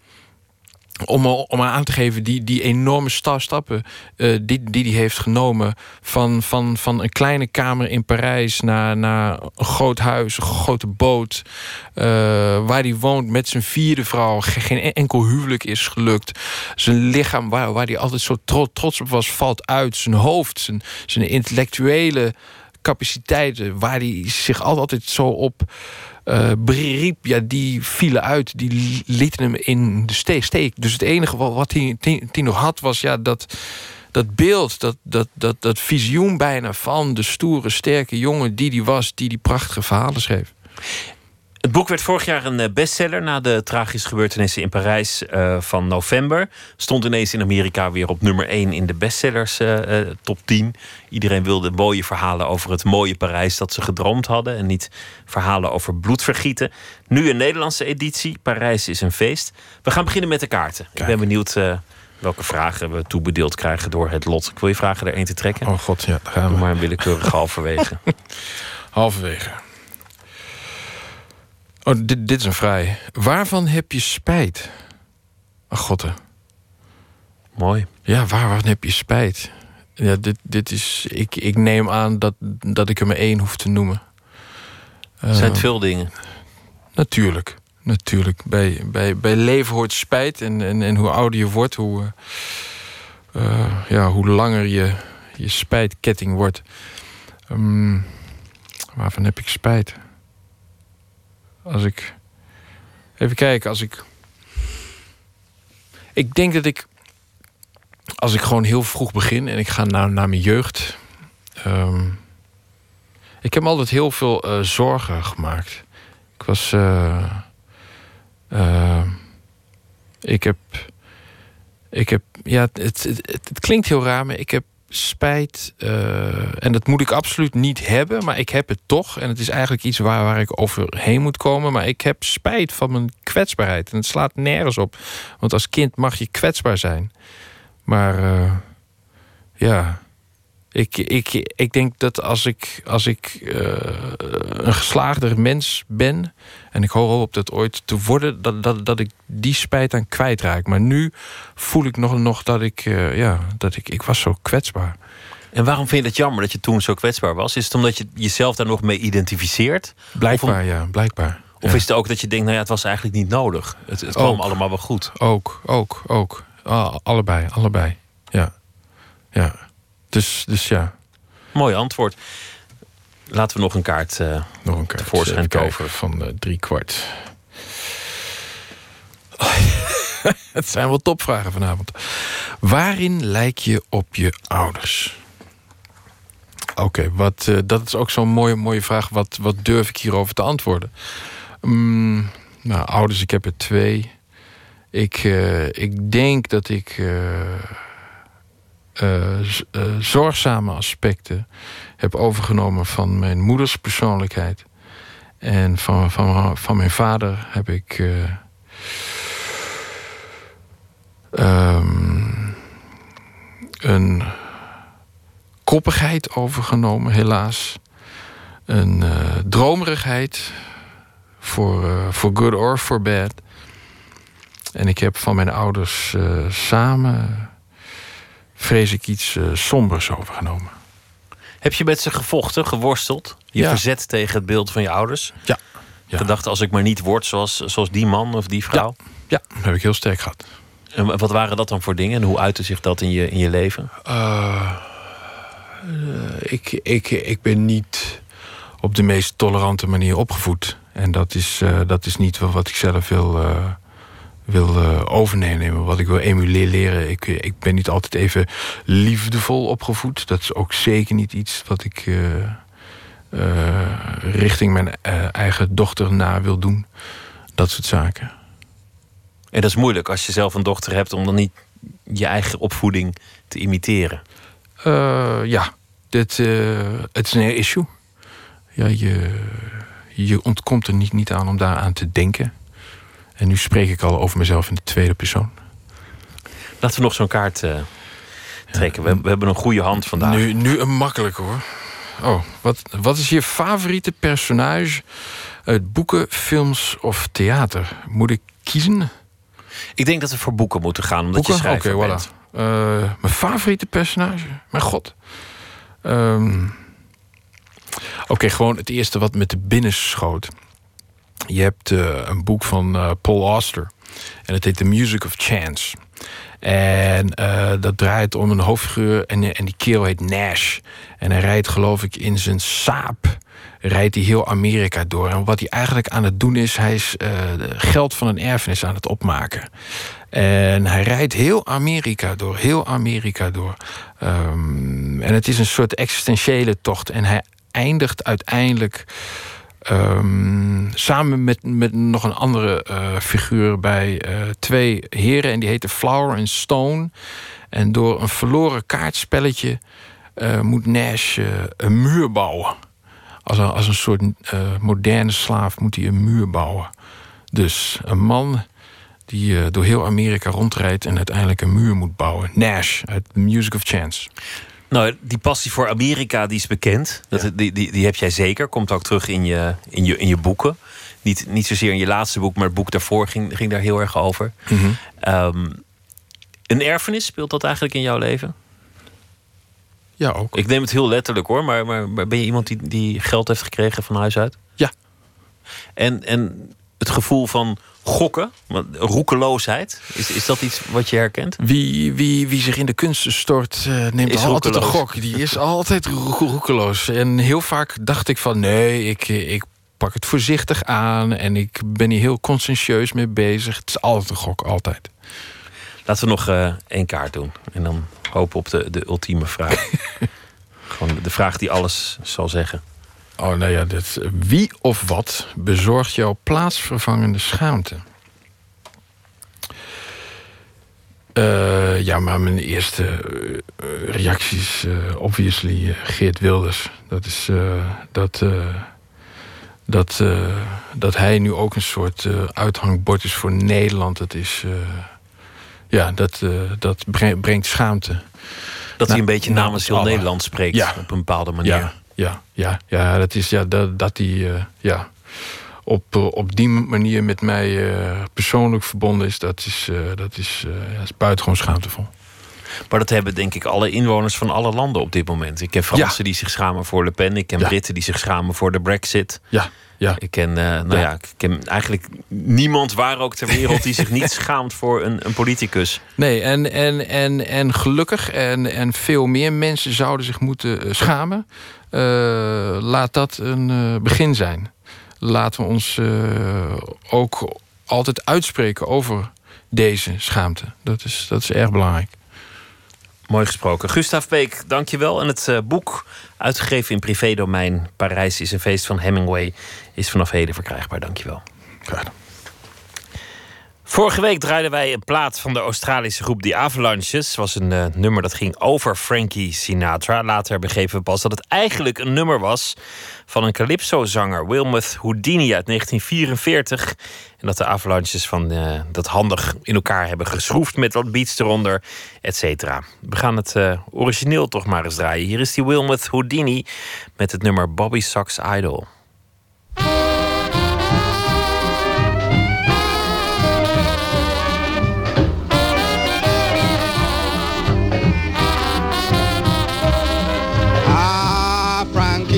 om, om aan te geven die, die enorme sta- stappen eh, die, die hij heeft genomen. Van, van, van een kleine kamer in Parijs naar, naar een groot huis, een grote boot. eh, waar hij woont met zijn vierde vrouw. Ge- Geen enkel huwelijk is gelukt. Zijn lichaam, waar, waar hij altijd zo tro- trots op was, valt uit. Zijn hoofd, zijn, zijn intellectuele capaciteiten, waar hij zich altijd zo op eh beriep, ja, die vielen uit. Die lieten hem in de ste- steek. Dus het enige wat, hij, nog had, was ja, dat, dat beeld, dat, dat, dat, dat visioen bijna van de stoere, sterke jongen die die was, die die prachtige verhalen schreef. Het boek werd vorig jaar een eh, bestseller na de tragische gebeurtenissen in Parijs eh, van november. Stond ineens in Amerika weer op nummer 1 in de bestsellers eh, top 10. Iedereen wilde mooie verhalen over het mooie Parijs dat ze gedroomd hadden. En niet verhalen over bloedvergieten. Nu een Nederlandse editie. Parijs is een feest. We gaan beginnen met de kaarten. Ik ben benieuwd welke vragen we toebedeeld krijgen door het lot. Ik wil je vragen er één te trekken. Oh god, ja, daar gaan we. Doe maar een willekeurige halverwege. Halverwege. Oh, dit, dit is een vrij. Waarvan heb je spijt? Ach god. hè. Mooi. Ja, waar, waarvan heb je spijt? Ja, dit, dit is. Ik, ik neem aan dat, dat ik er maar één hoef te noemen. Zijn het Eh, veel dingen? Natuurlijk. Natuurlijk. Bij, bij, bij leven hoort spijt. En, en, en hoe ouder je wordt, hoe, eh, eh, ja, hoe langer je, je spijtketting wordt. Ehm, waarvan heb ik spijt? Als ik. Even kijken, als ik. Ik denk dat ik. Als ik gewoon heel vroeg begin en ik ga naar, naar mijn jeugd. ehm, ik heb altijd heel veel eh, zorgen gemaakt. Ik was. eh, eh, ik heb. Ik heb. Ja, het, het, het, het klinkt heel raar, maar ik heb spijt. eh, en dat moet ik absoluut niet hebben, maar ik heb het toch. En het is eigenlijk iets waar, waar ik overheen moet komen. Maar ik heb spijt van mijn kwetsbaarheid. En het slaat nergens op. Want als kind mag je kwetsbaar zijn. Maar eh, ja. Ik, ik, ik denk dat als ik, als ik eh, een geslaagder mens ben... en ik hoop op dat ooit te worden... dat, dat, dat ik die spijt aan kwijtraak. Maar nu voel ik nog, nog dat ik... eh, ja, dat ik, ik was zo kwetsbaar. En waarom vind je het jammer dat je toen zo kwetsbaar was? Is het omdat je jezelf daar nog mee identificeert? Blijkbaar, ja, blijkbaar. of Ja. is het ook dat je denkt, nou ja, het was eigenlijk niet nodig. Het, het kwam Ook. allemaal wel goed. Ook, ook, ook. Ah, allebei, allebei. Ja. Ja. Dus, dus ja. Mooi antwoord. Laten we nog een kaart, eh Nog een kaart. tevoorschijn toveren. Van eh, drie kwart. Het zijn wel topvragen vanavond. Waarin lijk je op je ouders? Oké, wat uh, dat is ook zo'n mooie, mooie vraag. Wat, wat durf ik hierover te antwoorden? Mm, nou, ouders, ik heb er twee. Ik, uh, ik denk dat ik uh, zorgzame aspecten heb overgenomen van mijn moeders persoonlijkheid. En van, van, van mijn vader heb ik. Um, een koppigheid overgenomen, helaas. Een uh, dromerigheid, voor for good or for bad. En ik heb van mijn ouders samen, vrees ik, iets sombers overgenomen. Heb je met ze gevochten, geworsteld? Je Ja. verzet tegen het beeld van je ouders? Ja. Gedacht, als ik maar niet word zoals, zoals die man of die vrouw? Ja, dat heb ik heel sterk gehad. En wat waren dat dan voor dingen? En hoe uitte zich dat in je, in je leven? Uh, ik, ik, ik ben niet op de meest tolerante manier opgevoed. En dat is, uh, dat is niet wat ik zelf wil, uh, wil uh, overnemen. Wat ik wil emuleren. Ik, ik ben niet altijd even liefdevol opgevoed. Dat is ook zeker niet iets wat ik richting mijn eigen dochter na wil doen. Dat soort zaken. En dat is moeilijk als je zelf een dochter hebt om dan niet je eigen opvoeding te imiteren. Ja, dit, het is een issue. Ja, je, je ontkomt er niet, niet aan om daaraan te denken. En nu spreek ik al over mezelf in de tweede persoon. Laten we nog zo'n kaart uh, trekken. We, we, hebben een goede hand vandaag. Nu, nu een makkelijk hoor. Oh, wat, wat is je favoriete personage uit boeken, films of theater? Moet ik kiezen? Ik denk dat we voor boeken moeten gaan, omdat boeken? je schrijver okay, bent. Voilà. Uh, mijn favoriete personage? Mijn god. Um, Oké, okay, gewoon het eerste wat me te binnen schoot. Je hebt uh, een boek van uh, Paul Auster. En het heet The Music of Chance. En uh, dat draait om een hoofdfiguur. En, en die kerel heet Nash. En hij rijdt, geloof ik, in zijn saap. Rijdt hij heel Amerika door. En wat hij eigenlijk aan het doen is. Hij is geld van een erfenis aan het opmaken. En hij rijdt heel Amerika door, heel Amerika door. Um, en het is een soort existentiële tocht. En hij eindigt uiteindelijk um, samen met, met nog een andere uh, figuur bij uh, twee heren. En die heten Flower en Stone. En door een verloren kaartspelletje uh, moet Nash een muur bouwen. Als een, als een soort moderne slaaf moet hij een muur bouwen. Dus een man die door heel Amerika rondrijdt en uiteindelijk een muur moet bouwen. Nash uit The Music of Chance. Nou, die passie voor Amerika die is bekend. Dat, ja. die, die, die heb jij zeker. Komt ook terug in je, in je, in je boeken. Niet, niet zozeer in je laatste boek, maar het boek daarvoor ging, ging daar heel erg over. Mm -hmm. um, een erfenis, speelt dat eigenlijk in jouw leven? Ja, ook. Ik neem het heel letterlijk hoor, maar, maar, maar ben je iemand die, die geld heeft gekregen van huis uit? Ja. En, en het gevoel van gokken, roekeloosheid, is, is dat iets wat je herkent? Wie, wie, wie zich in de kunsten stort, uh, neemt is altijd een gok. Die is altijd roekeloos. En heel vaak dacht ik van nee, ik, ik pak het voorzichtig aan en ik ben hier heel conscientieus mee bezig. Het is altijd een gok, altijd. Laten we nog uh, één kaart doen en dan hopen op de, de ultieme vraag. Gewoon de vraag die alles zal zeggen. Oh, nou ja, dit, wie of wat bezorgt jouw plaatsvervangende schaamte? Uh, ja, maar mijn eerste uh, reactie is uh, obviously Geert Wilders. Dat is dat, dat, dat hij nu ook een soort uithangbord is voor Nederland. Dat is, ja, dat, dat brengt schaamte. Dat nou, hij een beetje namens heel. Nederland spreekt ja. op een bepaalde manier. Ja, ja, ja, ja dat is ja, dat, dat hij uh, ja, op, uh, op die manier met mij uh, persoonlijk verbonden is, dat is, dat is, ja, is buitengewoon schaamtevol. Maar dat hebben denk ik alle inwoners van alle landen op dit moment. Ik ken Fransen ja. die zich schamen voor Le Pen. Ik ken ja. Britten die zich schamen voor de Brexit. Ja, ja. Ik ken, nou ja. ik ken eigenlijk niemand waar ook ter wereld die zich niet schaamt voor een, een politicus. Nee, en, en, en, en gelukkig en, en veel meer mensen zouden zich moeten schamen. Uh, laat dat een uh, begin zijn. Laten we ons uh, ook altijd uitspreken over deze schaamte. Dat is, dat is erg belangrijk. Mooi gesproken. Gustav Beek, dankjewel. En het uh, boek, uitgegeven in privédomein... Parijs is een feest van Hemingway... is vanaf heden verkrijgbaar. Dankjewel. Graag Vorige week draaiden wij een plaat van de Australische groep The Avalanches. was een uh, nummer dat ging over Frankie Sinatra. Later begrepen we pas dat het eigenlijk een nummer was van een calypso-zanger, Wilmoth Houdini uit 1944. En dat de Avalanches van, uh, dat handig in elkaar hebben geschroefd met wat beats eronder, et cetera. We gaan het uh, origineel toch maar eens draaien. Hier is die Wilmoth Houdini met het nummer Bobby Sox Idol.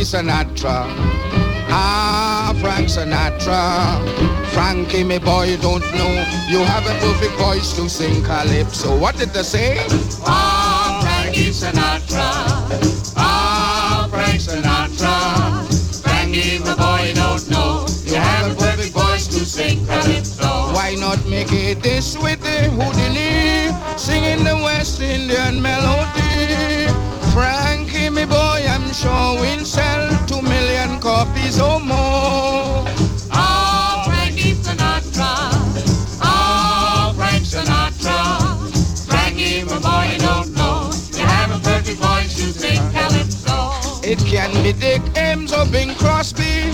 Sinatra. Ah, Frank Sinatra. Frankie, my boy, you don't know. You have a perfect voice to sing calypso. What did they say? Ah, Frankie Sinatra. Ah, Frank Sinatra. Frankie, my boy, you don't know. You have a perfect voice to sing calypso. Why not make it this with the Houdini? Singing the West Indian melody. Frankie, me boy, I'm sure we'll sell two million copies or more. Oh, Frankie Sinatra. Oh, Frank Sinatra. Frankie, my boy, you don't know. You have a perfect voice to sing calypso. It can be Dick Ames or Bing Crosby.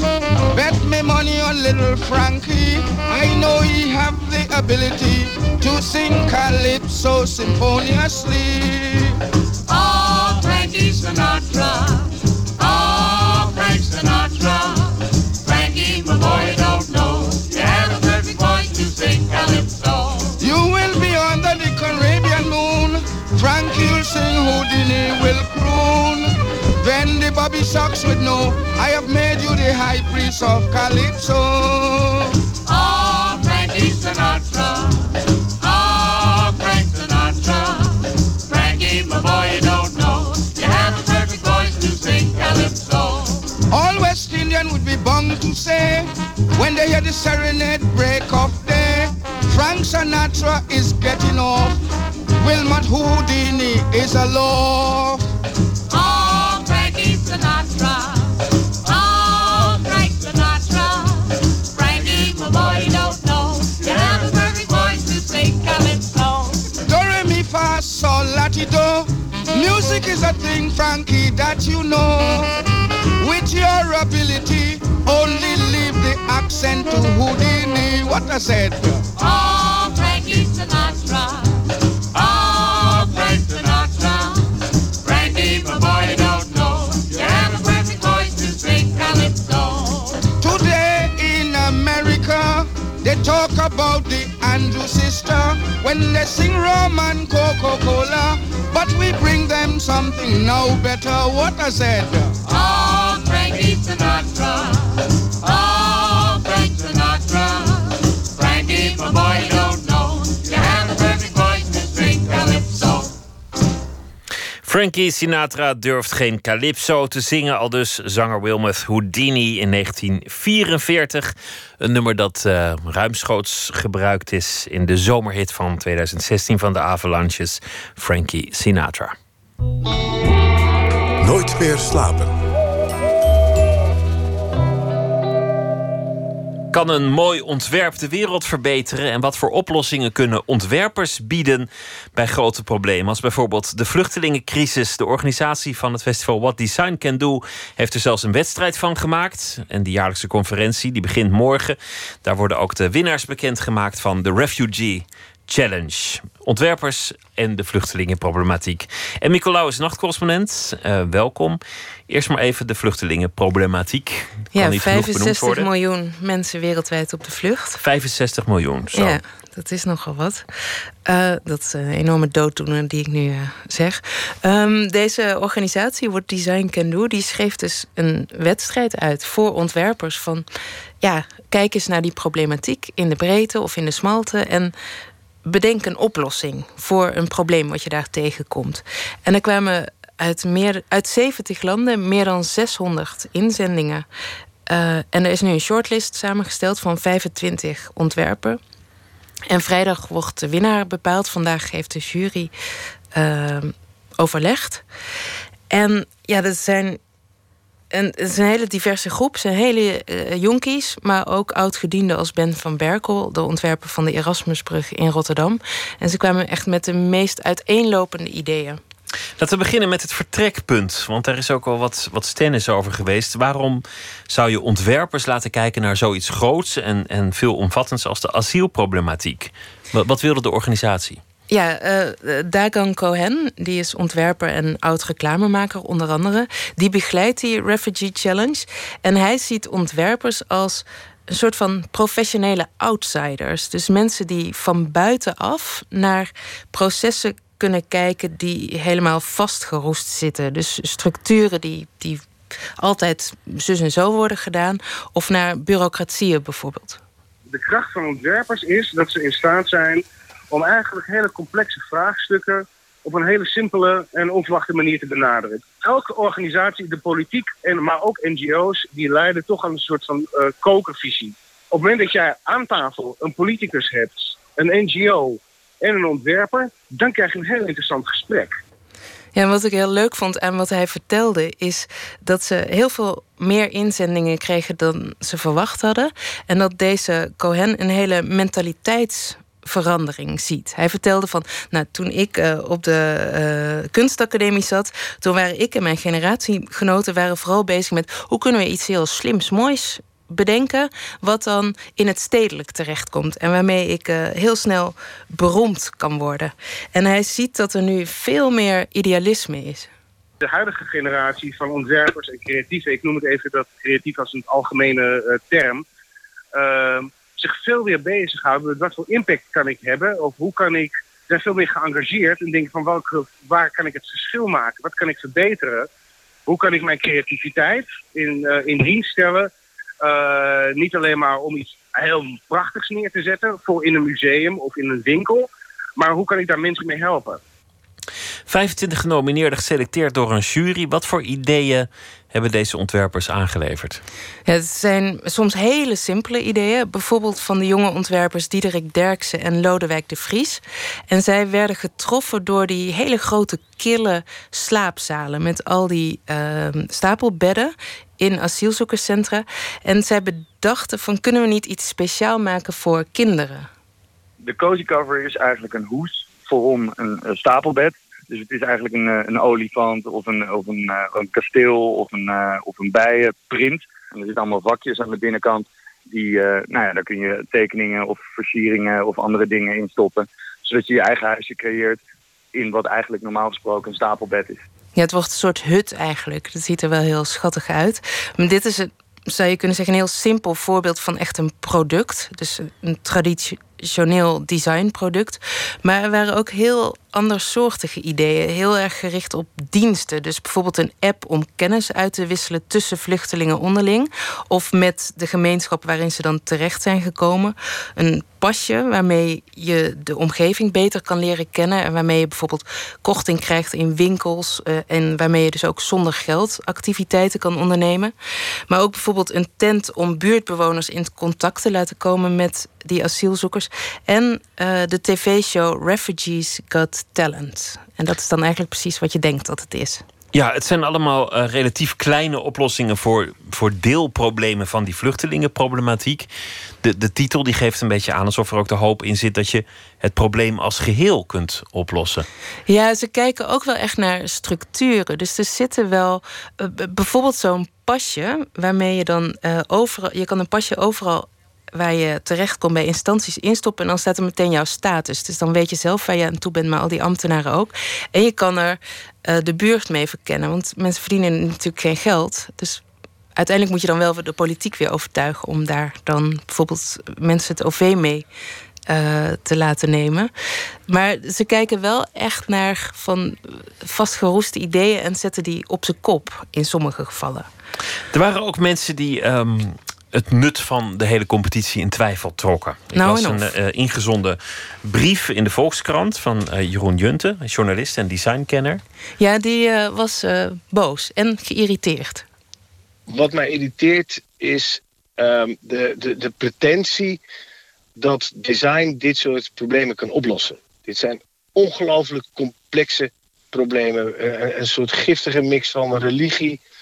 Bet me money on little Frankie. I know he have the ability to sing calypso symphoniously. Sinatra. Oh, Frank Sinatra. Frankie, my boy, you don't know. You have a perfect voice to sing calypso. You will be under the Caribbean moon. Frankie will sing, Houdini will croon. Then the Bobby Sox would know I have made you the high priest of Calypso. Oh, Frankie Sinatra. They hear the serenade break of day. Frank Sinatra is getting off. Wilmot Houdini is a law. Oh, Frankie Sinatra. Oh, Frank Sinatra. Frankie, my boy, you don't know. You have a perfect voice to sing calypso. Do re mi fa sol la ti do. Music is a thing, Frankie, that you know. Your ability, only leave the accent to Houdini. What I said. Oh, Frankie Sinatra. Oh, Frank Sinatra. Frankie, my boy, you don't know. You have a perfect voice to sing calypso. Today in America, they talk about the Andrew sister when they sing rum and Coca-Cola. But we bring them something now better. What I said. Oh, Frankie Sinatra. Sinatra. Frankie, my boy, you have voice calypso. Frankie Sinatra durft geen calypso te zingen, al dus zanger Wilmoth Houdini in 1944. Een nummer dat uh, ruimschoots gebruikt is in de zomerhit van 2016 van de Avalanches, Frankie Sinatra. Nooit meer slapen. Kan een mooi ontwerp de wereld verbeteren? En wat voor oplossingen kunnen ontwerpers bieden bij grote problemen? Als bijvoorbeeld de vluchtelingencrisis. De organisatie van het festival What Design Can Do heeft er zelfs een wedstrijd van gemaakt. En die jaarlijkse conferentie die begint morgen. Daar worden ook de winnaars bekendgemaakt van de Refugee Challenge. Ontwerpers en de vluchtelingenproblematiek. En Nicolaou is nachtcorrespondent. Uh, welkom. Eerst maar even de vluchtelingenproblematiek. Kan ja, niet 65 miljoen mensen wereldwijd op de vlucht. 65 miljoen, zo. Ja, dat is nogal wat. Uh, dat is een enorme dooddoener die ik nu uh, zeg. Um, deze organisatie, What Design Can Do... die schreef dus een wedstrijd uit voor ontwerpers van... ja, kijk eens naar die problematiek in de breedte of in de smalte... en bedenk een oplossing voor een probleem wat je daar tegenkomt. En er kwamen uit, meer, uit 70 landen meer dan 600 inzendingen. Eh, en er is nu een shortlist samengesteld van 25 ontwerpen. En vrijdag wordt de winnaar bepaald. Vandaag heeft de jury uh, overlegd. En ja, dat zijn en het is een hele diverse groep. Het zijn hele uh, jonkies, maar ook oud-gedienden als Ben van Berkel, de ontwerper van de Erasmusbrug in Rotterdam. En ze kwamen echt met de meest uiteenlopende ideeën. Laten we beginnen met het vertrekpunt. Want daar is ook al wat, wat stennis over geweest. Waarom zou je ontwerpers laten kijken naar zoiets groots en, en veelomvattends als de asielproblematiek? Wat, wilde de organisatie? Ja, uh, Dagan Cohen, die is ontwerper en oud reclamemaker onder andere. Die begeleidt die Refugee Challenge. En hij ziet ontwerpers als een soort van professionele outsiders. Dus mensen die van buitenaf naar processen kunnen kijken die helemaal vastgeroest zitten. Dus structuren die, die altijd zus en zo worden gedaan. Of naar bureaucratieën bijvoorbeeld. De kracht van ontwerpers is dat ze in staat zijn om eigenlijk hele complexe vraagstukken op een hele simpele en onverwachte manier te benaderen. Elke organisatie, de politiek, en, maar ook NGO's, die leiden toch aan een soort van uh, kokervisie. Op het moment dat jij aan tafel een politicus hebt, een NGO en een ontwerper, dan krijg je een heel interessant gesprek. Ja, wat ik heel leuk vond aan wat hij vertelde, is dat ze heel veel meer inzendingen kregen dan ze verwacht hadden. En dat deze Cohen een hele mentaliteits verandering ziet. Hij vertelde van, nou, toen ik uh, op de uh, kunstacademie zat, toen waren ik en mijn generatiegenoten waren vooral bezig met hoe kunnen we iets heel slims, moois bedenken, wat dan in het stedelijk terechtkomt en waarmee ik uh, heel snel beroemd kan worden. En hij ziet dat er nu veel meer idealisme is. De huidige generatie van ontwerpers en creatieven, ik noem het even dat creatief als een algemene term, ehm, zich veel meer bezighouden met wat voor impact kan ik hebben of hoe kan ik zijn veel meer geëngageerd en denken van welke, waar kan ik het verschil maken, wat kan ik verbeteren, hoe kan ik mijn creativiteit in, uh, in dienst stellen, uh, niet alleen maar om iets heel prachtigs neer te zetten voor in een museum of in een winkel, maar hoe kan ik daar mensen mee helpen. 25 genomineerden geselecteerd door een jury. Wat voor ideeën hebben deze ontwerpers aangeleverd? Ja, het zijn soms hele simpele ideeën. Bijvoorbeeld van de jonge ontwerpers Diederik Derksen en Lodewijk de Vries. En zij werden getroffen door die hele grote kille slaapzalen... met al die uh, stapelbedden in asielzoekerscentra. En zij bedachten van kunnen we niet iets speciaal maken voor kinderen? De cozy cover is eigenlijk een hoes voorom een, stapelbed. Dus het is eigenlijk een, eh, een olifant of een, of een, eh, een kasteel of een, uh, of een bijenprint. En er zitten allemaal vakjes aan de binnenkant. Die, nou ja, daar kun je tekeningen of versieringen of andere dingen in stoppen. Zodat je je eigen huisje creëert in wat eigenlijk normaal gesproken een stapelbed is. Ja, het wordt een soort hut eigenlijk. Dat ziet er wel heel schattig uit. Maar dit is, een, zou je kunnen zeggen, een heel simpel voorbeeld van echt een product. Dus een traditioneel designproduct. Maar er waren ook heel andersoortige ideeën. Heel erg gericht op diensten. Dus bijvoorbeeld een app om kennis uit te wisselen tussen vluchtelingen onderling. Of met de gemeenschap waarin ze dan terecht zijn gekomen. Een pasje waarmee je de omgeving beter kan leren kennen. En waarmee je bijvoorbeeld korting krijgt in winkels. Uh, en waarmee je dus ook zonder geld activiteiten kan ondernemen. Maar ook bijvoorbeeld een tent om buurtbewoners in contact te laten komen met die asielzoekers. En uh, de tv-show Refugees Got Talent. En dat is dan eigenlijk precies wat je denkt dat het is. Ja, het zijn allemaal uh, relatief kleine oplossingen voor, voor deelproblemen van die vluchtelingenproblematiek. De, de titel die geeft een beetje aan alsof er ook de hoop in zit dat je het probleem als geheel kunt oplossen. Ja, ze kijken ook wel echt naar structuren. Dus er zitten wel uh, bijvoorbeeld zo'n pasje waarmee je dan uh, overal. Je kan een pasje overal waar je terechtkomt bij instanties instoppen. En dan staat er meteen jouw status. Dus dan weet je zelf waar je aan toe bent, maar al die ambtenaren ook. En je kan er uh, de buurt mee verkennen. Want mensen verdienen natuurlijk geen geld. Dus uiteindelijk moet je dan wel de politiek weer overtuigen om daar dan bijvoorbeeld mensen het OV mee uh, te laten nemen. Maar ze kijken wel echt naar van vastgeroeste ideeën en zetten die op zijn kop in sommige gevallen. Er waren ook mensen die um, het nut van de hele competitie in twijfel trokken. Er nou, was een uh, ingezonden brief in de Volkskrant van uh, Jeroen Junte, journalist en designkenner. Ja, die uh, was boos en geïrriteerd. wat mij irriteert is ehm, de, de, de pretentie dat design dit soort problemen kan oplossen. Dit zijn ongelooflijk complexe problemen. Eh, Een, soort giftige mix van religie, eh,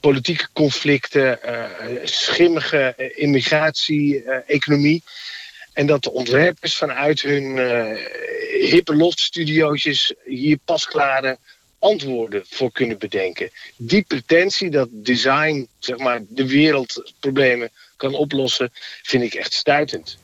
politieke conflicten, eh, schimmige eh, immigratie, eh, economie. En dat de ontwerpers vanuit hun eh, hippe loftstudiootjes hier pasklare antwoorden voor kunnen bedenken. Die pretentie dat design zeg maar, de wereldproblemen kan oplossen, vind ik echt stuitend.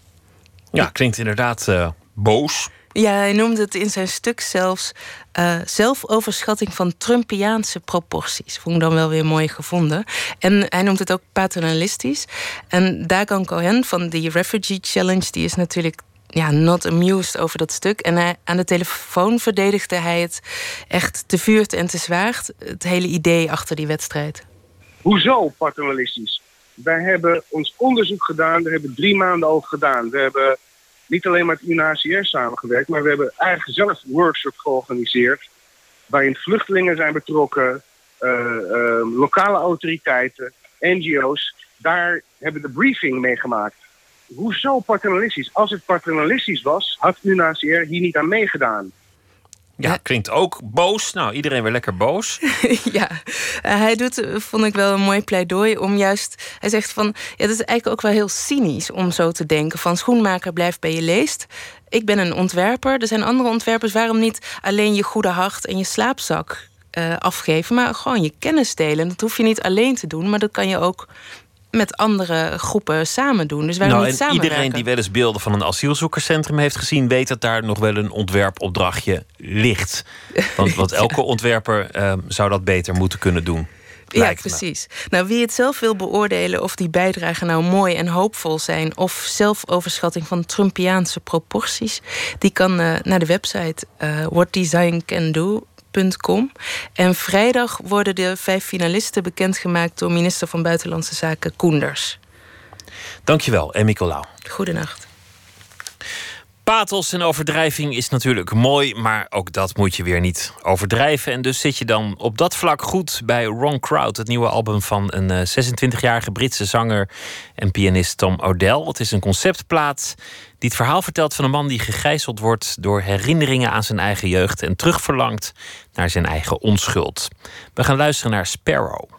Ja, klinkt inderdaad eh, boos. Ja, hij noemde het in zijn stuk zelfs eh, zelfoverschatting van Trumpiaanse proporties. Vond ik dan wel weer mooi gevonden. En hij noemt het ook paternalistisch. En Dagan Cohen van de Refugee Challenge, die is natuurlijk ja, not amused over dat stuk. En hij, aan de telefoon verdedigde hij het echt te vuurt en te zwaard. Het hele idee achter die wedstrijd. Hoezo paternalistisch? Wij hebben ons onderzoek gedaan, daar hebben we drie maanden over gedaan. We hebben niet alleen met UNHCR samengewerkt, maar we hebben eigenlijk zelf workshops georganiseerd. Waarin vluchtelingen zijn betrokken, eh, eh, lokale autoriteiten, NGO's. Daar hebben de briefing meegemaakt. Hoezo paternalistisch? Als het paternalistisch was, had UNHCR hier niet aan meegedaan. Ja, klinkt ook boos. Nou, iedereen weer lekker boos. ja, eh, hij doet, eh, vond ik wel een mooi pleidooi om juist. Hij zegt van. Ja, dat is eigenlijk ook wel heel cynisch om zo te denken: van schoenmaker blijft bij je leest. Ik ben een ontwerper. Er zijn andere ontwerpers. Waarom niet alleen je goede hart en je slaapzak eh, afgeven, maar gewoon je kennis delen? Dat hoef je niet alleen te doen, maar dat kan je ook met andere groepen samen doen. Dus waarom Nou, niet en samenwerken? iedereen die wel eens beelden van een asielzoekerscentrum heeft gezien, weet dat daar nog wel een ontwerpopdrachtje ligt. Want, want elke ontwerper eh, zou dat beter moeten kunnen doen. Ja, precies. Nou, wie het zelf wil beoordelen of die bijdragen nou mooi en hoopvol zijn, of zelfoverschatting van Trumpiaanse proporties, die kan eh, naar de website eh En vrijdag worden de vijf finalisten bekendgemaakt door minister van Buitenlandse Zaken Koenders. Dankjewel, en Nicolaou. Goedenacht. Pathos en overdrijving is natuurlijk mooi, maar ook dat moet je weer niet overdrijven. En dus zit je dan op dat vlak goed bij Wrong Crowd, het nieuwe album van een eh, 26-jarige Britse zanger en pianist Tom O'Dell. Het is een conceptplaat die het verhaal vertelt van een man die gegijzeld wordt door herinneringen aan zijn eigen jeugd en terugverlangt naar zijn eigen onschuld. We gaan luisteren naar Sparrow.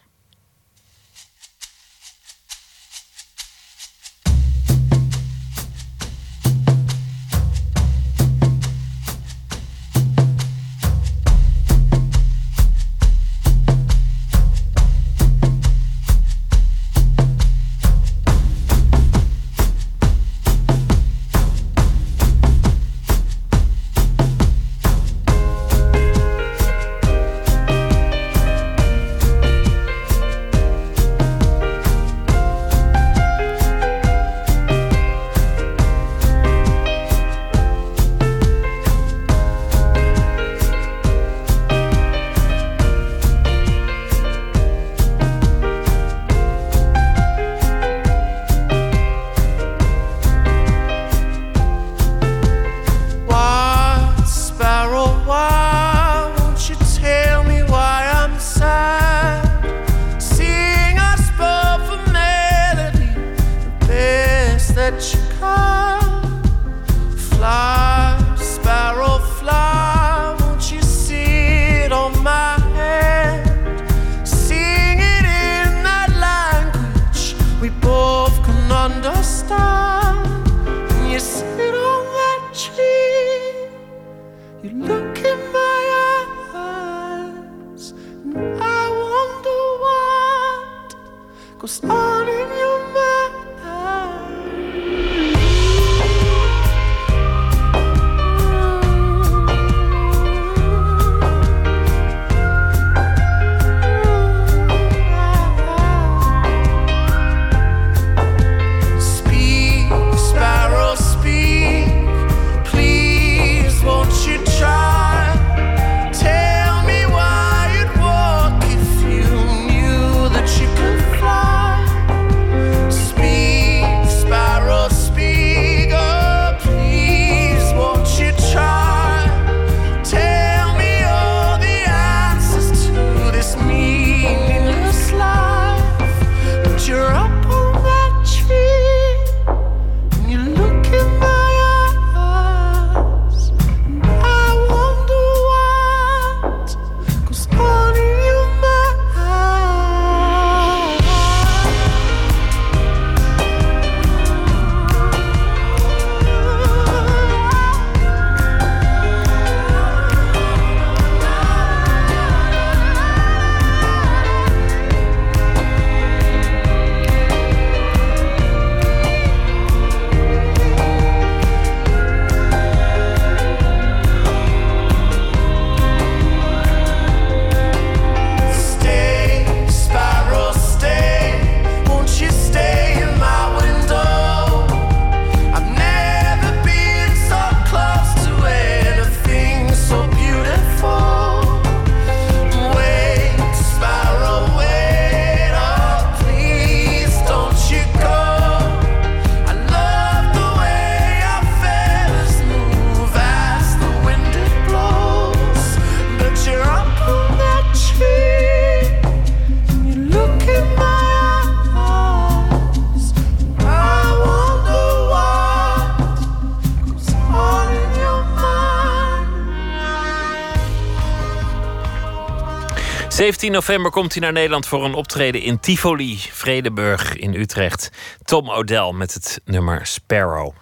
17 november komt hij naar Nederland voor een optreden in Tivoli, Vredeburg in Utrecht. Tom O'Dell met het nummer Sparrow.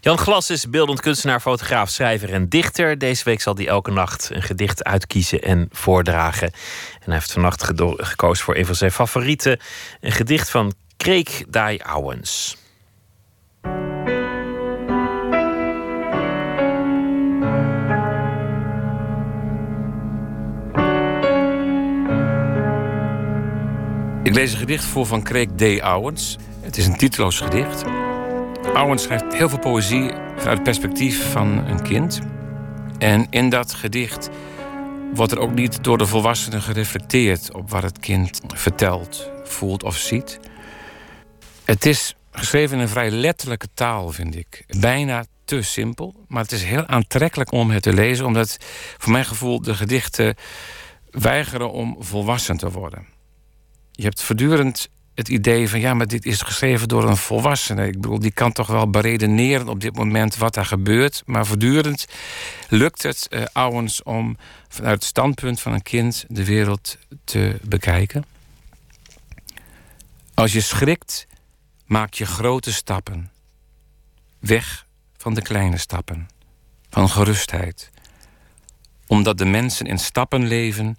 Jan Glas is beeldend kunstenaar, fotograaf, schrijver en dichter. Deze week zal hij elke nacht een gedicht uitkiezen en voordragen. En hij heeft vannacht gekozen voor een van zijn favorieten: een gedicht van Kreek Dai Owens. Lees een gedicht voor van Kreek D. Owens. Het is een titeloos gedicht. Owens schrijft heel veel poëzie vanuit het perspectief van een kind. En in dat gedicht wordt er ook niet door de volwassenen gereflecteerd op wat het kind vertelt, voelt of ziet. Het is geschreven in een vrij letterlijke taal, vind ik. Bijna te simpel, maar het is heel aantrekkelijk om het te lezen, omdat voor mijn gevoel de gedichten weigeren om volwassen te worden. Je hebt voortdurend het idee van ja, maar dit is geschreven door een volwassene. Ik bedoel, die kan toch wel beredeneren op dit moment wat daar gebeurt. Maar voortdurend lukt het uh, Owens om vanuit het standpunt van een kind de wereld te bekijken. Als je schrikt, maak je grote stappen. Weg van de kleine stappen, van gerustheid. Omdat de mensen in stappen leven,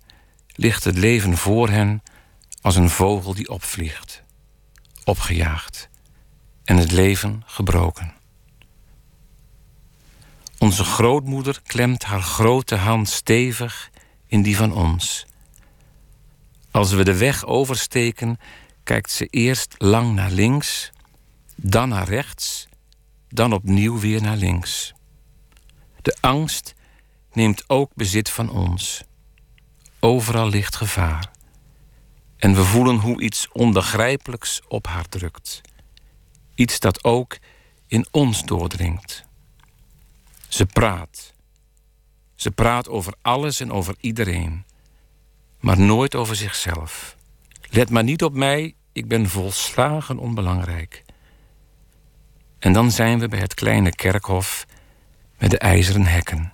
ligt het leven voor hen als een vogel die opvliegt, opgejaagd en het leven gebroken. Onze grootmoeder klemt haar grote hand stevig in die van ons. Als we de weg oversteken, kijkt ze eerst lang naar links, dan naar rechts, dan opnieuw weer naar links. De angst neemt ook bezit van ons. Overal ligt gevaar. En we voelen hoe iets onbegrijpelijks op haar drukt. Iets dat ook in ons doordringt. Ze praat. Ze praat over alles en over iedereen. Maar nooit over zichzelf. Let maar niet op mij, ik ben volslagen onbelangrijk. En dan zijn we bij het kleine kerkhof met de ijzeren hekken.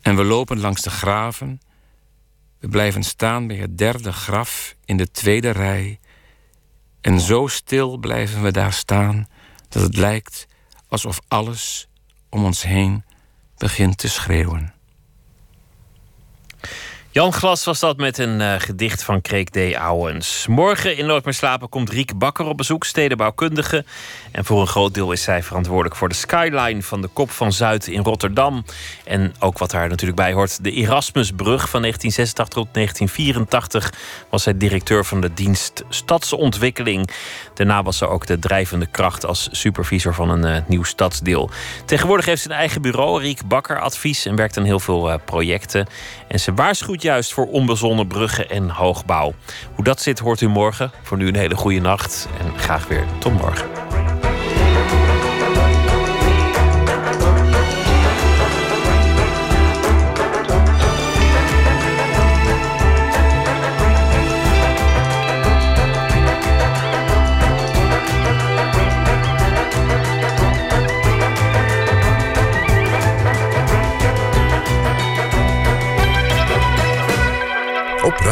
En we lopen langs de graven we blijven staan bij het derde graf in de tweede rij. En zo stil blijven we daar staan dat het lijkt alsof alles om ons heen begint te schreeuwen. Jan Glas was dat met een uh, gedicht van Kreek D. Owens. Morgen in Nooit slapen komt Riek Bakker op bezoek, stedenbouwkundige. En voor een groot deel is zij verantwoordelijk voor de skyline van de Kop van Zuid in Rotterdam. En ook wat daar natuurlijk bij hoort, de Erasmusbrug van 1986 tot 1984 was zij directeur van de dienst Stadsontwikkeling. Daarna was ze ook de drijvende kracht als supervisor van een uh, nieuw stadsdeel. Tegenwoordig heeft ze een eigen bureau, Riek Bakker Advies, en werkt aan heel veel uh, projecten. En ze waarschuwt juist voor onbezonnen bruggen en hoogbouw. Hoe dat zit hoort u morgen. Voor nu een hele goede nacht en graag weer tot morgen.